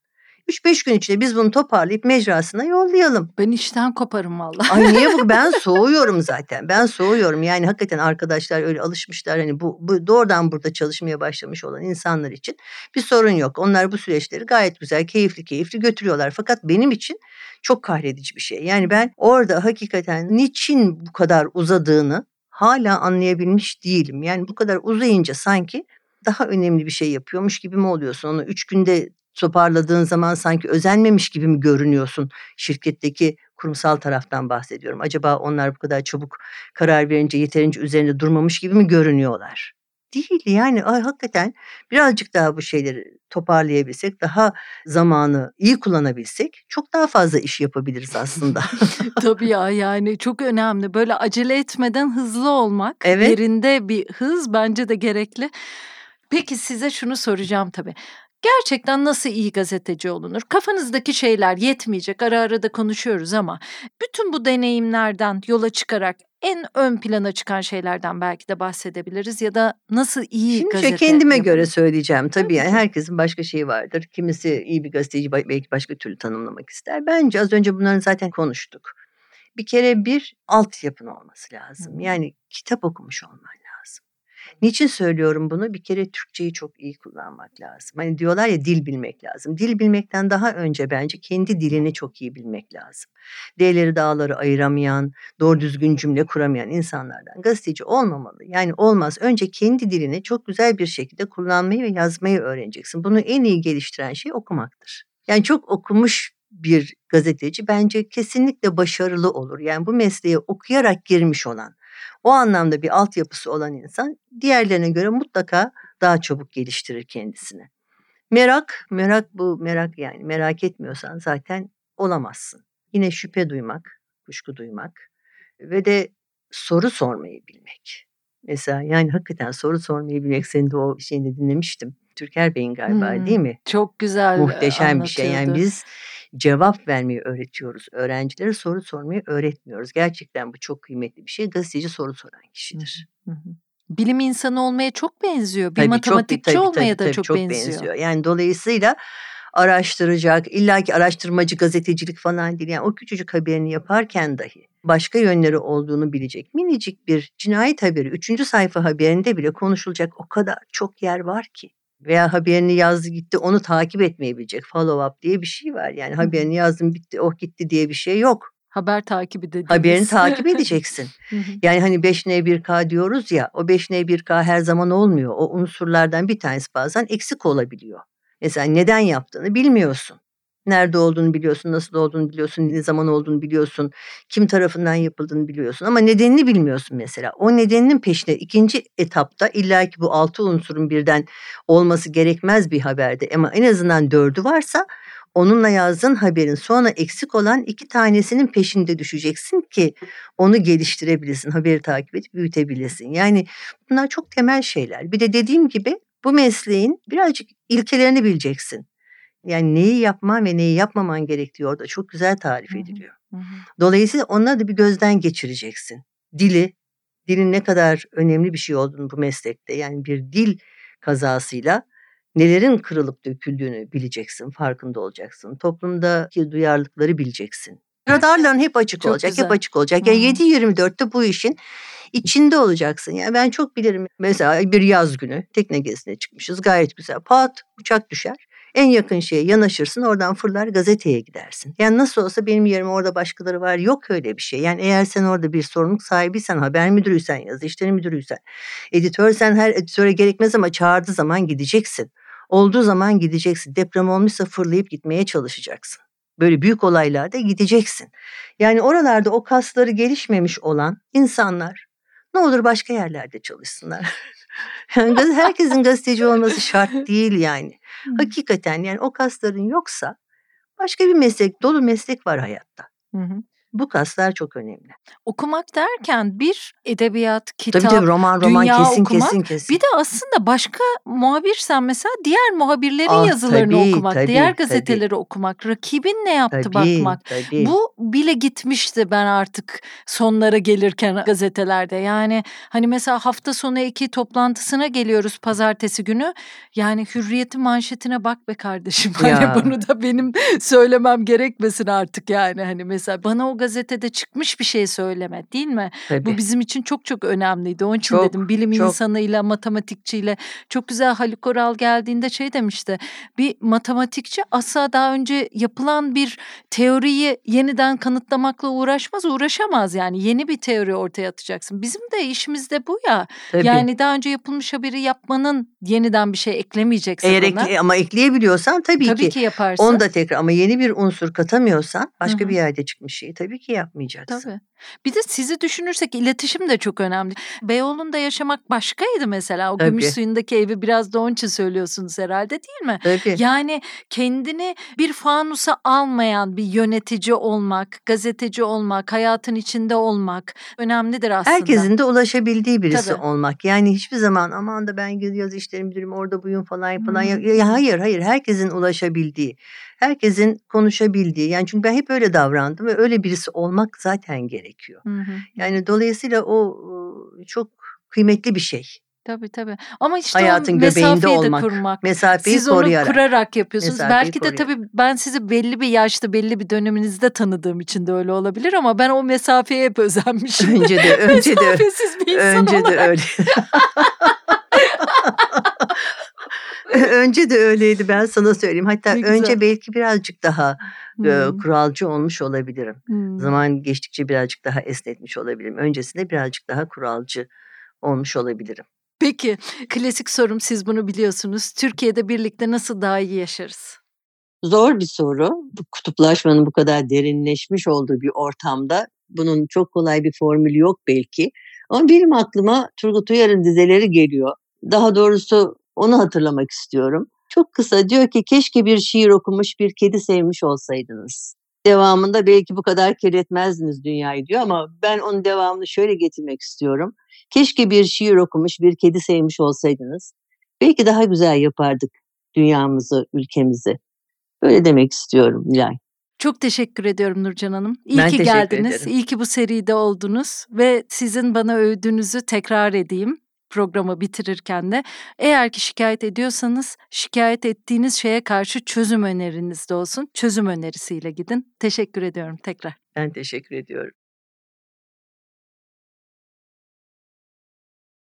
3-5 gün içinde biz bunu toparlayıp mecrasına yollayalım. Ben işten koparım vallahi. Ay niye bu? Ben soğuyorum zaten. Ben soğuyorum. Yani hakikaten arkadaşlar öyle alışmışlar. Hani bu, bu doğrudan burada çalışmaya başlamış olan insanlar için bir sorun yok. Onlar bu süreçleri gayet güzel, keyifli keyifli götürüyorlar. Fakat benim için çok kahredici bir şey. Yani ben orada hakikaten niçin bu kadar uzadığını hala anlayabilmiş değilim. Yani bu kadar uzayınca sanki daha önemli bir şey yapıyormuş gibi mi oluyorsun? Onu üç günde toparladığın zaman sanki özenmemiş gibi mi görünüyorsun? Şirketteki kurumsal taraftan bahsediyorum. Acaba onlar bu kadar çabuk karar verince yeterince üzerinde durmamış gibi mi görünüyorlar? Değil yani ay hakikaten birazcık daha bu şeyleri toparlayabilsek, daha zamanı iyi kullanabilsek çok daha fazla iş yapabiliriz aslında. tabii ya yani çok önemli. Böyle acele etmeden hızlı olmak, Evet. yerinde bir hız bence de gerekli. Peki size şunu soracağım tabii. Gerçekten nasıl iyi gazeteci olunur? Kafanızdaki şeyler yetmeyecek. Ara ara da konuşuyoruz ama bütün bu deneyimlerden yola çıkarak en ön plana çıkan şeylerden belki de bahsedebiliriz ya da nasıl iyi Şimdi gazete şey kendime yapılır? göre söyleyeceğim tabii Tabii yani herkesin başka şeyi vardır. Kimisi iyi bir gazeteci belki başka türlü tanımlamak ister. Bence az önce bunları zaten konuştuk. Bir kere bir altyapın olması lazım. Yani kitap okumuş olman. Niçin söylüyorum bunu? Bir kere Türkçeyi çok iyi kullanmak lazım. Hani diyorlar ya dil bilmek lazım. Dil bilmekten daha önce bence kendi dilini çok iyi bilmek lazım. D'leri dağları ayıramayan, doğru düzgün cümle kuramayan insanlardan gazeteci olmamalı. Yani olmaz. Önce kendi dilini çok güzel bir şekilde kullanmayı ve yazmayı öğreneceksin. Bunu en iyi geliştiren şey okumaktır. Yani çok okumuş bir gazeteci bence kesinlikle başarılı olur. Yani bu mesleğe okuyarak girmiş olan, o anlamda bir altyapısı olan insan diğerlerine göre mutlaka daha çabuk geliştirir kendisini. Merak, merak bu merak yani merak etmiyorsan zaten olamazsın. Yine şüphe duymak, kuşku duymak ve de soru sormayı bilmek. Mesela yani hakikaten soru sormayı bilmek senin de o şeyini dinlemiştim. Türker Bey'in galiba Hmm, değil mi? Çok güzel Muhteşem bir şey. Yani biz cevap vermeyi öğretiyoruz. Öğrencilere soru sormayı öğretmiyoruz. Gerçekten bu çok kıymetli bir şey. Gazeteci soru soran kişidir. Hı hı. Bilim insanı olmaya çok benziyor. Bir Tabii çok matematikçi tabii, olmaya tabii, da tabii, çok, benziyor. Yani dolayısıyla araştıracak, illaki araştırmacı gazetecilik falan değil. Yani o küçücük haberini yaparken dahi başka yönleri olduğunu bilecek. Minicik bir cinayet haberi, üçüncü sayfa haberinde bile konuşulacak o kadar çok yer var ki. Veya haberini yazdı gitti onu takip etmeyi bilecek. Follow up diye bir şey var. Yani haberini yazdım bitti oh gitti diye bir şey yok. Haber takibi dediğimiz. Haberini takip edeceksin. Yani hani 5N1K diyoruz ya o 5N1K her zaman olmuyor. O unsurlardan bir tanesi bazen eksik olabiliyor. Mesela neden yaptığını bilmiyorsun. Nerede olduğunu biliyorsun, nasıl olduğunu biliyorsun, ne zaman olduğunu biliyorsun, kim tarafından yapıldığını biliyorsun ama nedenini bilmiyorsun mesela. O nedeninin peşine ikinci etapta illaki bu altı unsurun birden olması gerekmez bir haberde ama en azından dördü varsa onunla yazdığın haberin sonra eksik olan iki tanesinin peşinde düşeceksin ki onu geliştirebilirsin, haberi takip edip büyütebilirsin. Yani bunlar çok temel şeyler. Bir de dediğim gibi bu mesleğin birazcık ilkelerini bileceksin. Yani neyi yapman ve neyi yapmaman gerektiği orada çok güzel tarif ediliyor. Hı hı. Dolayısıyla onları da bir gözden geçireceksin. Dili, dilin ne kadar önemli bir şey olduğunu bu meslekte yani bir dil kazasıyla nelerin kırılıp döküldüğünü bileceksin, farkında olacaksın. Toplumdaki duyarlılıkları bileceksin. Radarların hep açık Çok olacak, güzel. hep açık olacak. Hı Ya hı. 7-24'te bu işin içinde olacaksın. Yani ben çok bilirim. Mesela bir yaz günü tekne gezisine çıkmışız. Gayet güzel. Pat uçak düşer. En yakın şeye yanaşırsın oradan fırlar gazeteye gidersin. Yani nasıl olsa benim yerim orada başkaları var. Yok öyle bir şey. Yani eğer sen orada bir sorumluluk sahibiysen, haber müdürüysen, yazı işleri müdürüysen, editörsen her editöre gerekmez ama çağırdığı zaman gideceksin. Olduğu zaman gideceksin. Deprem olmuşsa fırlayıp gitmeye çalışacaksın. Böyle büyük olaylarda gideceksin. Yani oralarda o kasları gelişmemiş olan insanlar ne olur başka yerlerde çalışsınlar. Yani herkesin gazeteci olması şart değil yani. Hakikaten yani o kasların yoksa başka bir meslek, dolu meslek var hayatta. Hı hı. Bu kaslar çok önemli. Okumak derken bir edebiyat, kitap, tabii tabii roman roman dünya kesin okumak, kesin kesin. Bir de aslında başka muhabirsen mesela diğer muhabirlerin Ah, yazılarını tabii, okumak, tabii, diğer tabii. gazeteleri okumak, rakibin ne yaptı tabii, bakmak. tabii. Bu bile gitmişti ben artık sonlara gelirken gazetelerde. Yani hani mesela hafta sonu iki toplantısına geliyoruz pazartesi günü. Yani hürriyetin manşetine bak be kardeşim. Hani Ya. bunu da benim söylemem gerekmesin artık yani. Hani mesela bana o gazetede çıkmış bir şey söyleme değil mi? tabii. Bu bizim için çok çok önemliydi. Onun için Çok, dedim bilim çok. insanıyla, matematikçiyle çok güzel Haluk Oral geldiğinde şey demişti. Bir matematikçi asla daha önce yapılan bir teoriyi yeniden kanıtlamakla uğraşmaz, uğraşamaz yani. Yeni bir teori ortaya atacaksın. Bizim de işimiz de bu ya. tabii. Yani daha önce yapılmış haberi yapmanın yeniden bir şey eklemeyeceksin Eğer ona. ekle- ama ekleyebiliyorsan tabii, Tabii ki. ki yaparsın. Onu da tekrar ama yeni bir unsur katamıyorsan başka Hı bir yerde çıkmış şeyi tabii ki yapmayacaksın. Tabii. Bir de sizi düşünürsek iletişim de çok önemli. Beyoğlu'nda yaşamak başkaydı mesela. O Tabii. gümüş suyundaki evi biraz da onun için söylüyorsunuz herhalde değil mi? Tabii. Yani kendini bir fanusa almayan bir yönetici olmak, gazeteci olmak, hayatın içinde olmak önemlidir aslında. Herkesin de ulaşabildiği birisi Tabii. olmak. Yani hiçbir zaman aman da ben yazı işleri müdürüm orada buyum falan falan. Hı. Ya, ya hayır hayır herkesin ulaşabildiği. Herkesin konuşabildiği. Yani çünkü ben hep öyle davrandım ve öyle birisi olmak zaten gerekiyor. Hı hı. Yani dolayısıyla o çok kıymetli bir şey. Tabii tabii. Ama işte Hayatın o mesafeyi de olmak. kurmak. Mesafeyi Siz onu koruyarak. kurarak yapıyorsunuz. Mesafeyi Belki de koruyarak. tabii ben sizi belli bir yaşta, belli bir döneminizde tanıdığım için de öyle olabilir ama ben o mesafeye hep özenmişim. Önce de önce de Mesafesiz bir insan önce de olarak. öyle. önce de öyleydi ben sana söyleyeyim. Hatta Ne güzel. önce belki birazcık daha e, Hmm. kuralcı olmuş olabilirim. Hmm. Zaman geçtikçe birazcık daha esnetmiş olabilirim. Öncesinde birazcık daha kuralcı olmuş olabilirim. Peki klasik sorum siz bunu biliyorsunuz. Türkiye'de birlikte nasıl daha iyi yaşarız? Zor bir soru. Bu kutuplaşmanın bu kadar derinleşmiş olduğu bir ortamda bunun çok kolay bir formülü yok belki. Ama benim aklıma Turgut Uyar'ın dizeleri geliyor. Daha doğrusu onu hatırlamak istiyorum. Çok kısa diyor ki keşke bir şiir okumuş bir kedi sevmiş olsaydınız. Devamında belki bu kadar kirletmezdiniz dünyayı diyor ama ben onun devamını şöyle getirmek istiyorum. Keşke bir şiir okumuş bir kedi sevmiş olsaydınız. Belki daha güzel yapardık dünyamızı, ülkemizi. Böyle demek istiyorum Nilay. Çok teşekkür ediyorum Nurcan Hanım. İyi Ben ki geldiniz. ederim. İyi ki bu seride oldunuz ve sizin bana övdüğünüzü tekrar edeyim programı bitirirken de. Eğer ki şikayet ediyorsanız şikayet ettiğiniz şeye karşı çözüm öneriniz de olsun. Çözüm önerisiyle gidin. Teşekkür ediyorum tekrar. Ben teşekkür ediyorum.